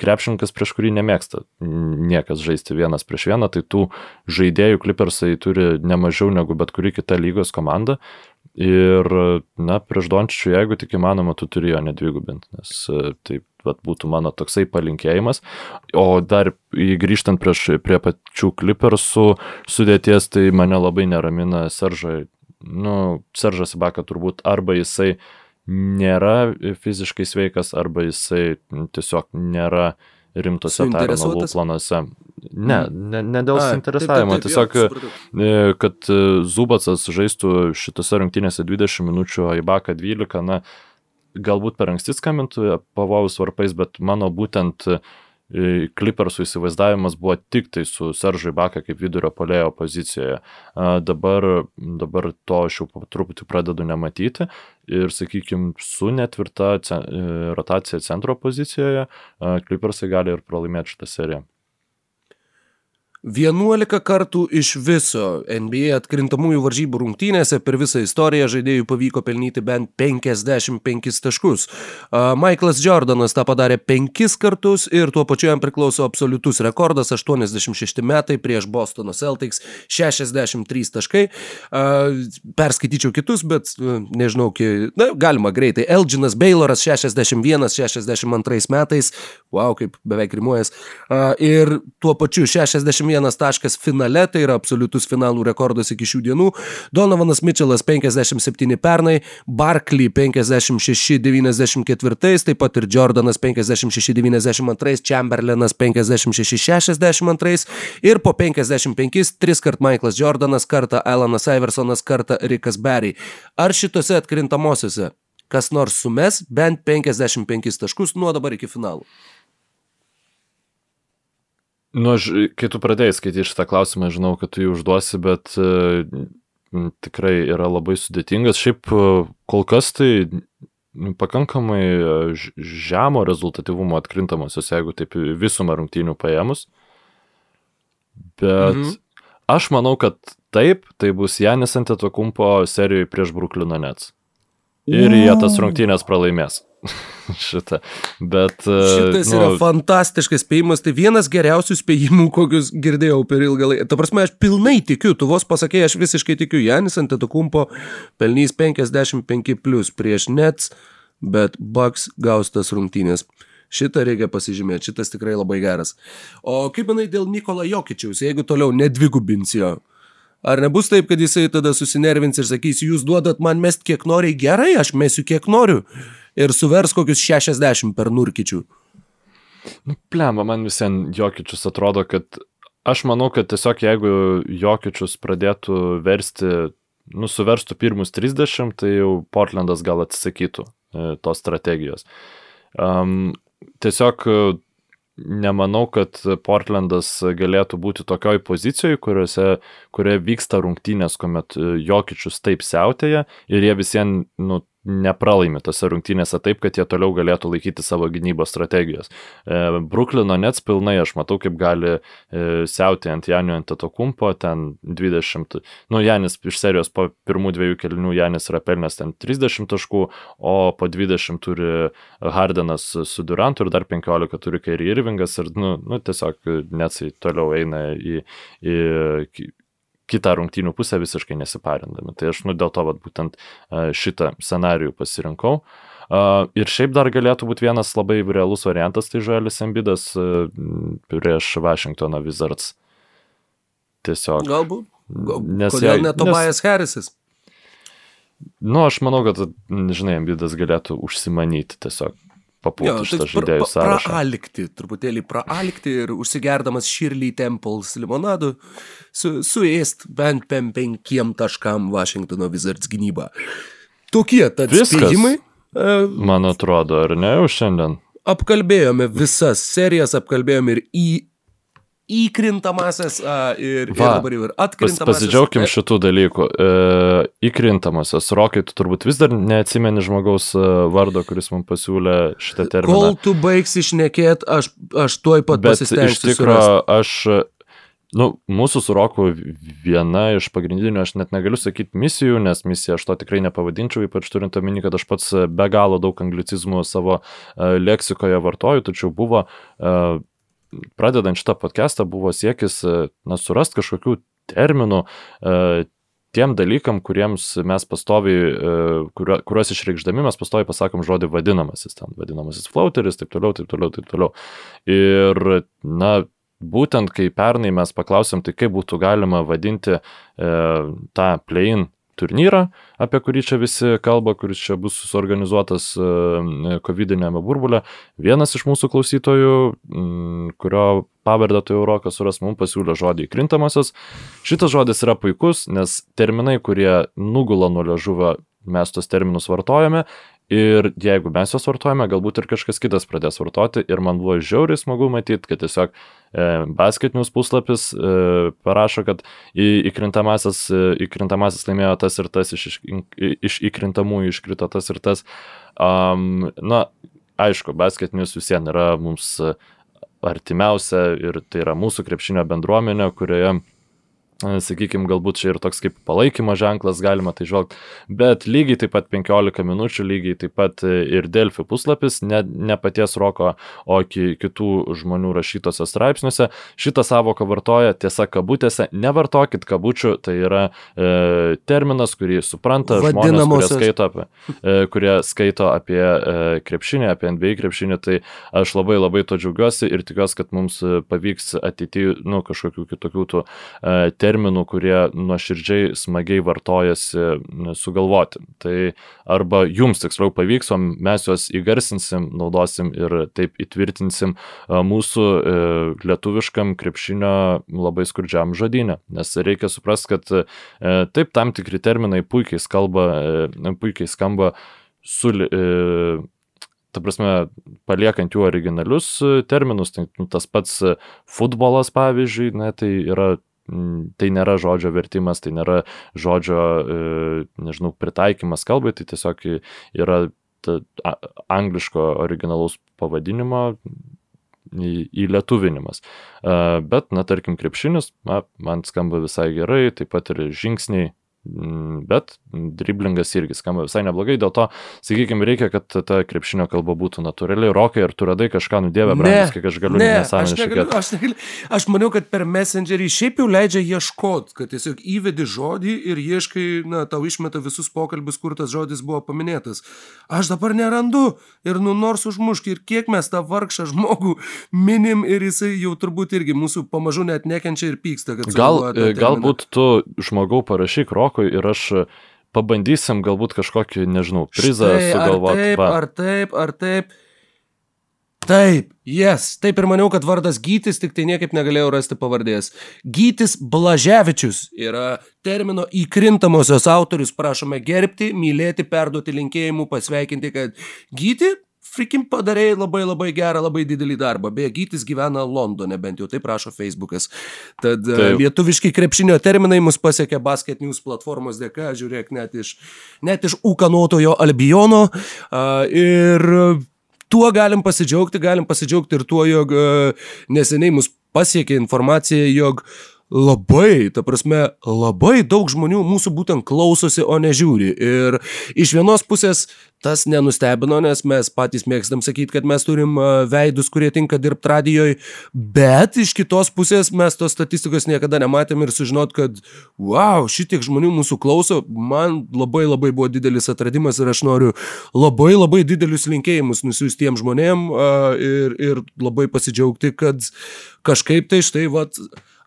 [SPEAKER 2] krepšininkas, prieš kurį nemėgsta niekas žaisti vienas prieš vieną, tai tų žaidėjų klipersai turi nemažiau negu bet kuri kita lygos komanda. Ir, na, prieš Dončičių, jeigu tik įmanoma, tu turi jo nedvigubinti, nes taip vat, būtų mano toksai palinkėjimas. O dar grįžtant prieš, prie pačių klipersų sudėties, tai mane labai neramina Seržai. Nu, Seržas Ibaka turbūt arba jisai nėra fiziškai sveikas, arba jisai tiesiog nėra rimtose Tyrono planuose. Ne, mm. ne, ne dėl suinteresavimo, tiesiog, jau, e, kad e, Zubacas žaistų šitose rungtynėse 20 minučių, o Ibaka 12, na, galbūt per anksti skambintų pavojus varpais, bet mano būtent Klipersų įsivaizdavimas buvo tik tai su Seržai Baka kaip vidurio polėjo pozicijoje. Dabar, dabar to aš jau truputį pradedu nematyti ir, sakykime, su netvirta rotacija centro pozicijoje Klipersai gali ir pralaimėti šitą seriją.
[SPEAKER 1] 11 kartų iš viso NBA atkrintamųjų varžybų rungtynėse per visą istoriją žaidėjų pavyko pelnyti bent 55 taškus. Michaelas Jordanas tą padarė 5 kartus ir tuo pačiu jam priklauso absoliutus rekordas 86 metai prieš Bostono Celtics 63 taškai. Perskaityčiau kitus, bet nežinau, na, galima greitai. Elginas Bayloras 61-62 metais, wow, kaip beveik rimuojas. Ir tuo pačiu 61 51 taškas finale, tai yra absoliutus finalų rekordas iki šių dienų. Donovanas Mitchellas 57 pernai, Barkley 56-94, taip pat ir Jordanas 56-92, Chamberlainas 56-62 ir po 55 tris kart Michaelas Jordanas, kartą Alanas Iversonas, kartą Rikas Berry. Ar šitose atkrintamosiose kas nors sumes bent 55 taškus nuo dabar iki finalų?
[SPEAKER 2] Nu, aš, kai tu pradėjai skaityti šitą klausimą, žinau, kad tu jį užduosi, bet uh, tikrai yra labai sudėtingas. Šiaip uh, kol kas tai pakankamai e, žemo rezultatyvumo atkrintamosios, jeigu taip visumą rungtynių paėmus. Bet mhm. aš manau, kad taip, tai bus Janis Antetokumpo serijoje prieš Bruklino Nets. Ir jie tas rungtynės pralaimės. šitą. Bet.
[SPEAKER 1] E, Šitas nu, yra fantastiškas spėjimas, tai vienas geriausių spėjimų, kokius girdėjau per ilgą laiką. Ta prasme, aš pilnai tikiu, tu vos pasakėjai, aš visiškai tikiu, Janis Antetokumpo pelnys 55 plus prieš Nets, bet Bucks gaus tas rungtynės. Šitą reikia pasižymėti, šitas tikrai labai geras. O kaip manai dėl Nikola Jokičiaus, jeigu toliau nedvigubins jo? Ar nebus taip, kad jisai tada susinervins ir sakys, jūs duodat man mest kiek nori, gerai, aš mesiu kiek noriu ir suvers kokius 60 per nurkičių.
[SPEAKER 2] Nu, plemba, man visien Jokičius atrodo, kad aš manau, kad tiesiog jeigu Jokičius pradėtų versti, nu, suverstų pirmus 30, tai jau Portlandas gal atsisakytų e, tos strategijos. Um, tiesiog nemanau, kad Portlandas galėtų būti tokioj pozicijoje, kuriuose, kurioje vyksta rungtynės, kuomet Jokičius taip siautėja ir jie visiems, nu, nepralaimi tose rungtynėse taip, kad jie toliau galėtų laikyti savo gynybos strategijos. E, Bruklino Nets pilnai aš matau, kaip gali e, siauti ant Janio ant Atokumpo, ten 20, nu Janis iš serijos po pirmų dviejų kelinių Janis yra pelnęs ten 30 taškų, o po 20 turi Hardenas su Durantu ir dar 15 turi Kairi Irvingas ir, nu, nu tiesiog Netsai toliau eina į, į kitą rungtynių pusę visiškai nesiparindami. Tai aš nu, dėl to vat, būtent šitą scenarijų pasirinkau. Ir šiaip dar galėtų būti vienas labai realus variantas, tai Žuelis Embidas prieš Washingtono Wizards. Tiesiog.
[SPEAKER 1] Galbūt. Gal, nes kodėl ne Tobias nes... Harrisas?
[SPEAKER 2] Nu, aš manau, kad, žinai, Embidas galėtų užsimanyti tiesiog papulti šitą žaidėjų sąrašą.
[SPEAKER 1] Praalikti, truputėlį praalikti ir užsigerdamas Shirley Temples limonadu, su, suėst bent penkiem taškam Washingtono Wizards gynybą. Tokie tad spėjimai.
[SPEAKER 2] E, Man atrodo, ar ne, jau šiandien?
[SPEAKER 1] Apkalbėjome visas serijas, apkalbėjome ir į įkrintamasias a, ir, Va, ir dabar jau ir atkrintamasias.
[SPEAKER 2] Pas, pasidžiaugim šitų dalykų. E, įkrintamasias. Rokai, tu turbūt vis dar neatsimeni žmogaus e, vardo, kuris man pasiūlė šitą terminą.
[SPEAKER 1] Kol tu baigsi išnekėt, aš, aš tuoj pat
[SPEAKER 2] Bet
[SPEAKER 1] pasistengsiu.
[SPEAKER 2] Iš tikrųjų, aš Nu, mūsų su Roku viena iš pagrindinių, aš net negaliu sakyti misijų, nes misiją aš to tikrai nepavadinčiau, ypač turint omeny, kad aš pats be galo daug anglicizmų savo uh, leksikoje vartoju, tačiau buvo, uh, pradedant šitą podcastą, buvo siekis, uh, na, surasti kažkokių terminų, uh, tiem dalykam, kuriems mes pastoviai, kurio, kuriuos išreikšdami mes pastoviai pasakom žodį vadinamasis, ten vadinamasis flauteris, taip toliau, taip toliau, taip toliau. Ir, na, būtent kai pernai mes paklausėm, tai kaip būtų galima vadinti e, tą play-in turnyrą, apie kurį čia visi kalba, kuris čia bus suorganizuotas e, COVID-19 burbulė. Vienas iš mūsų klausytojų, kurio pavardę tai Eurokas suras, mums pasiūlė žodį įkrintamasis. Šitas žodis yra puikus, nes terminai, kurie nugula nuo ležuvio, mes tos terminus vartojame Ir jeigu mes juos vartojame, galbūt ir kažkas kitas pradės vartoti. Ir man buvo žiauriai smagu matyti, kad tiesiog e, basketinius puslapis e, parašo, kad į, įkrintamasis, e, įkrintamasis laimėjo tas ir tas, iš, iš, iš įkrintamųjų iškrito tas ir tas. Um, na, aišku, basketinius visien yra mums artimiausia ir tai yra mūsų krepšinio bendruomenė, kurioje sakykime, galbūt čia ir toks kaip palaikymo ženklas galima tai žvelgti, bet lygiai taip pat 15 minučių, lygiai taip pat ir Delfi puslapis, ne, ne paties Roko, o ki, kitų žmonių rašytose straipsniuose. Šitą savoką vartoja tiesa kabutėse, nevartokit kabučių, tai yra e, terminas, kurį supranta žmonės, kurie skaito, apie, e, kurie skaito apie e, krepšinį, apie NBA krepšinį, tai aš labai labai to džiaugiuosi ir tikiuosi, kad mums pavyks ateityje, nu, kažkokių kitokių tų e, terminų terminų, kurie nuoširdžiai smagiai vartojasi sugalvoti. Tai arba jums tiksliau pavyks, o mes juos įgarsinsim, naudosim ir taip įtvirtinsim mūsų e, lietuviškam krepšinio labai skurdžiam žodynę. Nes reikia suprasti, kad e, taip tam tikri terminai puikiai, skalba, e, puikiai skamba su ta prasme, paliekant jų originalius terminus, tai nu, tas pats futbolas, pavyzdžiui, ne, tai yra tai nėra žodžio vertimas, tai nėra žodžio, e, nežinau, pritaikymas kalbai, tai tiesiog yra ta, angliško originalaus pavadinimo įlietuvinimas. E, bet, na, tarkim, krepšinis, na, man skamba visai gerai, taip pat ir žingsniai Mm, bet driblingas irgi skamba visai neblogai, dėl to, sakykime, reikia, kad ta krepšinio kalba būtų natūraliai. Rokai, ar tu radai kažką nudėvę, brangus, kiek aš galiu
[SPEAKER 1] ne, aš, negaliu, aš, negaliu, aš maniau, kad per Messengerį šiaip jau leidžia ieškoti, kad tiesiog įvedi žodį ir ieškai, na, tau išmeta visus pokalbius, kur tas žodis buvo paminėtas. Aš dabar nerandu ir nu nors užmušk ir kiek mes tą vargšą žmogų minim ir jisai jau turbūt irgi mūsų pamažu net nekenčia ir pyksta.
[SPEAKER 2] Gal, galbūt tu žmogau parašyk Rokai Rokui ir aš pabandysim galbūt kažkokį, nežinau, prizą sugalvoti.
[SPEAKER 1] Ar taip, ar taip, ar taip. Taip, yes, taip ir maniau, kad vardas Gytis, tik tai niekaip negalėjau rasti pavardės. Gytis Blaževičius yra termino įkrintamosios autorius, prašome gerbti, mylėti, perduoti linkėjimų, pasveikinti, kad Gyti frikim padarėjai labai labai gerą, labai didelį darbą. Beje, Gytis gyvena Londone, bent jau taip rašo Facebookas. Tad e, taip. lietuviški krepšinio terminai mus pasiekė Basket News platformos dėka, žiūrėk, net iš, net iš ūkanotojo Albiono. Ir tuo galim pasidžiaugti, galim pasidžiaugti ir tuo, jog uh, neseniai mus pasiekė informacija, jog labai, ta prasme, labai daug žmonių mūsų būtent klausosi, o ne žiūri. Ir iš vienos pusės tas nenustebino, nes mes patys mėgstam sakyti, kad mes turim veidus, kurie tinka dirbti radijoje, bet iš kitos pusės mes tos statistikos niekada nematėm ir sužinot, kad wow, šitiek žmonių mūsų klauso, man labai labai buvo didelis atradimas ir aš noriu labai labai didelius linkėjimus nusiųsti tiem žmonėm ir, ir labai pasidžiaugti, kad kažkaip tai štai, vat,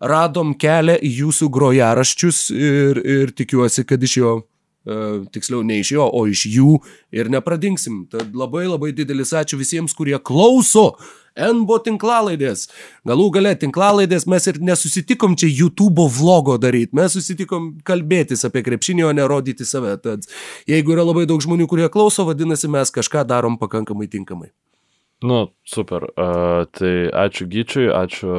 [SPEAKER 1] radom kelią į jūsų grojaraščius ir, ir tikiuosi, kad iš jo Uh, tiksliau ne iš jo, o iš jų ir nepradingsim. Tad labai labai didelis ačiū visiems, kurie klauso NBO tinklalaidės. Galų gale tinklalaidės mes ir nesusitikom čia YouTube vlogo daryti, mes susitikom kalbėtis apie krepšinį, o ne rodyti save. Tad jeigu yra labai daug žmonių, kurie klauso, vadinasi, mes kažką darom pakankamai tinkamai.
[SPEAKER 2] Nu, super. Uh, tai ačiū Gyčiui, ačiū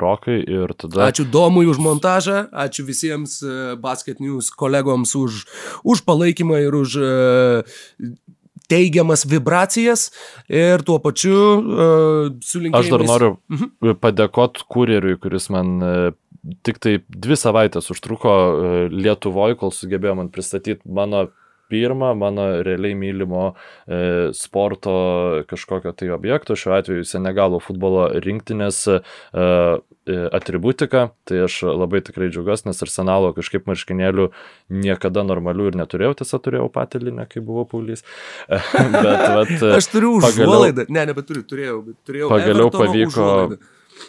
[SPEAKER 2] Rokai ir tada.
[SPEAKER 1] Ačiū Domui už montažą, ačiū visiems uh, Basket News kolegoms už, už palaikymą ir už uh, teigiamas vibracijas ir tuo pačiu uh, sulinkėjimu.
[SPEAKER 2] Aš dar noriu mhm. padėkoti kurjeriui, kuris man uh, tik tai dvi savaitės užtruko e, Lietuvoje, kol sugebėjo man pristatyti mano pirmą mano realiai mylimo e, sporto kažkokio tai objekto, šiuo atveju Senegalo futbolo rinktinės e, e atributika, tai aš labai tikrai džiaugiuosi, nes arsenalo kažkaip marškinėlių niekada normalių ir neturėjau, tiesa turėjau patilinę, kai buvau paulys.
[SPEAKER 1] bet, vat, aš turiu užuolaidą, ne, nebeturiu, turėjau, bet turėjau.
[SPEAKER 2] Pagaliau Evertono pavyko užuolaidą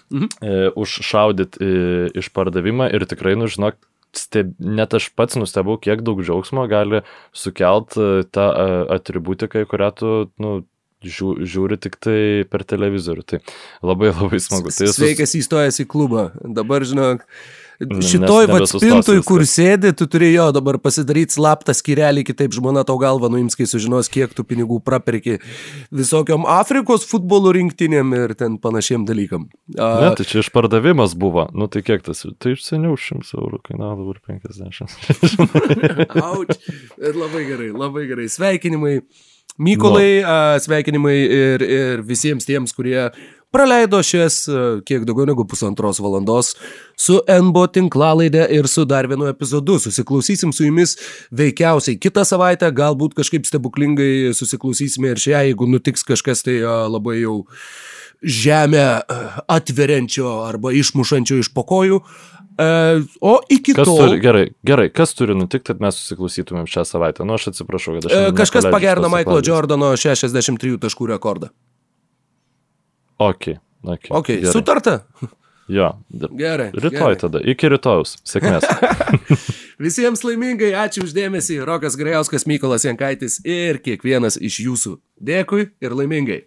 [SPEAKER 2] mhm. E, užšaudyti e, išpardavimą ir tikrai, nu, žinok, steb, net aš pats nustebau, kiek daug džiaugsmo gali sukelt e, tą atributiką, į kurią tu, nu, žiū, žiūri tik tai per televizorių. Tai labai labai smagu. Tai
[SPEAKER 1] Sveikas įstojęs į klubą. Dabar, žinok, šitoj vatspintui, kur sėdi, tu turėjo dabar pasidaryti slaptą skirelį, kitaip žmona tau galvą nuims, kai sužinos, kiek tu pinigų praperki visokiam Afrikos futbolo rinktinėm ir ten panašiem dalykam.
[SPEAKER 2] A... Ne, tai čia išpardavimas buvo. Nu tai kiek tas? Tai iš seniau 100 eurų kainavo dabar
[SPEAKER 1] 50. Auč. Labai gerai, labai gerai. Sveikinimai. Mykolai, no. sveikinimai ir, ir visiems tiems, kurie praleido šias e, kiek daugiau negu pusantros valandos su NBO tinklalaidė ir su dar vienu epizodu. Susiklausysim su jumis veikiausiai kitą savaitę, galbūt kažkaip stebuklingai susiklausysime ir šią, jeigu nutiks kažkas tai e, labai jau žemę e, atveriančio arba išmušančio iš pokojų. O iki
[SPEAKER 2] kas
[SPEAKER 1] tol.
[SPEAKER 2] Turi, gerai, gerai, kas turi nutikti, kad mes susiklausytumėm šią savaitę? Nu, aš atsiprašau, kad aš.
[SPEAKER 1] Kažkas pagerino Michaelo Jordano 63 taškų rekordą.
[SPEAKER 2] Ok. okay.
[SPEAKER 1] okay. Gerai. Sutarta?
[SPEAKER 2] Jo.
[SPEAKER 1] Gerai.
[SPEAKER 2] Rytoj
[SPEAKER 1] gerai.
[SPEAKER 2] tada. Iki rytojus. Sėkmės.
[SPEAKER 1] Visiems laimingai, ačiū uždėmesį. Rokas Grajauskas, Mykolas Jankaitis ir kiekvienas iš jūsų. Dėkui ir laimingai.